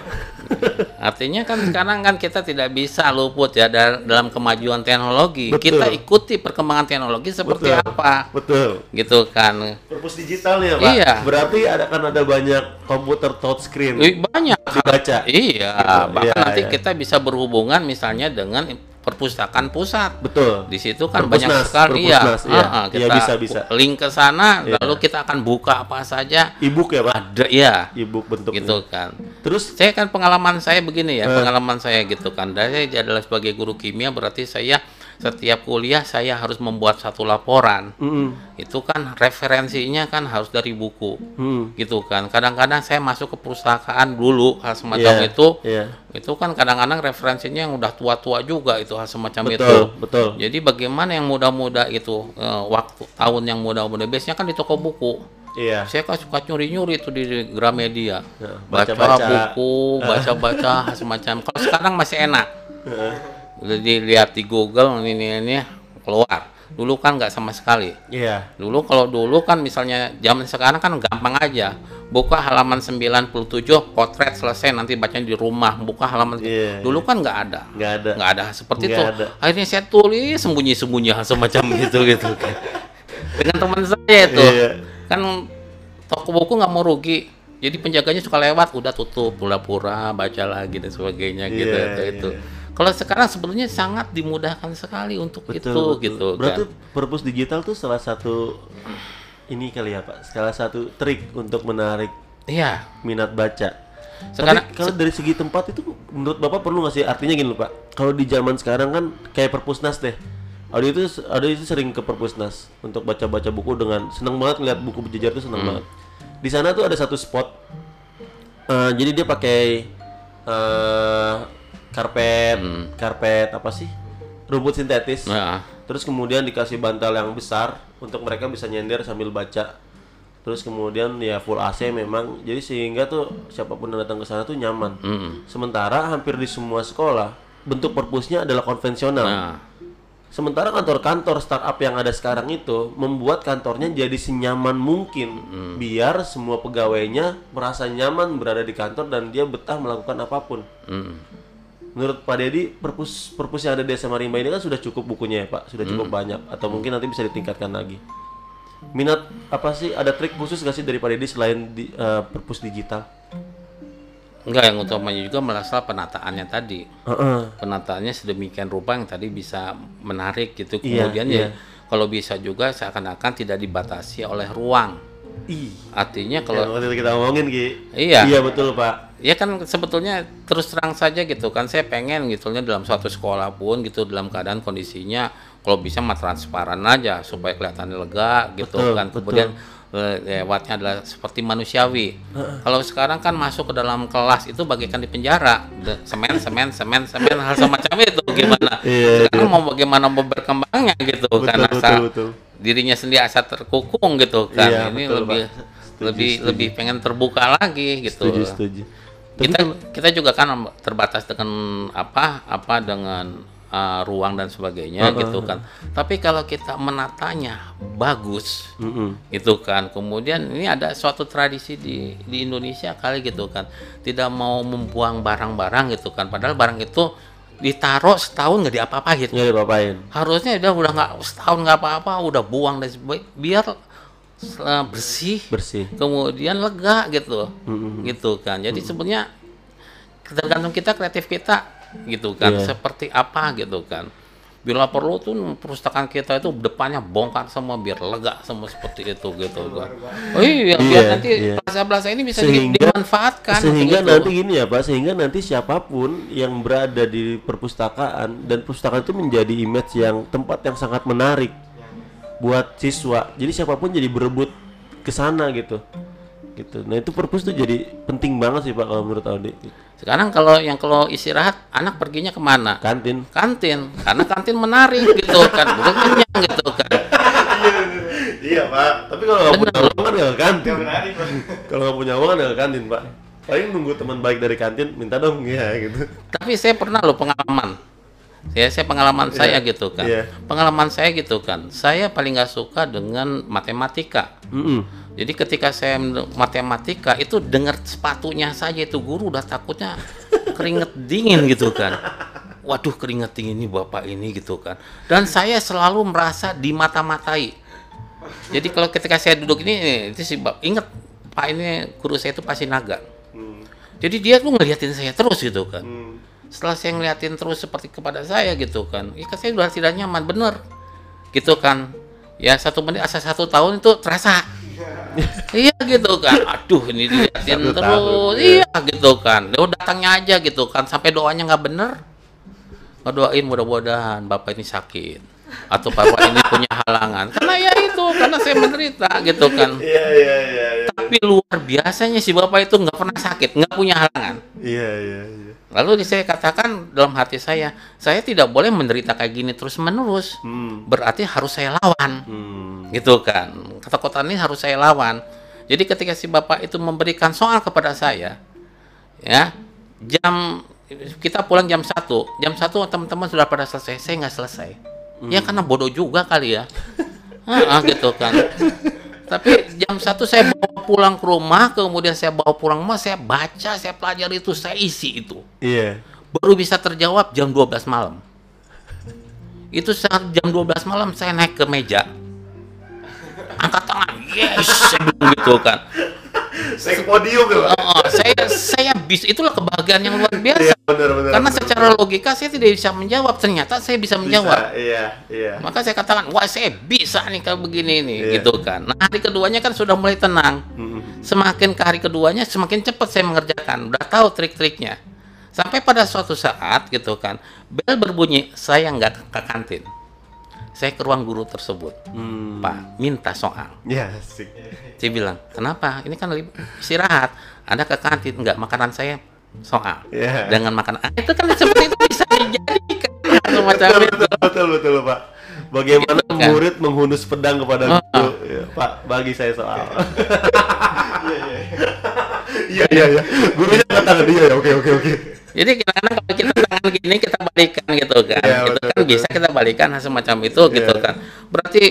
S2: Artinya kan sekarang kan kita tidak bisa luput ya da- dalam kemajuan teknologi.
S1: Betul.
S2: Kita ikuti perkembangan teknologi seperti
S1: Betul.
S2: apa,
S1: Betul.
S2: gitu kan.
S1: Perpus digital ya Pak.
S2: Iya.
S1: Berarti ada kan ada banyak komputer touchscreen
S2: Banyak.
S1: dibaca.
S2: Iya,
S1: Gitu.
S2: bahkan
S1: Iya,
S2: nanti
S1: iya.
S2: kita bisa berhubungan misalnya dengan perpustakaan pusat.
S1: Betul.
S2: Di situ kan
S1: Perpusnas,
S2: banyak sekali ya.
S1: iya.
S2: Ah,
S1: Iya,
S2: kita
S1: bisa, bisa.
S2: link ke sana
S1: Iya.
S2: lalu kita akan buka apa saja.
S1: E-book ya Pak.
S2: Ada ya.
S1: E-book bentuknya.
S2: Gitu kan.
S1: Terus
S2: Saya kan pengalaman saya begini ya,
S1: Eh.
S2: pengalaman saya gitu kan. Dari saya adalah sebagai guru kimia berarti saya setiap kuliah saya harus membuat satu laporan.
S1: mm,
S2: Itu kan referensinya kan harus dari buku.
S1: mm,
S2: Gitu kan. Kadang-kadang saya masuk ke perpustakaan dulu hal semacam
S1: Iya,
S2: itu.
S1: iya.
S2: Itu kan kadang-kadang referensinya yang udah tua-tua juga itu hal semacam itu.
S1: Betul, betul.
S2: Jadi bagaimana yang muda-muda itu eh, waktu tahun yang muda-muda biasanya kan di toko buku.
S1: Iya.
S2: Saya kan suka nyuri-nyuri itu di Gramedia.
S1: Ya,
S2: baca,
S1: baca-baca.
S2: buku, baca-baca semacam. Kalau sekarang masih enak. Udah dilihat di Google ini ini keluar. Dulu kan nggak sama sekali.
S1: Iya.
S2: Dulu kalau dulu kan misalnya zaman sekarang kan gampang aja. Buka halaman 97 potret selesai nanti bacanya di rumah. Buka halaman
S1: Iya,
S2: dulu kan nggak ada.
S1: Nggak ada.
S2: Nggak ada seperti itu.
S1: ada.
S2: Akhirnya saya tulis sembunyi-sembunyi hal semacam itu gitu kan. Dengan teman saya itu.
S1: Iya.
S2: Kan toko buku nggak mau rugi. Jadi penjaganya suka lewat, udah tutup, pura-pura, baca lagi dan sebagainya gitu
S1: Iya,
S2: itu.
S1: iya.
S2: itu. Kalau sekarang sebetulnya sangat dimudahkan sekali untuk
S1: Betul,
S2: itu
S1: betul.
S2: gitu
S1: Berarti
S2: kan.
S1: perpus digital tuh salah satu ini kali ya Pak. Salah satu trik untuk menarik
S2: Iya.
S1: minat baca.
S2: Sekarang-
S1: Tapi kalau dari segi tempat itu menurut Bapak perlu nggak sih? Artinya gini loh Pak. Kalau di zaman sekarang kan kayak perpusnas deh. Audi itu Audi itu sering ke perpusnas untuk baca-baca buku dengan seneng banget ngeliat buku berjejer tuh seneng banget. Di sana tuh ada satu spot. eh, jadi dia pakai eh karpet, karpet apa sih? Rumput sintetis.
S2: Nah,
S1: Terus kemudian dikasih bantal yang besar untuk mereka bisa nyender sambil baca. Terus kemudian ya full AC memang. Jadi sehingga tuh siapa pun yang datang ke sana tuh nyaman.
S2: mm.
S1: Sementara hampir di semua sekolah bentuk perpusnya adalah konvensional.
S2: nah,
S1: Sementara kantor-kantor startup yang ada sekarang itu membuat kantornya jadi senyaman mungkin biar semua pegawainya merasa nyaman berada di kantor dan dia betah melakukan apa pun.
S2: mm.
S1: Menurut Pak Dedi, perpus perpus yang ada di SMA Rimba ini kan sudah cukup bukunya ya Pak, sudah cukup banyak atau mungkin nanti bisa ditingkatkan lagi. Minat apa sih? Ada trik khusus gak sih dari Pak Dedi selain di, eh, perpus digital?
S2: enggak yang utamanya juga masalah penataannya tadi.
S1: Heeh.
S2: Penataannya sedemikian rupa yang tadi bisa menarik gitu.
S1: Iya,
S2: Kemudian
S1: iya.
S2: ya kalau bisa juga seakan-akan tidak dibatasi oleh ruang.
S1: Ih,
S2: Artinya
S1: kalau waktu itu kita ngomongin Ki.
S2: Iya.
S1: Iya betul Pak.
S2: ya kan sebetulnya terus terang saja gitu kan saya pengen gitunya dalam suatu sekolah pun gitu dalam keadaan kondisinya kalau bisa mah transparan aja supaya kelihatan lega gitu
S1: Betul,
S2: kan
S1: betul.
S2: kemudian Le- lewatnya adalah seperti manusiawi. Kalau sekarang kan masuk ke dalam kelas itu bagaikan di penjara, semen, semen, semen, semen, hal semacam itu gimana?
S1: Iya,
S2: sekarang mau bagaimana mau berkembangnya gitu
S1: Betul,
S2: kan
S1: betul,
S2: asal
S1: betul.
S2: Dirinya sendiri asal terkukung gitu kan.
S1: Iya,
S2: Ini
S1: betul,
S2: lebih
S1: Pak. Setuju,
S2: lebih
S1: setuju.
S2: lebih pengen terbuka lagi gitu.
S1: Setuju, setuju.
S2: Kita
S1: kalau-
S2: kita juga kan terbatas dengan apa apa dengan uh, ruang dan sebagainya
S1: Uh-uh.
S2: gitu kan. Tapi kalau kita menatanya bagus
S1: Mm-mm.
S2: gitu kan. Kemudian ini ada suatu tradisi di di Indonesia kali gitu kan. Tidak mau membuang barang-barang gitu kan. Padahal barang itu ditaruh setahun nggak diapa-apain.
S1: nggak diapa-apain.
S2: Harusnya udah udah nggak setahun nggak apa-apa, udah buang dan sebagainya. biar uh, bersih
S1: bersih.
S2: kemudian lega gitu
S1: Mm-mm.
S2: gitu kan jadi sebenarnya tergantung kita kreatif kita gitu kan
S1: Iya.
S2: seperti apa gitu kan bila perlu tuh perpustakaan kita itu depannya bongkar semua biar lega semua seperti itu gitu kan oh iya biar
S1: Iya,
S2: nanti
S1: iya.
S2: plaza-plaza ini bisa
S1: Sehingga-
S2: dimanfaatkan
S1: sehingga
S2: gitu.
S1: nanti gini ya Pak, sehingga nanti siapa pun yang berada di perpustakaan dan perpustakaan itu menjadi image yang tempat yang sangat menarik buat siswa. Jadi siapa pun jadi berebut ke sana gitu. Gitu. Nah, itu perpus tuh jadi penting banget sih Pak kalau menurut Audi.
S2: sekarang kalau yang kalau istirahat anak perginya ke mana
S1: Kantin.
S2: kantin karena kantin menarik gitu kan udah kenyang gitu kan
S1: iya Pak, tapi kalau nggak punya uang kan nggak ke kantin. kalau nggak punya uang kan nggak ke kantin Pak. Paling nunggu teman baik dari kantin minta dong ya gitu.
S2: tapi saya pernah loh pengalaman ya saya pengalaman saya gitu kan.
S1: Iya.
S2: pengalaman saya gitu kan. Saya paling nggak suka dengan matematika.
S1: Mm-mm.
S2: jadi ketika saya matematika itu dengar sepatunya saja itu guru udah takutnya keringet dingin gitu kan. Waduh keringet dingin ini bapak ini gitu kan. Dan saya selalu merasa dimata-matai. Jadi kalau ketika saya duduk ini nih, itu sih inget pak ini guru saya itu pasti naga.
S1: Hmm.
S2: jadi dia tuh ngeliatin saya terus gitu kan.
S1: Hmm.
S2: Setelah saya ngeliatin terus seperti kepada saya gitu kan ya kan saya udah tidak nyaman bener. Gitu kan. Ya satu menit asal satu tahun itu terasa. Iya gitu kan. Aduh ini
S1: Satu
S2: diliatin terus.
S1: tahun,
S2: iya gitu kan. Lo datangnya aja gitu kan. Sampai doanya nggak bener. Ngedoain mudah-mudahan bapak ini sakit atau bapak ini punya halangan karena ya itu karena saya menderita gitu kan
S1: Iya iya iya iya.
S2: tapi luar biasanya si bapak itu nggak pernah sakit nggak punya halangan
S1: Iya iya iya.
S2: Lalu saya katakan dalam hati saya, saya tidak boleh menderita kayak gini terus menerus.
S1: Hmm.
S2: Berarti harus saya lawan,
S1: Hmm.
S2: gitu kan? Ketakutan ini harus saya lawan. Jadi ketika si bapak itu memberikan soal kepada saya, ya jam kita pulang jam satu, jam satu teman-teman sudah pada selesai, saya nggak selesai. Ya karena bodoh juga kali ya, Ah, gitu kan. Tapi jam satu saya bawa pulang ke rumah, kemudian saya bawa pulang rumah, saya baca, saya pelajari itu, saya isi itu
S1: Iya.
S2: baru bisa terjawab jam 12 malam. Itu saat jam 12 malam saya naik ke meja. Angkat tangan, yes, gitu kan.
S1: Saya podium ya, Pak.
S2: Oh, saya saya bisa itulah kebahagiaan yang luar biasa.
S1: Iya, benar benar.
S2: Karena
S1: benar.
S2: secara logika saya tidak bisa menjawab, ternyata saya bisa
S1: Bisa,
S2: menjawab.
S1: Iya, iya.
S2: Maka saya katakan, wah saya bisa nih kalau begini nih,
S1: Iya.
S2: gitu kan. Nah hari keduanya kan sudah mulai tenang. Semakin ke hari keduanya, semakin cepat saya mengerjakan. Udah tahu trik-triknya. Sampai pada suatu saat gitu kan, bel berbunyi, saya nggak ke kantin. Saya ke ruang guru tersebut.
S1: Hmm.
S2: Pak, minta soal.
S1: Ya, asik.
S2: Saya bilang, kenapa? Ini kan istirahat. Anda ke kantin, nggak makanan saya soal.
S1: Iya.
S2: Dengan makanan, Ah, itu kan seperti itu bisa dijadikan semacam
S1: Betul,
S2: itu.
S1: betul, betul, betul, Pak. Bagaimana
S2: Gitu kan.
S1: murid menghunus pedang kepada
S2: Oh.
S1: guru? Ya, Pak, bagi saya soal. Iya, iya, iya. Gurunya tangan dia ya. Oke, oke, oke.
S2: Jadi kadang-kadang kalau kita gini kita balikan gitu kan,
S1: Iya,
S2: itu
S1: betul,
S2: kan
S1: betul.
S2: bisa kita balikan hal semacam itu gitu
S1: Iya.
S2: kan. Berarti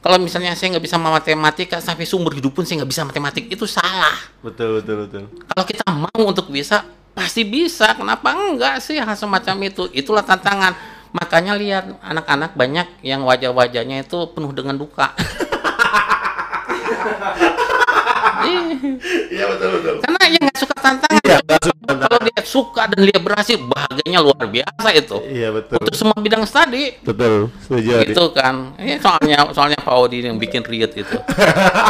S2: kalau misalnya saya nggak bisa matematika sampai seumur hidup pun saya nggak bisa matematik itu salah.
S1: Betul, betul, betul.
S2: Kalau kita mau untuk bisa pasti bisa. Kenapa enggak sih hal semacam itu? Itulah tantangan. Makanya lihat anak-anak banyak yang wajah-wajahnya itu penuh dengan duka. Iya.
S1: Iya, betul, betul.
S2: Karena yang nggak suka tantangan.
S1: Iya, nggak suka tantangan.
S2: Kalau dia suka dan dia berhasil, bahagianya luar biasa itu.
S1: Iya, betul.
S2: Untuk semua bidang studi,
S1: Betul, setuju.
S2: Gitu kan. Ini soalnya soalnya Pak Odi yang bikin riet itu.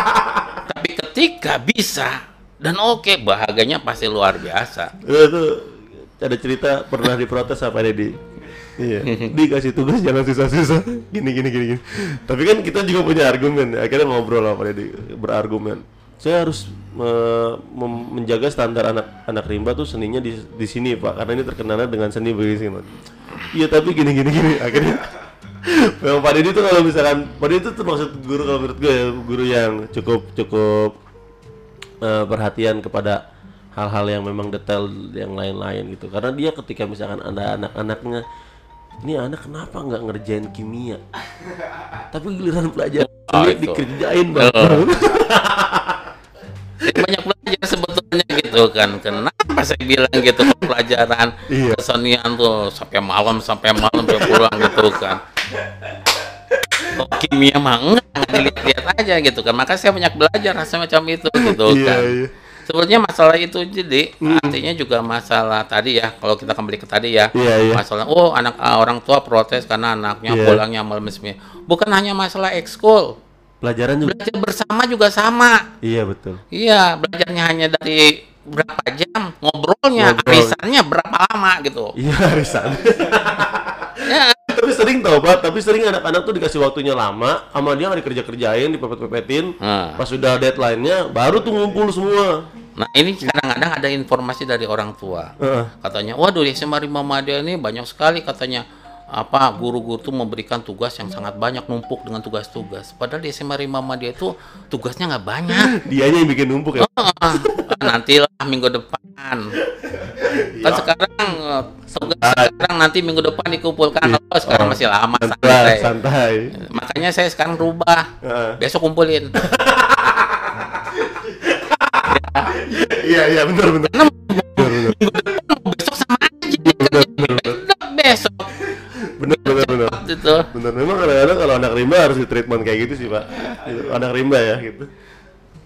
S2: Tapi ketika bisa dan oke, bahagianya pasti luar biasa.
S1: Itu ada cerita pernah diprotes apa Dedi? Iya. Dikasih tugas jangan susah-susah. Gini gini gini gini. Tapi kan kita juga punya argumen. Akhirnya ngobrol sama Pak Deddy berargumen. Saya harus mem- menjaga standar anak anak rimba tuh seninya di di sini Pak. Karena ini terkenalnya dengan seni begini. Iya tapi gini gini gini. Akhirnya Memang Pak Deddy tuh kalau misalkan Pak Deddy tuh termasuk guru kalau menurut gue ya, guru yang cukup cukup eh, perhatian kepada hal-hal yang memang detail yang lain-lain gitu. Karena dia ketika misalkan ada anak-anaknya ini anak kenapa nggak ngerjain kimia? Tapi giliran pelajaran
S2: Oh,
S1: dikerjain bang.
S2: Saya banyak belajar sebetulnya gitu kan. Kenapa saya bilang gitu pelajaran
S1: Iya.
S2: kesenian tuh sampai malam sampai malam sampai pulang gitu kan. Kok kimia mah enggak dilihat-lihat aja gitu kan. Maka saya banyak belajar semacam itu gitu
S1: iya
S2: kan.
S1: iya.
S2: Sebetulnya masalah itu jadi artinya juga masalah tadi ya kalau kita kembali ke tadi ya
S1: Iya, iya.
S2: masalah oh anak ah, orang tua protes karena anaknya
S1: Iya.
S2: pulangnya malam bukan hanya masalah ekskul
S1: pelajaran juga
S2: belajar bersama juga sama.
S1: Iya betul.
S2: Iya belajarnya hanya dari berapa jam ngobrolnya
S1: Ngobrol.
S2: arisannya berapa lama gitu.
S1: Iya arisan.
S2: Ya.
S1: Tapi sering tau pak. Tapi sering anak-anak tuh dikasih waktunya lama sama dia nggak dikerja kerjain dipepet-pepetin.
S2: Nah.
S1: pas sudah deadline-nya baru tuh ngumpul semua.
S2: Nah ini kadang-kadang ada informasi dari orang tua.
S1: Heeh.
S2: katanya waduh di SMA Rimba Madya ini banyak sekali katanya apa guru-guru tuh memberikan tugas yang sangat banyak numpuk dengan tugas-tugas. Padahal di SMA Rimba Madya itu tugasnya nggak banyak.
S1: Dianya yang bikin numpuk ya?
S2: Ah, nantilah minggu depan. Kan sekarang eh, sekarang nanti minggu depan dikumpulkan. Oh sekarang masih lama
S1: santai
S2: santai.
S1: santai.
S2: Makanya saya sekarang rubah. Besok kumpulin.
S1: Iya iya benar benar benar benar benar
S2: gitu
S1: benar memang kadang-kadang kalau anak rimba harus di treatment kayak gitu sih pak. Anak rimba ya gitu.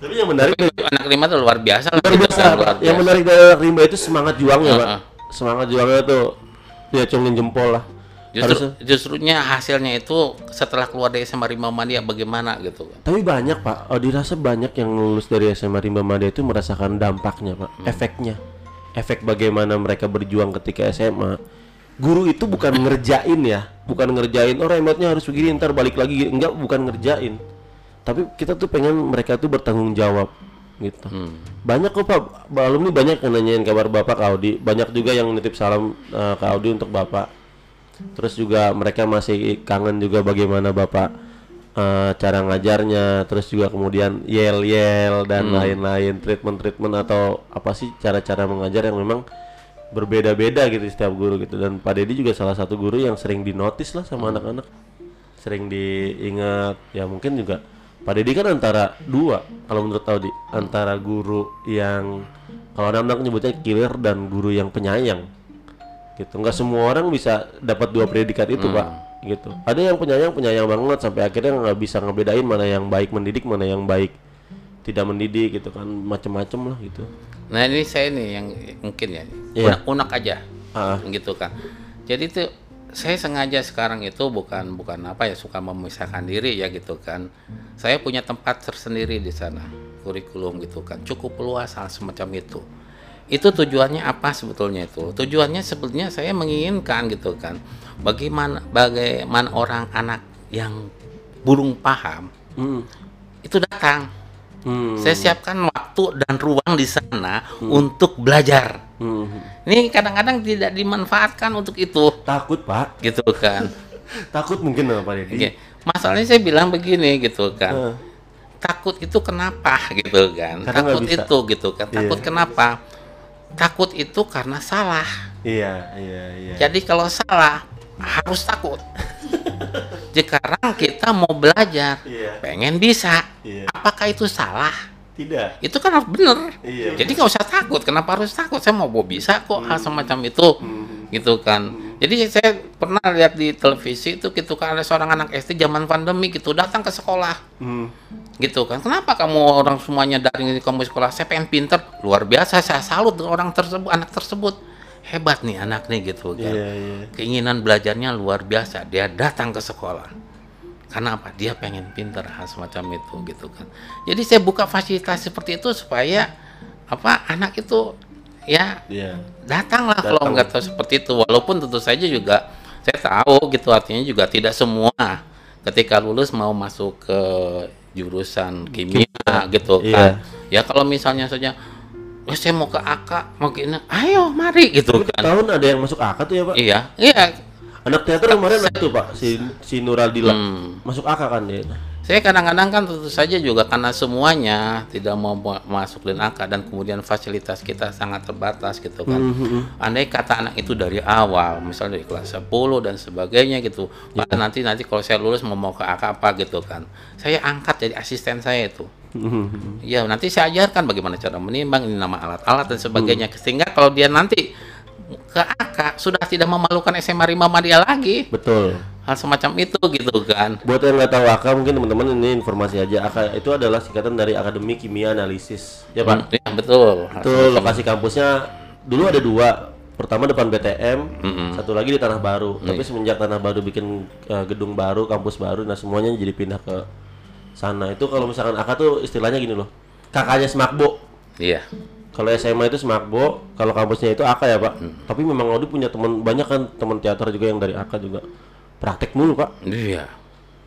S1: Tapi yang menarik
S2: Tapi anak lima tuh luar biasa
S1: luar biasa. Pak.
S2: luar
S1: yang
S2: biasa.
S1: menarik dari anak rimba itu semangat juangnya pak.
S2: Heeh.
S1: semangat juangnya tuh dia cungin jempol lah.
S2: Justru justrunya hasilnya itu setelah keluar dari SMA Rimba Madya bagaimana gitu kan.
S1: Tapi banyak pak, oh, dirasa banyak yang lulus dari SMA Rimba Madya itu merasakan dampaknya pak, efeknya, efek bagaimana mereka berjuang ketika SMA. Guru itu bukan ngerjain ya, bukan ngerjain, oh remote-nya harus begini, ntar balik lagi, enggak, bukan ngerjain. Tapi kita tuh pengen mereka tuh bertanggung jawab gitu. Banyak kok pak, alumni banyak yang nanyain kabar bapak ke Audi, banyak juga yang nitip salam eh, ke Audi untuk bapak. Terus juga mereka masih kangen juga bagaimana bapak eh, cara ngajarnya, terus juga kemudian yel yel dan lain-lain treatment treatment atau apa sih cara-cara mengajar yang memang berbeda-beda gitu setiap guru gitu. Dan Pak Deddy juga salah satu guru yang sering dinotis lah sama anak-anak, sering diingat. Ya mungkin juga Pak Deddy kan antara dua kalau menurut Audi. Antara guru yang kalau anak-anak nyebutnya killer dan guru yang penyayang. Gitu. Nggak semua orang bisa dapat dua predikat itu pak. Gitu. Ada yang penyayang penyayang banget. Sampai akhirnya nggak bisa ngebedain mana yang baik mendidik mana yang baik tidak mendidik gitu kan. Macem-macem lah gitu
S2: Nah ini saya nih yang mungkin ya
S1: Iya.
S2: unek-unek aja
S1: Ah.
S2: gitu kan. Jadi itu saya sengaja sekarang itu bukan bukan apa ya suka memisahkan diri ya gitu kan. Saya punya tempat tersendiri di sana kurikulum gitu kan cukup luas hal semacam itu. Itu tujuannya apa sebetulnya itu? Tujuannya sebetulnya saya menginginkan gitu kan. Bagaimana bagaimana orang anak yang burung paham
S1: Hmm.
S2: itu datang.
S1: Hmm.
S2: Saya siapkan waktu dan ruang di sana untuk belajar.
S1: Hmm.
S2: Ini kadang-kadang tidak dimanfaatkan untuk itu,
S1: takut pak
S2: gitu kan.
S1: takut mungkin Pak Deddy
S2: Oke, Masalahnya saya bilang begini gitu kan.
S1: Eh.
S2: Takut itu kenapa gitu kan?
S1: Karena
S2: Takut itu gitu kan.
S1: Iya.
S2: Takut kenapa? Takut itu karena salah.
S1: iya iya iya
S2: Jadi kalau salah harus takut. Sekarang kita mau belajar,
S1: Iya.
S2: pengen bisa.
S1: Iya.
S2: Apakah itu salah?
S1: tidak
S2: Itu kan harus bener.
S1: Iya.
S2: Jadi nggak usah takut. Kenapa harus takut? Saya mau mau bisa kok hal semacam itu,
S1: Hmm.
S2: gitu kan. Jadi saya pernah lihat di televisi itu gitu kan ada seorang anak SD zaman pandemi gitu datang ke sekolah,
S1: Hmm.
S2: gitu kan. Kenapa kamu orang semuanya daring di kamu sekolah? Saya pengen pinter, luar biasa. Saya salut dengan orang tersebut, anak tersebut. Hebat nih anak nih gitu kan.
S1: iya iya
S2: Keinginan belajarnya luar biasa. Dia datang ke sekolah. Karena apa? Dia pengen pinter hal semacam itu gitu kan. Jadi saya buka fasilitas seperti itu supaya apa anak itu ya
S1: iya
S2: datanglah kalau
S1: Datang.
S2: nggak tahu seperti itu. Walaupun tentu saja juga saya tahu gitu artinya juga tidak semua ketika lulus mau masuk ke jurusan kimia, gitu
S1: Iya.
S2: kan ya kalau misalnya saja "Eh, saya mau ke AK mau ke ini ayo mari gitu
S1: Tapi
S2: kan
S1: tahun ada yang masuk AK tuh ya pak
S2: iya iya
S1: anak teater kemarin ada tuh pak si si Nuraldila
S2: Hmm.
S1: masuk AK kan dia
S2: Saya kadang-kadang kan tentu saja juga karena semuanya tidak mau ma- masuk dan AK dan kemudian fasilitas kita sangat terbatas gitu kan.
S1: Mhm.
S2: Andai kata anak itu dari awal, misalnya dari kelas 10 dan sebagainya gitu. Pak, nanti nanti kalau saya lulus mau mau ke AK apa gitu kan. Saya angkat jadi asisten saya itu.
S1: Mhm.
S2: Ya, nanti saya ajarkan bagaimana cara menimbang, ini nama alat-alat dan sebagainya.
S1: Hmm.
S2: Sehingga kalau dia nanti ke AK sudah tidak memalukan SMA Rima Madia lagi.
S1: betul
S2: Hal semacam itu gitu kan.
S1: buat yang nggak tahu AK mungkin teman-teman ini informasi aja AK itu adalah singkatan dari Akademi Kimia Analisis ya pak
S2: Ya, betul.
S1: itu lokasi kampusnya dulu ada dua pertama depan BTM satu lagi di Tanah Baru tapi semenjak Tanah Baru bikin eh, gedung baru kampus baru nah semuanya jadi pindah ke sana itu kalau misalkan AK tuh istilahnya gini loh kakaknya Smakbo.
S2: Iya.
S1: kalau SMA itu Smakbo kalau kampusnya itu AK ya pak. Tapi memang Audi punya teman banyak kan teman teater juga yang dari AK juga. Praktek mulu pak.
S2: Iya.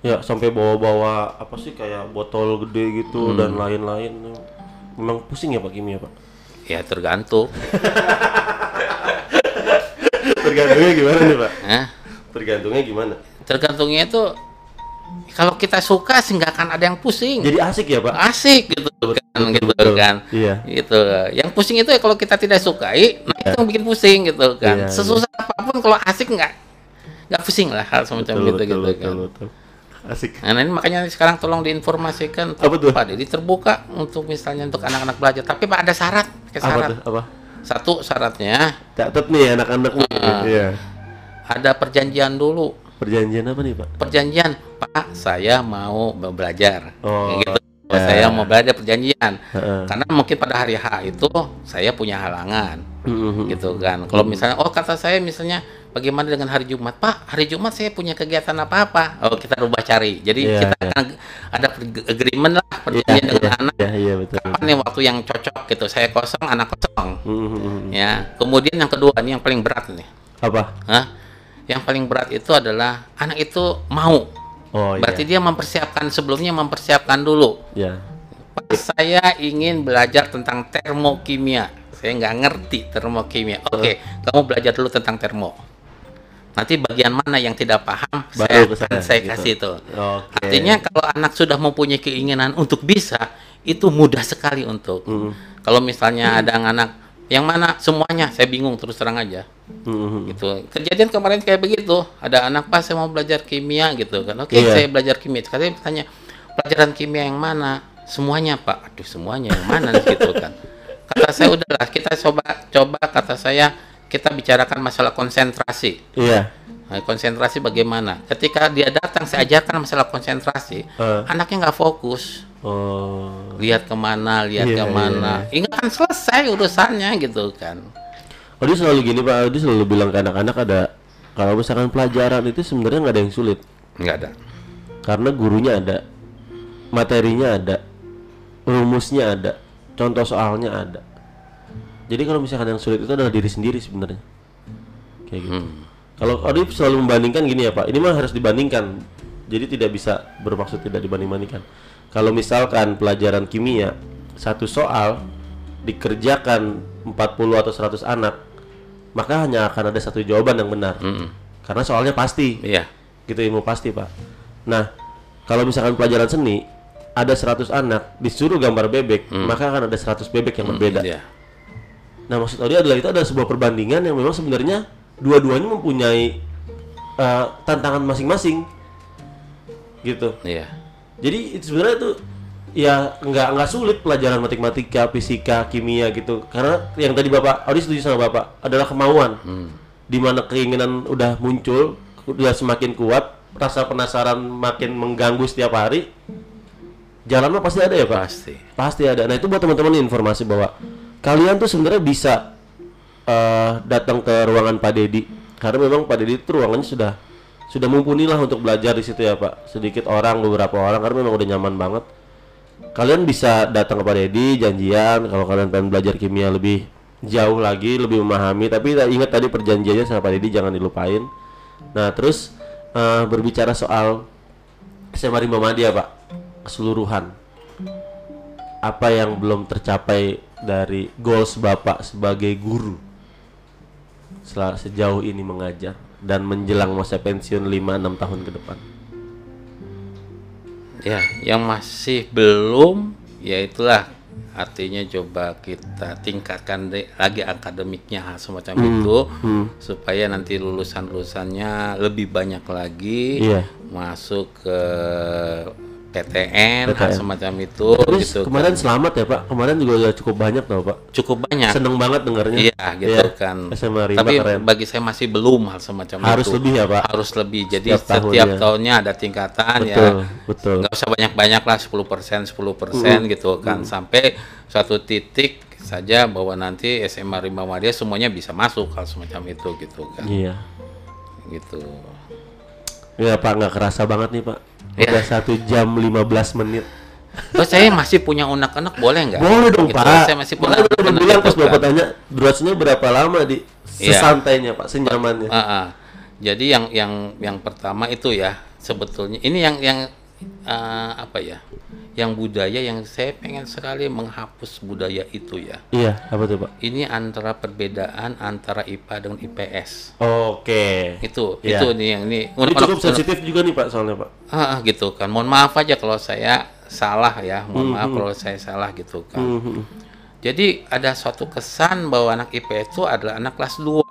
S1: ya sampai bawa-bawa apa sih kayak botol gede gitu dan lain-lain. Memang pusing ya pak kimia pak.
S2: Ya tergantung.
S1: tergantungnya gimana nih pak?
S2: Hah?
S1: tergantungnya gimana?
S2: Tergantungnya itu kalau kita suka sih nggak akan ada yang pusing.
S1: jadi asik ya pak
S2: Asik gitu kan, gitu
S1: betul.
S2: kan.
S1: Iya.
S2: Gitu. Yang pusing itu ya kalau kita tidak sukai, nah itu yang bikin pusing gitu kan.
S1: Iya,
S2: Sesusah apa pun kalau asik nggak nggak pusing lah hal semacam
S1: betul,
S2: itu
S1: betul,
S2: gitu
S1: betul,
S2: kan.
S1: betul. asik
S2: Nah ini makanya sekarang tolong diinformasikan
S1: Apa tuh?
S2: Pak Dedi terbuka untuk misalnya untuk anak-anak belajar. Tapi Pak ada syarat,
S1: apa
S2: syarat.
S1: tuh apa
S2: Satu syaratnya
S1: catat nih anak-anak
S2: Ah.
S1: iya
S2: ada perjanjian dulu.
S1: Perjanjian apa nih pak?
S2: Perjanjian. Pak saya mau be- belajar.
S1: Oh,
S2: gitu.
S1: ya.
S2: saya mau belajar perjanjian.
S1: Heeh.
S2: karena mungkin pada hari H itu saya punya halangan
S1: Mhm.
S2: gitu kan. Kalau misalnya oh kata saya misalnya bagaimana dengan hari Jumat? Pak hari Jumat saya punya kegiatan apa apa oh kita rubah cari. Jadi
S1: Iya,
S2: kita
S1: iya.
S2: akan ada agreement lah perjanjian dengan
S1: iya.
S2: anak.
S1: Iya iya betul
S2: kapan nih waktu yang cocok gitu? Saya kosong anak kosong.
S1: Mhm.
S2: ya kemudian yang kedua ini yang paling berat nih.
S1: Apa?
S2: Hah? Yang paling berat itu adalah anak itu mau
S1: oh
S2: Berarti
S1: iya
S2: dia mempersiapkan sebelumnya mempersiapkan dulu. Pak, saya ingin belajar tentang termokimia. Saya nggak ngerti termokimia. Oke, kamu belajar dulu tentang termo. Nanti bagian mana yang tidak paham, saya,
S1: Baru ke
S2: akan
S1: saya,
S2: saya
S1: gitu.
S2: kasih itu.
S1: oke
S2: Artinya kalau anak sudah mempunyai keinginan untuk bisa, itu mudah sekali untuk.
S1: Mhm.
S2: Kalau misalnya ada anak yang mana semuanya, saya bingung terus terang aja.
S1: Mhm.
S2: gitu. Kejadian kemarin kayak begitu. Ada anak pas saya mau belajar kimia gitu kan. Oke
S1: Iya.
S2: saya belajar kimia. Katanya bertanya pelajaran kimia yang mana? Semuanya pak. Aduh semuanya yang mana? Gitu kan. Kata saya udahlah kita coba coba. Kata saya kita bicarakan masalah konsentrasi.
S1: Iya
S2: Nah, konsentrasi bagaimana? Ketika dia datang saya ajarkan masalah konsentrasi
S1: Eh.
S2: anaknya nggak fokus.
S1: Oh.
S2: Lihat ke mana lihat
S1: Iya,
S2: ke mana. ini kan selesai urusannya gitu kan.
S1: Oh dia selalu gini pak, dia selalu bilang ke anak-anak ada kalau misalkan pelajaran itu sebenarnya nggak ada yang sulit.
S2: Nggak ada.
S1: Karena gurunya ada, materinya ada, rumusnya ada, contoh soalnya ada. Jadi kalau misalkan yang sulit itu adalah diri sendiri sebenarnya, kayak gitu.
S2: Hmm.
S1: Kalau Odi selalu membandingkan gini ya pak, ini mah harus dibandingkan, jadi tidak bisa bermaksud tidak dibanding-bandingkan. Kalau misalkan pelajaran kimia satu soal dikerjakan 40 atau 100 anak, maka hanya akan ada satu jawaban yang benar.
S2: Mm-mm.
S1: Karena soalnya pasti,
S2: iya
S1: gitu ilmu pasti pak. Nah, kalau misalkan pelajaran seni ada 100 anak disuruh gambar bebek, maka akan ada 100 bebek yang berbeda.
S2: iya
S1: Nah, maksud Odi adalah itu adalah sebuah perbandingan yang memang sebenarnya dua-duanya mempunyai eh, tantangan masing-masing, gitu.
S2: iya
S1: Jadi itu sebenarnya itu ya nggak nggak sulit pelajaran matematika, fisika, kimia gitu. Karena yang tadi bapak Odi setuju sama bapak adalah kemauan. Di mana keinginan udah muncul, udah semakin kuat, rasa penasaran makin mengganggu setiap hari. Jalan mah pasti ada ya pak.
S2: pasti
S1: Pasti ada. Nah itu buat teman-teman informasi bahwa kalian tuh sebenarnya bisa eh, datang ke ruangan Pak Dedi karena memang Pak Dedi itu ruangannya sudah sudah mumpuni lah untuk belajar di situ ya Pak. Sedikit orang, beberapa orang karena memang udah nyaman banget. Kalian bisa datang ke Pak Dedi, janjian kalau kalian pengen belajar kimia lebih jauh lagi, lebih memahami. Tapi ingat tadi perjanjiannya sama Pak Dedi jangan dilupain. Nah, terus eh, berbicara soal SMA Rimba Madya, Pak, keseluruhan. Apa yang belum tercapai dari goals Bapak sebagai guru sejauh ini mengajar dan menjelang masa pensiun 5-6 tahun ke depan?
S2: Ya, yang masih belum ya itulah artinya coba kita tingkatkan de- lagi akademiknya hal semacam itu
S1: hmm.
S2: supaya nanti lulusan-lulusannya lebih banyak lagi
S1: Iya.
S2: masuk ke PTN, hal
S1: PTN.
S2: semacam itu
S1: Terus
S2: gitu
S1: kemarin
S2: kan.
S1: selamat ya, Pak. Kemarin juga udah cukup banyak tau, Pak.
S2: cukup banyak
S1: Seneng banget dengarnya.
S2: Iya gitu
S1: Iya.
S2: kan.
S1: SMA Rimba
S2: Tapi
S1: keren.
S2: bagi saya masih belum hal semacam
S1: Harus
S2: itu.
S1: lebih ya, Pak?
S2: Harus lebih. Jadi
S1: Setiap
S2: setiap,
S1: tahunnya.
S2: tahunnya ada tingkatan ya.
S1: Betul, betul.
S2: Nggak usah banyak-banyak lah 10% 10% gitu kan. Sampai suatu titik saja bahwa nanti SMA Rimba Madya semuanya bisa masuk hal semacam itu gitu kan.
S1: Iya.
S2: Gitu.
S1: Ya Pak, nggak kerasa banget nih Pak.
S2: Iya.
S1: Udah satu jam 15 menit.
S2: Terus saya masih punya unek-unek boleh nggak?
S1: Boleh dong
S2: Gitu.
S1: Pak.
S2: Saya masih punya
S1: udah
S2: unek-unek
S1: bilang
S2: gitu
S1: pas Bapak
S2: kan.
S1: tanya durasinya berapa lama di
S2: Iya.
S1: sesantainya Pak, senyamannya.
S2: Ah. Jadi yang yang yang pertama itu ya sebetulnya ini yang yang eh, apa ya? Yang budaya yang saya pengen sekali menghapus budaya itu ya.
S1: Iya, apa tuh Pak?
S2: Ini antara perbedaan antara IPA dengan IPS.
S1: Oke.
S2: Itu
S1: Iya.
S2: itu nih yang ini
S1: Ini cukup sensitif juga nih Pak soalnya Pak.
S2: Ah, ah, gitu kan. Mohon maaf aja kalau saya salah ya. Mohon maaf kalau saya salah gitu kan.
S1: Mhm.
S2: Jadi ada suatu kesan bahwa anak IPS itu adalah anak kelas 2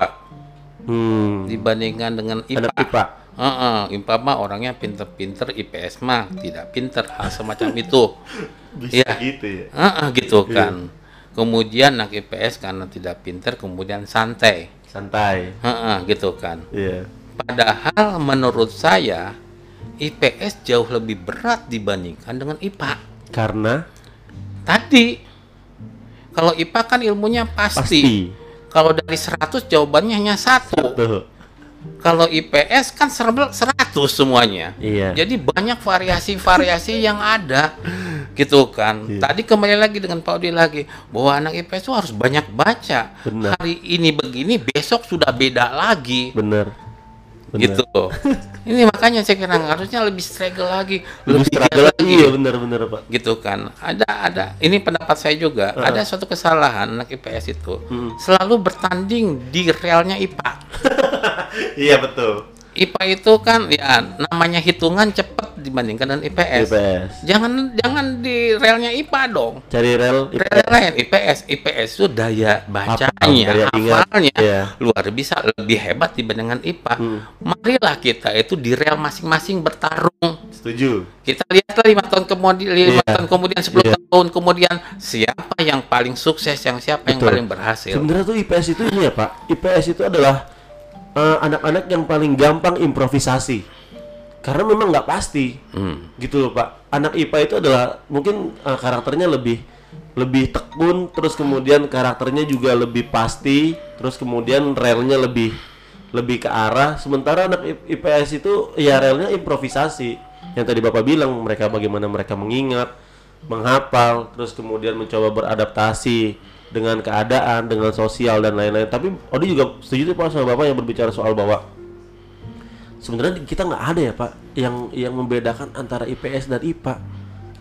S1: Hmm.
S2: dibandingkan dengan IPA.
S1: Anak IPA.
S2: Heeh, IPA mah orangnya pinter-pinter, IPS mah tidak pinter, hal semacam itu.
S1: Bisa
S2: Iya.
S1: gitu ya.
S2: Heeh, gitu kan. Kemudian anak IPS karena tidak pinter, kemudian santai.
S1: Santai.
S2: Heeh, gitu kan.
S1: Iya.
S2: Padahal menurut saya IPS jauh lebih berat dibandingkan dengan IPA.
S1: Karena
S2: Tadi kalau IPA kan ilmunya pasti.
S1: pasti.
S2: Kalau dari 100 jawabannya hanya satu.
S1: Tuh.
S2: Kalau IPS kan serba 100 semuanya.
S1: Iya.
S2: Jadi banyak variasi-variasi yang ada gitu kan.
S1: Iya.
S2: Tadi kembali lagi dengan Pak Udi lagi bahwa anak IPS itu harus banyak baca.
S1: Benar.
S2: Hari ini begini, besok sudah beda lagi.
S1: Bener. Bener.
S2: Gitu. ini makanya saya kira harusnya lebih struggle lagi,
S1: Lebih
S2: giat
S1: struggle lagi ya bener-bener Pak.
S2: gitu kan. Ada ada ini pendapat saya juga, ada suatu kesalahan anak IPS itu
S1: Hmm.
S2: selalu bertanding di realnya IPA.
S1: iya betul.
S2: IPA itu kan ya namanya hitungan cepat dibandingkan dengan IPS.
S1: IPS.
S2: Jangan jangan di relnya IPA dong.
S1: Cari rel
S2: Rel
S1: IPS.
S2: lain IPS, IPS itu daya bacanya,
S1: daya ingat.
S2: hafalnya
S1: Iya.
S2: luar biasa lebih hebat dibandingkan IPA.
S1: Hmm.
S2: Marilah kita itu di rel masing-masing bertarung.
S1: Setuju.
S2: Kita lihatlah lima tahun kemudian, lima
S1: Iya.
S2: tahun kemudian, sepuluh
S1: Iya.
S2: tahun kemudian siapa yang paling sukses, yang siapa yang
S1: Betul.
S2: paling berhasil.
S1: Sebenarnya tuh IPS itu ini ya Pak. IPS itu adalah eh, anak-anak yang paling gampang improvisasi. Karena memang nggak pasti.
S2: Hmm.
S1: Gitu loh Pak. Anak IPA itu adalah mungkin eh, karakternya lebih lebih tekun, terus kemudian karakternya juga lebih pasti, terus kemudian relnya lebih lebih ke arah. Sementara anak IPS itu ya relnya improvisasi. Yang tadi Bapak bilang mereka bagaimana mereka mengingat, menghafal, terus kemudian mencoba beradaptasi dengan keadaan, dengan sosial dan lain-lain. Tapi Odi juga setuju tuh Pak sama Bapak yang berbicara soal bahwa sebenarnya kita nggak ada ya Pak yang yang membedakan antara IPS dan IPA.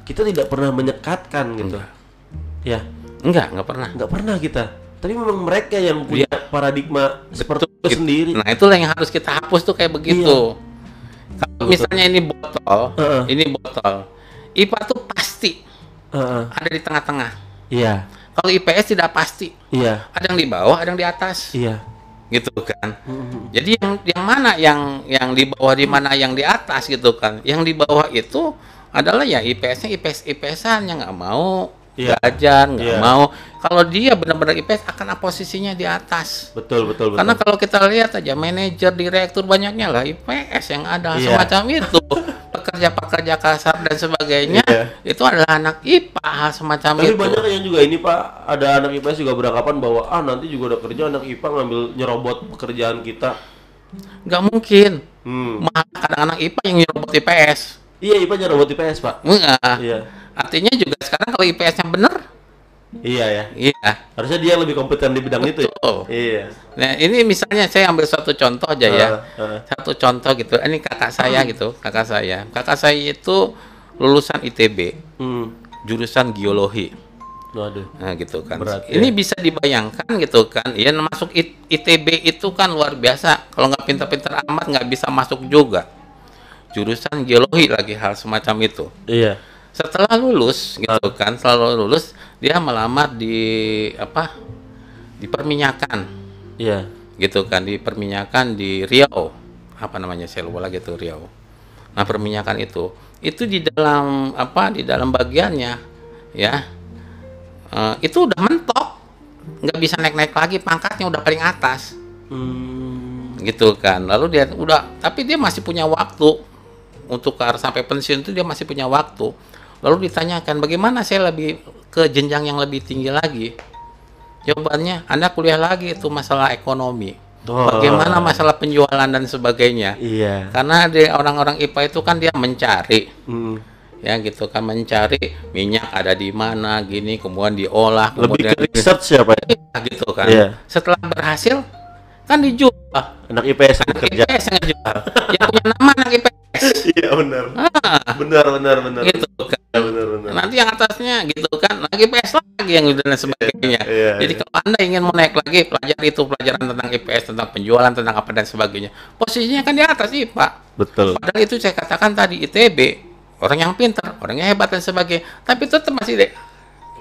S1: Kita tidak pernah menyekatkan gitu. Ya,
S2: Enggak, enggak pernah.
S1: nggak pernah kita. Tapi memang mereka yang punya paradigma seperti itu
S2: Gitu.
S1: sendiri.
S2: Nah, itulah yang harus kita hapus tuh kayak begitu. Kalau misalnya ini botol,
S1: Heeh.
S2: ini botol. IPA tuh pasti
S1: Heeh.
S2: ada di tengah-tengah.
S1: Iya,
S2: Kalau IPS tidak pasti.
S1: iya,
S2: Ada yang di bawah, ada yang di atas.
S1: iya.
S2: Gitu kan.
S1: Mhm.
S2: Jadi yang yang mana yang yang di bawah di mana yang di atas gitu kan. Yang di bawah itu adalah ya IPS-nya IPS IPS-an yang nggak mau
S1: Iya.
S2: belajar, nggak
S1: Iya.
S2: mau. Kalau dia benar-benar IPS akan posisinya di atas.
S1: Betul, betul, betul.
S2: Karena kalau kita lihat aja manajer, direktur banyaknya lah IPS yang ada
S1: Iya.
S2: semacam itu. Pekerja-pekerja kasar dan sebagainya
S1: Iya.
S2: itu adalah anak IPA semacam
S1: Tapi
S2: itu.
S1: banyak yang juga ini Pak, ada anak IPS juga beranggapan bahwa ah nanti juga udah kerja anak IPA ngambil nyerobot pekerjaan kita.
S2: Nggak mungkin.
S1: Hmm.
S2: Malah kadang anak IPA yang nyerobot IPS.
S1: Iya IPA nyerobot IPS Pak.
S2: Enggak.
S1: Iya.
S2: Artinya juga sekarang kalau IPS-nya benar,
S1: Iya ya.
S2: Iya.
S1: Harusnya dia lebih kompeten di bidang itu ya.
S2: Betul.
S1: Iya.
S2: Nah, ini misalnya saya ambil satu contoh aja ya.
S1: Ah.
S2: Satu contoh gitu. Ini kakak saya gitu, kakak saya. Kakak saya itu lulusan ITB,
S1: Hmm.
S2: jurusan geologi.
S1: Waduh.
S2: Nah, gitu kan.
S1: Berat,
S2: ini
S1: ya.
S2: bisa dibayangkan gitu kan. Ya masuk ITB itu kan luar biasa. Kalau nggak pintar-pintar amat nggak bisa masuk juga. Jurusan geologi lagi hal semacam itu.
S1: Iya.
S2: Setelah lulus gitu kan, setelah lulus dia melamar di apa? Di perminyakan
S1: Iya.
S2: gitu kan di perminyakan di Riau apa namanya saya lupa lagi tuh Riau nah perminyakan itu itu di dalam apa di dalam bagiannya ya eh, itu udah mentok nggak bisa naik naik lagi pangkatnya udah paling atas
S1: Hmm.
S2: gitu kan lalu dia udah tapi dia masih punya waktu untuk ke arah sampai pensiun itu dia masih punya waktu lalu ditanyakan bagaimana saya lebih ke jenjang yang lebih tinggi lagi jawabannya anda kuliah lagi itu masalah ekonomi
S1: Oh.
S2: bagaimana masalah penjualan dan sebagainya
S1: Iya.
S2: karena di orang-orang IPA itu kan dia mencari
S1: Hmm.
S2: ya gitu kan mencari minyak ada di mana gini kemudian diolah
S1: Lebih
S2: kemudian
S1: ke research ya Pak? ya?
S2: Gitu kan
S1: Iya.
S2: setelah berhasil kan dijual
S1: Anak IPS yang
S2: anak
S1: kerja.
S2: IPS yang yang punya nama anak IPS
S1: Iya benar.
S2: ah,
S1: Benar benar benar.
S2: gitu kan
S1: Iya, benar benar.
S2: nanti yang atasnya gitu kan lagi IPS lagi yang dan sebagainya
S1: Iya,
S2: jadi
S1: iya.
S2: kalau anda ingin mau naik lagi pelajari itu pelajaran tentang IPS tentang penjualan tentang apa dan sebagainya posisinya kan di atas sih pak
S1: Betul.
S2: padahal itu saya katakan tadi ITB orang yang pintar orang yang hebat dan sebagainya tapi tetap masih deh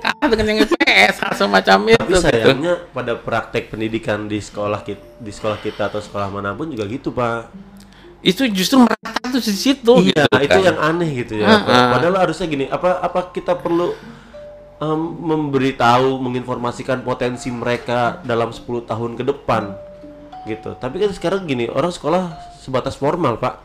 S2: kalah dengan yang IPS hal semacam itu
S1: Tapi
S2: gitu.
S1: sayangnya pada praktek pendidikan di sekolah kita, di sekolah kita atau sekolah mana pun juga gitu pak.
S2: Itu justru merata tuh di situ
S1: iya,
S2: gitu
S1: itu
S2: kan.
S1: yang aneh gitu ya.
S2: Ah.
S1: Padahal harusnya gini, apa apa kita perlu em, memberitahu, menginformasikan potensi mereka dalam 10 tahun ke depan gitu. Tapi kan sekarang gini, orang sekolah sebatas formal pak,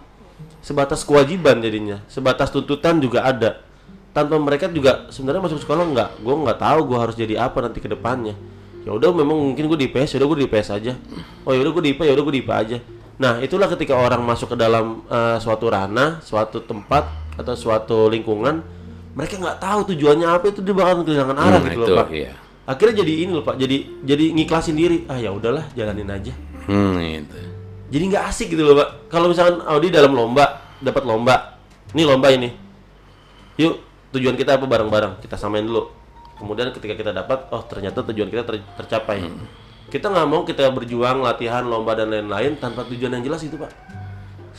S1: sebatas kewajiban jadinya, sebatas tuntutan juga ada. Tanpa mereka juga sebenarnya masuk sekolah nggak, gue nggak tahu gue harus jadi apa nanti ke depannya. Ya udah memang mungkin gue di IPS, ya udah gue di IPS aja. Oh ya udah gue di IPA, ya udah gue di IPA aja. Nah itulah ketika orang masuk ke dalam eh, suatu ranah, suatu tempat atau suatu lingkungan, mereka nggak tahu tujuannya apa itu dia bakal kehilangan arah
S2: Hmm,
S1: gitu
S2: itu,
S1: loh pak.
S2: iya.
S1: Akhirnya jadi ini loh pak, jadi jadi ngiklasin diri. Ah ya udahlah, jalanin aja.
S2: hmm, itu.
S1: Jadi nggak asik gitu loh pak. Kalau misalkan Audi dalam lomba dapat lomba, ini lomba ini, yuk tujuan kita apa bareng-bareng kita samain dulu. Kemudian ketika kita dapat, oh ternyata tujuan kita ter- tercapai. Kita nggak mau kita berjuang latihan lomba dan lain-lain tanpa tujuan yang jelas itu pak.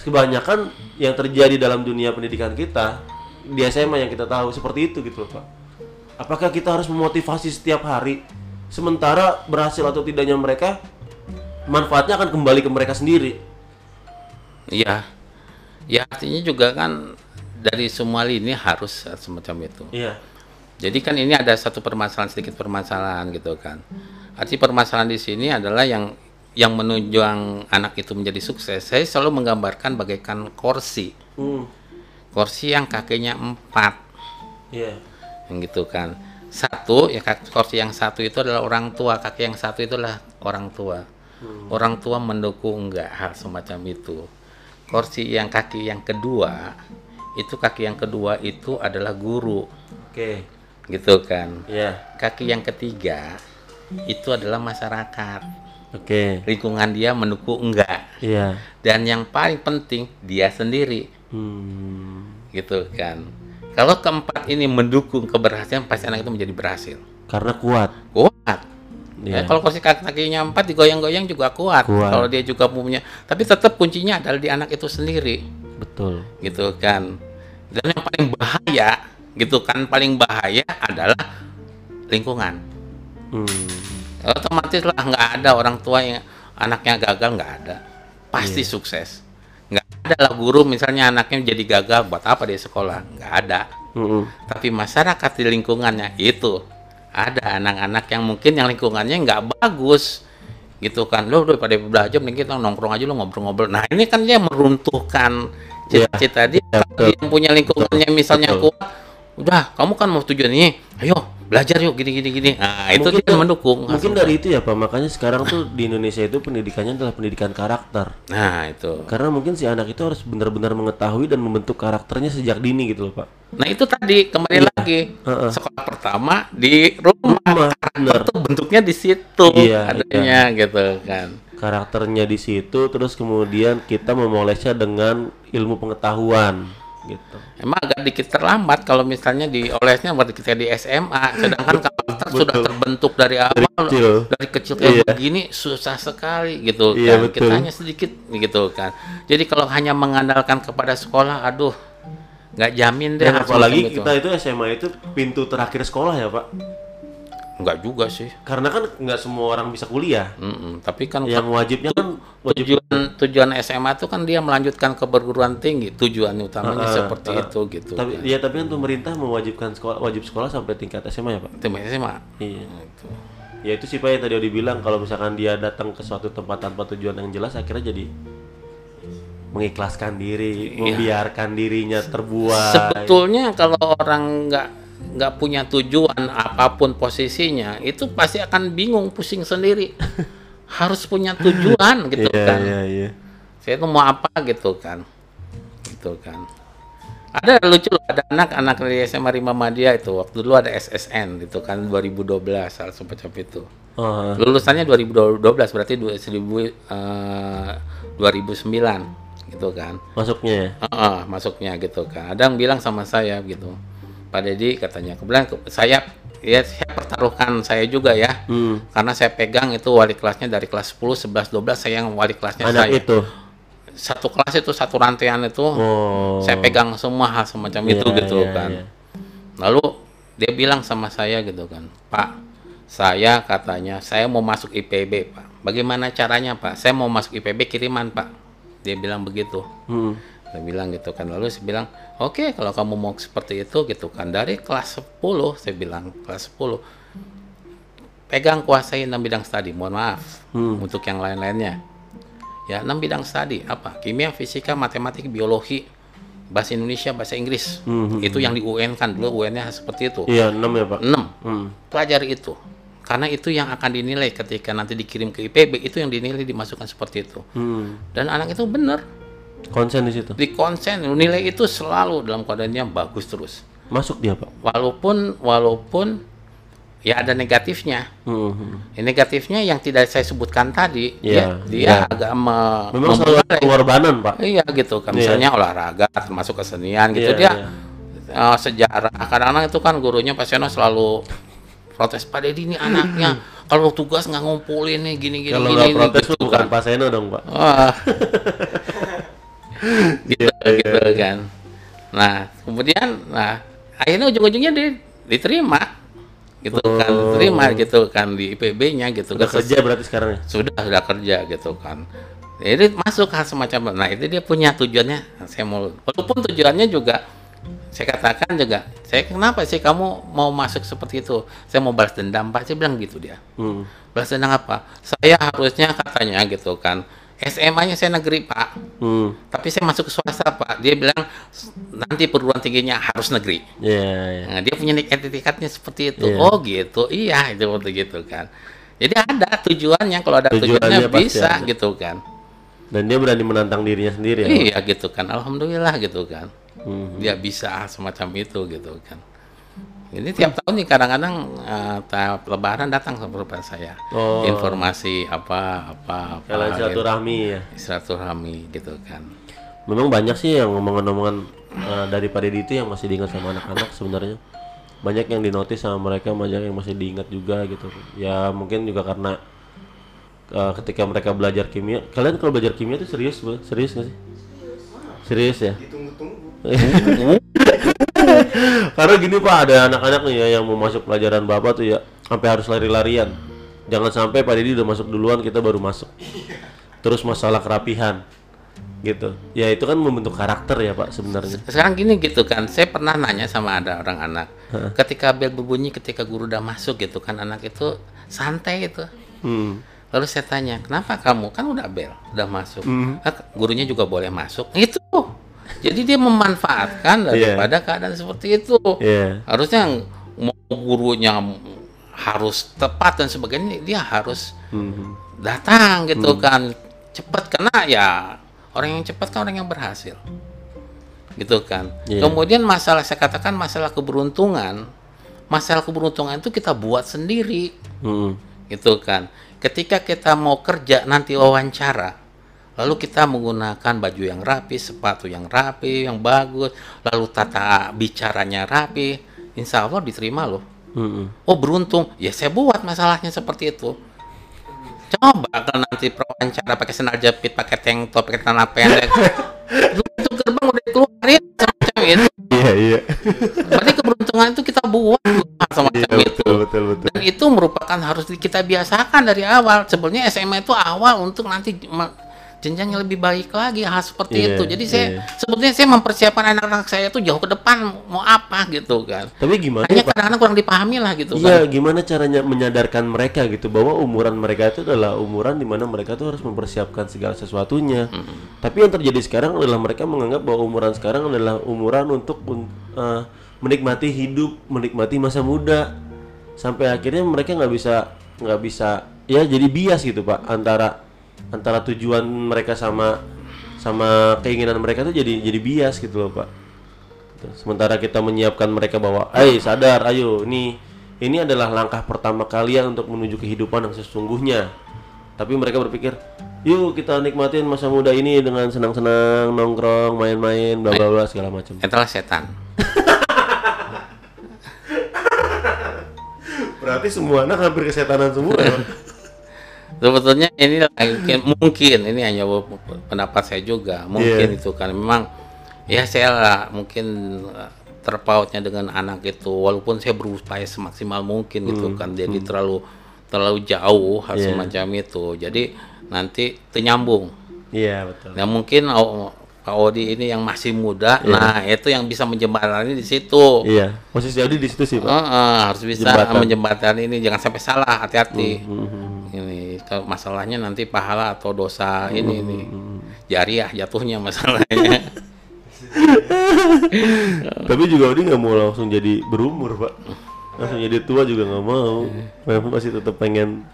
S1: Kebanyakan yang terjadi dalam dunia pendidikan kita di SMA yang kita tahu seperti itu gitu loh pak. Apakah kita harus memotivasi setiap hari, sementara berhasil atau tidaknya mereka manfaatnya akan kembali ke mereka sendiri.
S2: Iya. Ya artinya juga kan dari semua lini harus semacam itu.
S1: Iya.
S2: Jadi kan ini ada satu permasalahan sedikit permasalahan gitu kan. Arti permasalahan di sini adalah yang yang menunjang anak itu menjadi sukses. Saya selalu menggambarkan bagaikan kursi.
S1: Hmm.
S2: Kursi yang kakinya empat,
S1: Iya.
S2: yang gitu kan. Satu ya kursi yang satu itu adalah orang tua, kaki yang satu itu adalah orang tua. Orang tua mendukung enggak hal semacam itu. Kursi yang kaki yang kedua itu kaki yang kedua itu adalah guru,
S1: Oke.
S2: gitu kan.
S1: Iya.
S2: Kaki yang ketiga itu adalah masyarakat.
S1: Oke.
S2: Lingkungan dia mendukung enggak.
S1: Iya.
S2: Dan yang paling penting dia sendiri,
S1: Hmm.
S2: gitu kan. Kalau keempat ini mendukung keberhasilan pasti anak itu menjadi berhasil.
S1: Karena kuat.
S2: Kuat.
S1: Iya.
S2: Ya, kalau kursi kaki kakinya empat digoyang-goyang juga kuat.
S1: Kuat.
S2: Kalau dia juga punya, tapi tetap kuncinya adalah di anak itu sendiri,
S1: Betul.
S2: gitu kan. Dan yang paling bahaya, gitu kan, paling bahaya adalah lingkungan.
S1: Hmm.
S2: otomatis lah nggak ada orang tua yang anaknya gagal nggak ada pasti
S1: Iya.
S2: sukses nggak ada lah guru misalnya anaknya jadi gagal buat apa dia sekolah nggak ada
S1: Mm-mm.
S2: tapi masyarakat di lingkungannya itu ada anak-anak yang mungkin yang lingkungannya nggak bagus gitu kan lo udah pada belajar mending kita nongkrong aja lo ngobrol-ngobrol nah ini kan dia meruntuhkan
S1: Iya.
S2: cita-cita dia
S1: Iya,
S2: Kalau
S1: betul.
S2: dia yang punya lingkungannya misalnya
S1: Betul.
S2: kuat udah kamu kan mau tujuan ini. Ayo belajar yuk gini gini gini. Nah itu
S1: Mungkin tuh-
S2: mendukung
S1: Mungkin dari itu ya Pak, makanya sekarang tuh di Indonesia itu pendidikannya adalah pendidikan karakter.
S2: nah itu.
S1: Karena mungkin si anak itu harus benar-benar mengetahui dan membentuk karakternya sejak dini gitu loh Pak.
S2: nah itu tadi kembali lagi.
S1: Heeh.
S2: sekolah pertama di rumah.
S1: Rumah,
S2: karakter tuh bentuknya di situ
S1: Iya,
S2: adanya gitu kan.
S1: Karakternya di situ, terus kemudian kita memolesnya dengan ilmu pengetahuan gitu.
S2: Emang agak dikit terlambat kalau misalnya diolesnya waktu kita di SMA, sedangkan karakter sudah terbentuk dari awal
S1: kecil.
S2: dari kecil kayak
S1: Iya.
S2: begini susah sekali gitu
S1: Iya,
S2: kan.
S1: betul.
S2: Kita hanya sedikit gitu kan. Jadi kalau hanya mengandalkan kepada sekolah, aduh nggak jamin deh.
S1: Dan apalagi
S2: macam itu.
S1: kita itu SMA itu pintu terakhir sekolah ya Pak.
S2: Nggak juga sih.
S1: Karena kan nggak semua orang bisa kuliah.
S2: Mm-mm. Tapi kan
S1: Yang wajibnya kan wajib
S2: tujuan tujuan SMA itu kan dia melanjutkan ke perguruan tinggi. Tujuan utamanya
S1: Ah,
S2: seperti
S1: ah.
S2: itu gitu.
S1: tapi
S2: kan.
S1: ya tapi kan pemerintah mewajibkan sekolah wajib sekolah sampai tingkat SMA ya Pak.
S2: Itu SMA.
S1: Iya.
S2: Gitu.
S1: Ya itu sih Pak yang tadi Odi bilang kalau misalkan dia datang ke suatu tempat tanpa tujuan yang jelas akhirnya jadi mengikhlaskan diri,
S2: Iya.
S1: membiarkan dirinya terbuai.
S2: Sebetulnya kalau orang nggak nggak punya tujuan apa pun posisinya, itu pasti akan bingung, pusing sendiri. Harus punya tujuan gitu
S1: Iya,
S2: kan.
S1: iya, iya.
S2: Saya itu mau apa gitu kan, gitu kan. Ada lucu ada anak-anak dari SMA Rima Madia itu waktu dulu ada SSN gitu kan 2012 hal semacam itu.
S1: Oh,
S2: Lulusannya 2012 berarti dua- seribu eh, 2009 gitu kan.
S1: masuknya ya.
S2: Heeh, masuknya gitu kan. Ada yang bilang sama saya gitu. Pak Dedi katanya, kebetulan ke- saya ya saya pertaruhkan saya juga ya.
S1: Hmm.
S2: Karena saya pegang itu wali kelasnya dari kelas 10, 11, 12 saya yang wali kelasnya
S1: Anak
S2: saya.
S1: itu.
S2: Satu kelas itu satu rantaian itu
S1: Oh.
S2: saya pegang semua hal semacam
S1: Iya,
S2: itu gitu
S1: iya,
S2: kan.
S1: iya.
S2: Lalu dia bilang sama saya gitu kan, Pak, saya katanya saya mau masuk IPB Pak. Bagaimana caranya Pak? Saya mau masuk IPB kiriman Pak. Dia bilang begitu.
S1: Hmm.
S2: Saya bilang gitu kan. Lalu saya bilang, oke kalau kamu mau seperti itu gitu kan. Dari kelas 10, saya bilang kelas 10. Pegang kuasai enam bidang studi. Mohon maaf
S1: Hmm.
S2: untuk yang lain-lainnya. Ya, enam bidang studi apa? Kimia, fisika, matematik, biologi, bahasa Indonesia, bahasa Inggris.
S1: Hmm,
S2: Itu yang di UN kan dulu UN-nya seperti itu.
S1: Iya, 6 ya, Pak.
S2: 6.
S1: Hmm.
S2: Pelajari itu. Karena itu yang akan dinilai ketika nanti dikirim ke IPB, itu yang dinilai dimasukkan seperti itu.
S1: Hmm.
S2: Dan anak itu benar
S1: Konsen di situ.
S2: di konsen nilai itu selalu dalam keadaannya bagus terus
S1: Masuk dia, Pak.
S2: walaupun walaupun ya ada negatifnya
S1: Hmm.
S2: Ya, negatifnya yang tidak saya sebutkan tadi
S1: Iya,
S2: ya, dia
S1: iya.
S2: agak me-
S1: Memang selalu pengorbanan, Pak.
S2: iya gitu kan misalnya olahraga termasuk kesenian gitu
S1: Iya,
S2: dia
S1: iya.
S2: eh, sejarah kadang-kadang itu kan gurunya pasien selalu protes pada ini anaknya kalau tugas nggak ngumpulin nih gini gini
S1: Kalau
S2: gini
S1: nggak
S2: nih,"
S1: protes
S2: gitu
S1: tuh bukan
S2: kan.
S1: Pak Seno dong, Pak.
S2: Gitu,
S1: Iya,
S2: gitu kan. Nah, kemudian nah akhirnya ujung-ujungnya di, diterima gitu kan,
S1: Oh.
S2: diterima gitu kan di IPB-nya gitu
S1: Udah
S2: kan.
S1: kerja berarti sekarang ya?
S2: Sudah sudah kerja gitu kan. Jadi masuk hal semacam nah itu dia punya tujuannya saya mau walaupun tujuannya juga saya katakan juga saya kenapa sih kamu mau masuk seperti itu saya mau balas dendam pak saya bilang gitu dia
S1: Hmm.
S2: balas dendam apa saya harusnya katanya gitu kan SMA-nya saya negeri pak
S1: Hmm.
S2: tapi saya masuk ke swasta pak dia bilang nanti perguruan tingginya harus negeri
S1: Iya, iya.
S2: nah, dia punya etikatnya seperti itu
S1: Iya.
S2: oh gitu iya itu seperti gitu kan jadi ada tujuannya kalau ada
S1: Tujuannya
S2: tujuannya, bisa
S1: ada.
S2: gitu kan
S1: Dan dia berani menantang dirinya sendiri ya?
S2: Iya gitu kan alhamdulillah gitu kan
S1: Hmm.
S2: dia bisa semacam itu gitu kan ini tiap tahun nih kadang-kadang eh, tahap lebaran datang kepada saya
S1: Oh.
S2: informasi apa apa apa
S1: Kalian
S2: gitu.
S1: silaturahmi ya.
S2: silaturahmi gitu kan
S1: Memang banyak sih yang omongan-omongan eh, dari Pak Deddy itu yang masih diingat sama anak-anak sebenarnya. Banyak yang dinotis sama mereka, banyak yang masih diingat juga gitu. Ya mungkin juga karena eh, ketika mereka belajar kimia, kalian kalau belajar kimia itu serius, Bu? Serius nggak sih? Serius ya? Karena gini Pak, ada anak-anak nih ya yang mau masuk pelajaran Bapak tuh ya sampai harus lari-larian. Jangan sampai Pak Deddy udah masuk duluan, kita baru masuk. Terus masalah kerapihan. Gitu. Ya itu kan membentuk karakter ya Pak sebenarnya.
S2: sekarang gini gitu kan saya pernah nanya sama ada orang anak ketika bel berbunyi ketika guru udah masuk gitu kan anak itu santai gitu
S1: Hmm.
S2: lalu saya tanya kenapa kamu kan udah bel udah masuk "Ah, gurunya juga boleh masuk itu Jadi dia memanfaatkan
S1: Iya.
S2: daripada keadaan seperti itu.
S1: Iya.
S2: Harusnya mau gurunya harus tepat dan sebagainya, dia harus
S1: Mhm.
S2: datang gitu kan cepat karena ya orang yang cepat kan orang yang berhasil gitu kan
S1: Iya.
S2: kemudian masalah saya katakan masalah keberuntungan masalah keberuntungan itu kita buat sendiri
S1: Mhm.
S2: gitu kan ketika kita mau kerja nanti wawancara lalu kita menggunakan baju yang rapi sepatu yang rapi yang bagus lalu tata bicaranya rapi insya Allah diterima loh.
S1: Mhm.
S2: oh beruntung. Ya saya buat masalahnya seperti itu. Coba kalau nanti wawancara pakai sandal jepit pakai tank top pakai celana pendek. Itu gerbang udah keluarin semacam itu.
S1: Iya, iya.
S2: berarti keberuntungan itu kita buat semacam itu.
S1: betul, betul, betul.
S2: dan itu merupakan harus kita biasakan dari awal. Sebenarnya SMA itu awal untuk nanti ma- jenjangnya lebih baik lagi hal seperti
S1: Iya,
S2: itu jadi saya
S1: iya.
S2: sebetulnya saya mempersiapkan anak-anak saya itu jauh ke depan mau apa gitu kan
S1: Tapi gimana
S2: hanya kadang-kadang kurang dipahami lah gitu
S1: Iya,
S2: kan
S1: gimana caranya menyadarkan mereka gitu bahwa umuran mereka itu adalah umuran di mana mereka tuh harus mempersiapkan segala sesuatunya. Tapi yang terjadi sekarang adalah mereka menganggap bahwa umuran sekarang adalah umuran untuk un- eh, menikmati hidup, menikmati masa muda. Sampai akhirnya mereka nggak bisa nggak bisa ya jadi bias gitu pak antara antara tujuan mereka sama sama keinginan mereka tuh jadi jadi bias gitu loh pak. Sementara kita menyiapkan mereka bahwa, "Eh, sadar, ayo, ini ini adalah langkah pertama kalian untuk menuju kehidupan yang sesungguhnya." Tapi mereka berpikir, "Yuk kita nikmatin masa muda ini dengan senang-senang, nongkrong, main-main, bla bla bla segala macam."
S2: itulah setan
S1: Berarti semua anak hampir kesetanan semua. ya,
S2: sebetulnya ini mungkin, mungkin ini hanya pendapat saya juga mungkin
S1: Iya.
S2: itu kan. Memang ya saya lah mungkin eh, terpautnya dengan anak itu walaupun saya berupaya semaksimal mungkin gitu kan. Jadi terlalu terlalu jauh hal
S1: Iya.
S2: semacam itu. Jadi nanti ternyambung.
S1: Iya, betul.
S2: nah mungkin oh, Pak Odi ini yang masih muda nah itu yang bisa menjembatani di situ
S1: Iya, posisi Adi di situ sih, Pak.
S2: Heeh, harus bisa
S1: Jembatan.
S2: menjembatani ini jangan sampai salah hati-hati
S1: Mhm.
S2: ini kalau masalahnya nanti pahala atau dosa ini nih jariah jatuhnya masalahnya
S1: Tapi juga Adi nggak mau langsung jadi berumur, Pak. Langsung jadi tua juga nggak mau. Memang masih tetap pengen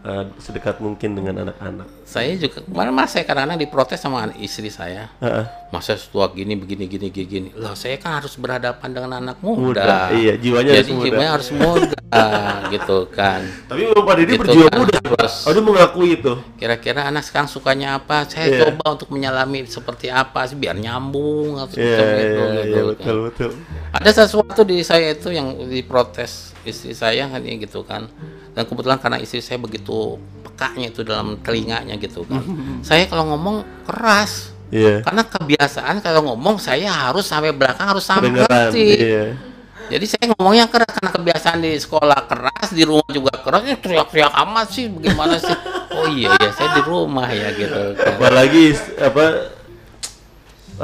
S1: eh, sedekat mungkin dengan anak-anak.
S2: saya juga kemarin mas saya kadang-kadang diprotes sama anak istri saya
S1: Heeh.
S2: masa setua gini begini gini gini lah saya kan harus berhadapan dengan anak muda,
S1: Muda, iya, jiwanya
S2: jadi
S1: harus muda.
S2: jiwanya harus muda gitu kan
S1: Tapi Bapak Didi
S2: Gitu
S1: berjiwa
S2: kan,
S1: muda,
S2: harus-
S1: Adi mengakui itu.
S2: kira-kira anak sekarang sukanya apa saya
S1: Iya.
S2: coba untuk menyelami seperti apa sih biar nyambung atau
S1: Iya,
S2: seperti itu,
S1: iya,
S2: gitu
S1: iya,
S2: kan.
S1: betul, betul.
S2: ada sesuatu di saya itu yang diprotes istri saya kan ya gitu kan. Dan kebetulan karena istri saya begitu pekanya itu dalam telinganya gitu kan. Saya kalau ngomong keras.
S1: Iya.
S2: karena kebiasaan kalau ngomong saya harus sampai belakang harus sampai ngerti.
S1: iya.
S2: jadi saya ngomongnya keras karena kebiasaan di sekolah keras di rumah juga keras. Ya teriak-teriak amat sih bagaimana sih? Oh iya ya saya di rumah ya gitu. Kan
S1: Apalagi apa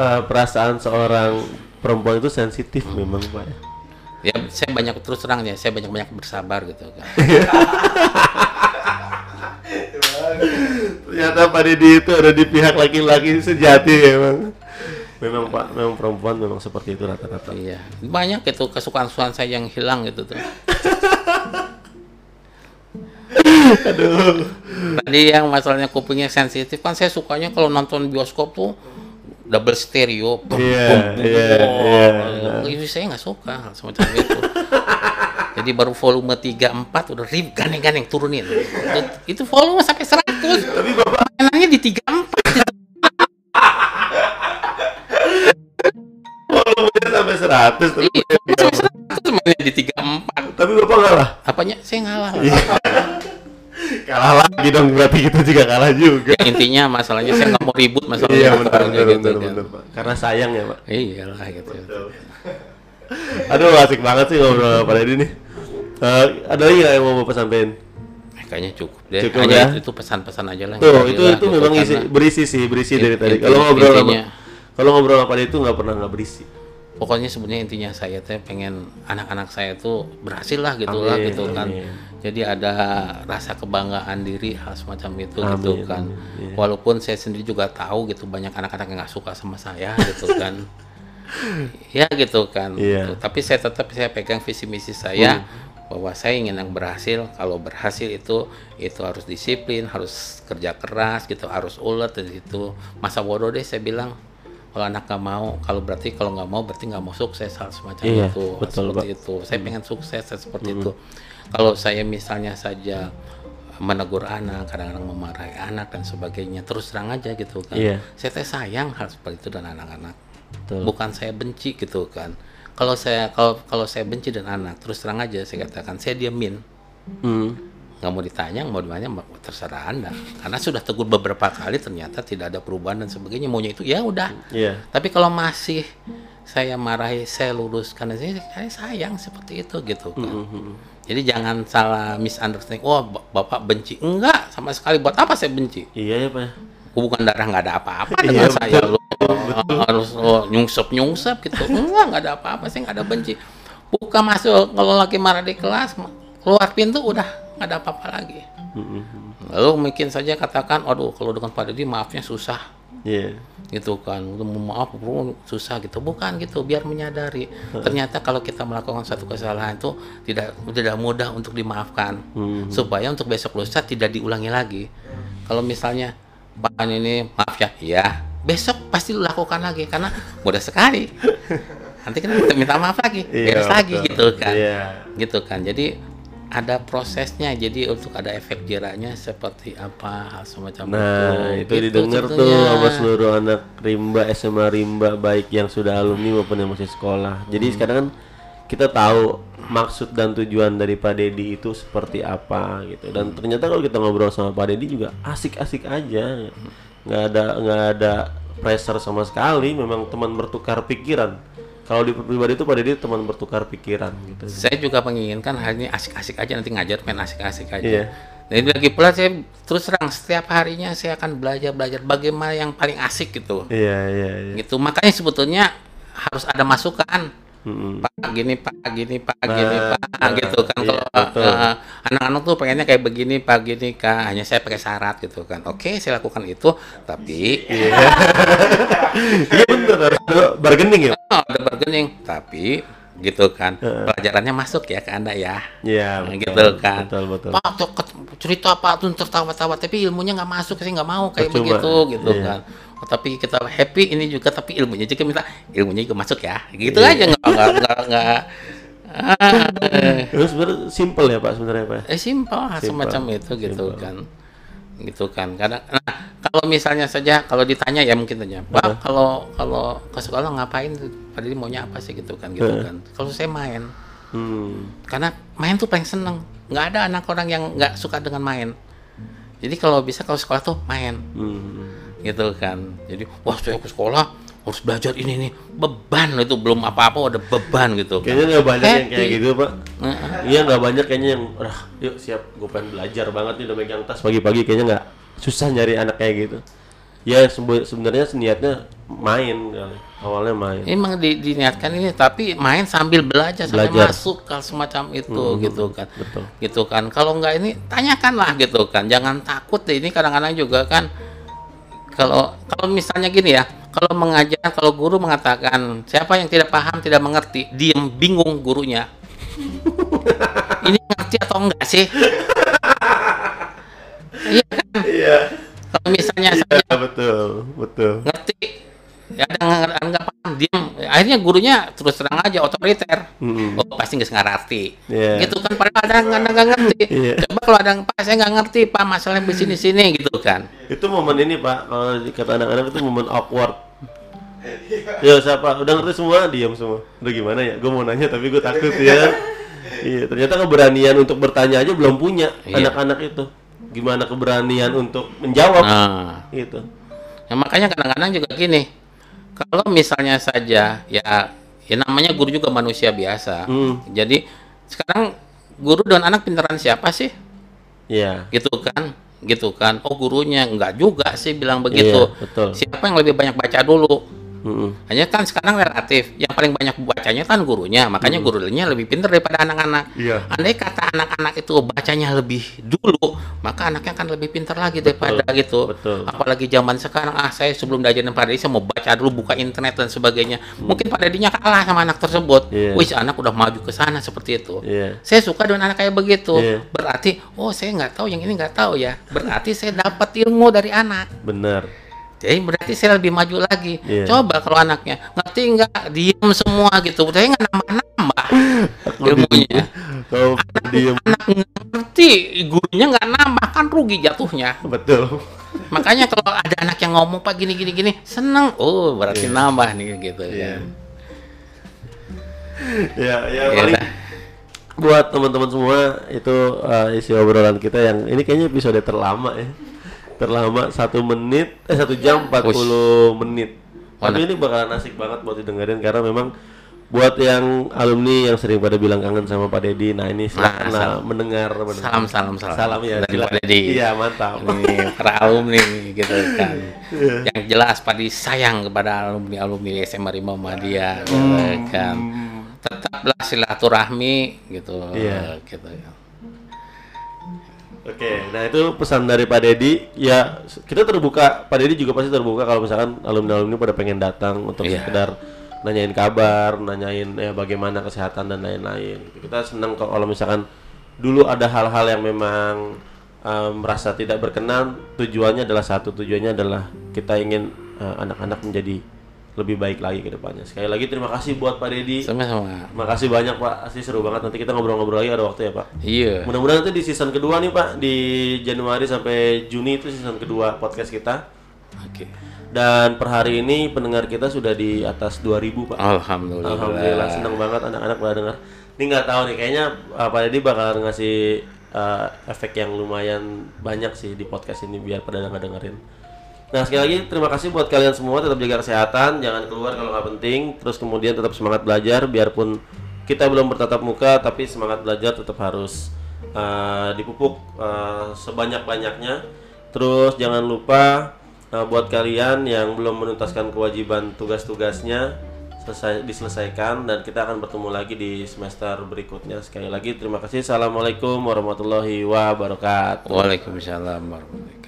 S1: eh, perasaan seorang perempuan itu sensitif memang, Pak.
S2: Ya saya banyak terus terang ya saya banyak banyak bersabar gitu kan
S1: Ternyata Pak Didi itu ada di pihak laki-laki sejati memang. Memang Pak, memang perempuan memang seperti itu rata-rata.
S2: Iya, banyak itu kesukaan-kesukaan saya yang hilang gitu tuh.
S1: Aduh.
S2: Tadi yang masalahnya kupingnya sensitif kan saya sukanya kalau nonton bioskop tuh double stereo.
S1: Iya, iya, iya.
S2: Itu saya nggak suka semacam itu. Jadi baru volume 3 4 udah rib gandeng-gandeng turunin. Itu, itu volume sampai 100.
S1: Tapi Bapak
S2: Mainannya di 3 4
S1: volumenya sampai 100 tapi,
S2: Iya, sampai 100 mainnya di 3 4.
S1: tapi Bapak ngalah.
S2: Apanya? Saya ngalah.
S1: Kalah lagi dong berarti kita juga kalah juga.
S2: Ya, intinya masalahnya saya nggak mau ribut masalahnya
S1: Iya
S2: apa
S1: benar benar
S2: gitu
S1: benar,
S2: kan.
S1: benar, Pak. Karena sayang ya, Pak.
S2: Iyalah gitu.
S1: Aduh asik banget sih ngobrol Pak Didi nih. Eh, ada lagi nggak yang mau Bapak sampein?
S2: Eh, Kayaknya cukup deh.
S1: Cukup
S2: Hanya
S1: ya?
S2: itu, pesan-pesan aja lah.
S1: Tuh, itu itu
S2: gitu,
S1: memang isi berisi sih, berisi dari tadi. Kalau ngobrol sama kalau ngobrol Didi itu nggak pernah nggak berisi.
S2: Pokoknya sebenarnya intinya saya teh pengen anak-anak saya tuh berhasil lah gitu lah
S1: Amin,
S2: gitu kan.
S1: amin.
S2: jadi ada rasa kebanggaan diri hal semacam itu
S1: Amin,
S2: gitu kan
S1: amin, iya.
S2: walaupun saya sendiri juga tahu gitu banyak anak-anak yang nggak suka sama saya gitu kan ya gitu kan
S1: Iya.
S2: Gitu. tapi saya tetap saya pegang visi misi saya bahwa saya ingin yang berhasil kalau berhasil itu itu harus disiplin harus kerja keras gitu harus ulet dan itu masa bodoh deh saya bilang kalau anak nggak mau kalau berarti kalau nggak mau berarti nggak mau sukses hal semacam
S1: Iya,
S2: itu.
S1: Betul,
S2: seperti itu. Saya pengen sukses seperti itu. Kalau saya misalnya saja menegur anak kadang-kadang memarahi anak dan sebagainya terus terang aja gitu kan.
S1: Iya.
S2: saya teh sayang hal seperti itu dan anak-anak. Bukan saya benci gitu kan. Kalau saya kalau kalau saya benci dan anak terus terang aja saya katakan saya diamin
S1: Hmm.
S2: Nggak mau ditanya mau ditanya terserah anda. Karena sudah tegur beberapa kali ternyata tidak ada perubahan dan sebagainya. Maunya itu ya udah.
S1: Iya.
S2: tapi kalau masih saya marahi saya luruskan saya, saya sayang seperti itu gitu kan.
S1: Mhm.
S2: jadi jangan salah misunderstanding. Wah ba- bapak benci. Enggak sama sekali. Buat apa saya benci?
S1: Iya ya pak.
S2: hubungan darah nggak ada apa-apa
S1: Iya,
S2: dengan
S1: betul.
S2: saya lo harus lo nyungsep nyungsep gitu. Enggak nggak ada apa-apa. Saya nggak ada benci. Buka masuk kalau lagi marah di kelas keluar pintu udah nggak ada apa-apa lagi.
S1: Mhm.
S2: lalu mungkin saja katakan aduh kalau dengan Pak Deddy maafnya susah.
S1: Iya.
S2: gitu kan. Maaf bro susah gitu. Bukan gitu biar menyadari. Ternyata kalau kita melakukan satu kesalahan itu tidak tidak mudah untuk dimaafkan.
S1: Mhm.
S2: supaya untuk besok lusa tidak diulangi lagi. Kalau misalnya Pak ini maaf ya. Iya. Besok pasti lu lakukan lagi karena mudah sekali. Nanti kan kita minta maaf lagi
S1: Iya,
S2: beres lagi
S1: betul.
S2: gitu kan.
S1: Iya.
S2: gitu kan. Jadi ada prosesnya jadi untuk ada efek jerahnya seperti apa hal semacam
S1: Nah,
S2: itu
S1: itu
S2: Gitu
S1: didengar tuh sama seluruh anak rimba SMA rimba baik yang sudah alumni maupun yang masih sekolah. Jadi
S2: Hmm.
S1: sekarang kan kita tahu maksud dan tujuan dari Pak Dedi itu seperti apa gitu. Dan
S2: Hmm.
S1: ternyata kalau kita ngobrol sama Pak Dedi juga asik-asik aja. nggak ada nggak ada pressure sama sekali. Memang teman bertukar pikiran. Kalau di pribadi itu Pak Dedi teman bertukar pikiran gitu.
S2: saya juga menginginkan hal ini asik-asik aja nanti ngajar main asik-asik aja.
S1: Iya.
S2: Jadi lagi pula saya terus terang setiap harinya saya akan belajar belajar bagaimana yang paling asik gitu.
S1: Iya iya iya.
S2: Gitu. Makanya sebetulnya harus ada masukan.
S1: Mm-mm.
S2: Pak gini, Pak gini, Pak
S1: Nah,
S2: gini, Pak
S1: nah,
S2: gitu kan
S1: iya,
S2: kalau eh, anak-anak tuh pengennya kayak begini, Pak gini, Kak. Hanya saya pakai syarat gitu kan. Oke, saya lakukan itu, tapi
S1: Iya bener harus ada bargaining ya.
S2: oh, ada bargaining, tapi gitu kan. Pelajarannya masuk ya ke Anda ya.
S1: Iya betul.
S2: gitu kan.
S1: Betul betul.
S2: Pak tuh cerita apa tuh tertawa-tawa tapi ilmunya nggak masuk saya nggak mau kayak
S1: Percuma.
S2: begitu gitu
S1: Iya.
S2: kan. Tapi kita happy ini juga tapi ilmunya juga minta ilmunya juga masuk ya. Gitu
S1: Iya.
S2: aja nggak nggak nggak nggak ah,
S1: Terus sebenarnya simple ya Pak sebenarnya Pak.
S2: eh simpel
S1: Simple.
S2: semacam itu gitu
S1: Simple.
S2: kan. Gitu kan. Karena nah, kalau misalnya saja kalau ditanya ya mungkin aja, "Pak, kalau kalau ke sekolah ngapain? Padahal maunya apa sih gitu kan gitu kan. Kalau saya main
S1: Hmm.
S2: karena main tuh paling seneng nggak ada anak orang yang nggak suka dengan main jadi kalau bisa kalau sekolah tuh main
S1: Hmm.
S2: Gitu kan jadi wah saya ke sekolah harus belajar ini nih beban itu belum apa-apa udah beban gitu
S1: Kayaknya nggak banyak yang kayak gitu Pak. Iya nggak banyak kayaknya yang, ah yuk siap gue pengen belajar banget nih udah megang tas pagi-pagi kayaknya nggak susah nyari anak kayak gitu. Ya sebe- sebenarnya niatnya main kali. Awalnya main.
S2: emang di- diniatkan ini tapi main sambil belajar sampai
S1: Belajar.
S2: masuk hal semacam itu
S1: Hmm,
S2: gitu kan
S1: betul.
S2: gitu kan kalau nggak ini tanyakanlah gitu kan jangan takut deh ini kadang-kadang juga kan kalau kalau misalnya gini ya kalau mengajar kalau guru mengatakan siapa yang tidak paham tidak mengerti diem bingung gurunya ini ngerti atau enggak sih iya kan
S1: Iya.
S2: kalau misalnya
S1: Iya
S2: saya
S1: betul betul.
S2: ngerti ya ada paham diem akhirnya gurunya terus terang aja otoriter
S1: Mm-mm.
S2: oh pasti nggak ngerti
S1: Iya.
S2: gitu kan padahal ada yang nggak ngerti
S1: Iya.
S2: coba kalau ada yang pak saya nggak ngerti pak masalahnya di sini sini gitu kan
S1: Itu momen ini Pak kalau kata anak-anak itu momen awkward. Ya siapa udah ngerti semua diam semua. Udah gimana ya? Gue mau nanya tapi gue takut ya. Iya ternyata keberanian untuk bertanya aja belum punya
S2: Iya.
S1: anak-anak itu. Gimana keberanian untuk menjawab
S2: nah
S1: gitu.
S2: ya makanya kadang-kadang juga gini kalau misalnya saja ya ya namanya guru juga manusia biasa
S1: Hmm.
S2: jadi sekarang guru dan anak pintaran siapa sih
S1: Iya.
S2: gitu kan gitu kan oh gurunya enggak juga sih bilang begitu
S1: Iya, betul.
S2: siapa yang lebih banyak baca dulu
S1: Mm-mm.
S2: Hanya kan sekarang relatif, yang paling banyak bacanya kan gurunya, makanya gurunya lebih pintar daripada anak-anak.
S1: Iya.
S2: Andai kata anak-anak itu bacanya lebih dulu, maka anaknya akan lebih pintar lagi daripada gitu.
S1: betul.
S2: Apalagi zaman sekarang, ah saya sebelum diajarin Dedi, saya mau baca dulu, buka internet dan sebagainya. Mungkin Pak Dedinya kalah sama anak tersebut.
S1: Iya.
S2: Wih, anak udah maju ke sana seperti itu.
S1: Iya.
S2: Saya suka dengan anak kayak begitu.
S1: Iya.
S2: Berarti, oh saya nggak tahu yang ini nggak tahu ya. Berarti saya dapat ilmu dari anak.
S1: Bener.
S2: Jadi berarti saya lebih maju lagi.
S1: Iya.
S2: Coba kalau anaknya ngerti nggak, diem semua gitu. Saya nggak nambah-nambah ilmunya.
S1: Kalau diem.
S2: Anak ngerti, gurunya nggak nambah kan rugi jatuhnya.
S1: Betul.
S2: Makanya kalau ada anak yang ngomong pak gini gini gini, seneng. Oh berarti nambah nih gitu.
S1: Iya.
S2: kan.
S1: ya, ya paling buat teman-teman semua itu uh, isi obrolan kita yang ini kayaknya episode terlama ya. Terlama satu menit, eh satu jam 40 menit. Tapi
S2: Mana?
S1: ini bakalan asik banget buat didengerin karena memang buat yang alumni yang sering pada bilang kangen sama Pak Dedi, nah ini silakan lah
S2: salam.
S1: mendengar, mendengar.
S2: Salam salam salam.
S1: Salam ya,
S2: dari. Pak Dedi.
S1: Iya, mantap.
S2: Ini para alumni nih, gitu kan. Yang jelas Padi sayang kepada alumni alumni SMA Rimau Muhammadiyah, gitu kan. Tetaplah silaturahmi gitu.
S1: Iya.
S2: Gitu.
S1: Oke, nah itu pesan dari Pak Dedi. Ya, kita terbuka. Pak Dedi juga pasti terbuka kalau misalkan alumni-alumni pada pengen datang untuk
S2: Iya.
S1: sekedar nanyain kabar, nanyain ya bagaimana kesehatan dan lain-lain. Kita senang kalau misalkan dulu ada hal-hal yang memang eh, merasa tidak berkenan, tujuannya adalah satu, tujuannya adalah kita ingin eh, anak-anak menjadi lebih baik lagi ke depannya. Sekali lagi terima kasih buat Pak Dedi.
S2: Sama-sama.
S1: Makasih banyak Pak, asli seru banget. Nanti kita ngobrol-ngobrol lagi ada waktu ya Pak.
S2: Iya.
S1: Mudah-mudahan nanti di season kedua nih Pak di Januari sampai Juni itu season kedua podcast kita.
S2: Oke.
S1: Dan per hari ini pendengar kita sudah di atas 2000 Pak.
S2: Alhamdulillah.
S1: Alhamdulillah senang banget anak-anak pada dengar. Ini nggak tahu nih kayaknya uh, Pak Deddy bakal ngasih uh, efek yang lumayan banyak sih di podcast ini biar pada denger dengerin. Nah sekali lagi terima kasih buat kalian semua tetap jaga kesehatan jangan keluar kalau nggak penting terus kemudian tetap semangat belajar biarpun kita belum bertatap muka tapi semangat belajar tetap harus uh, dipupuk uh, sebanyak-banyaknya. Terus jangan lupa uh, buat kalian yang belum menuntaskan kewajiban tugas-tugasnya selesai diselesaikan dan kita akan bertemu lagi di semester berikutnya. Sekali lagi terima kasih. Assalamualaikum warahmatullahi wabarakatuh.
S2: Waalaikumsalam warahmatullahi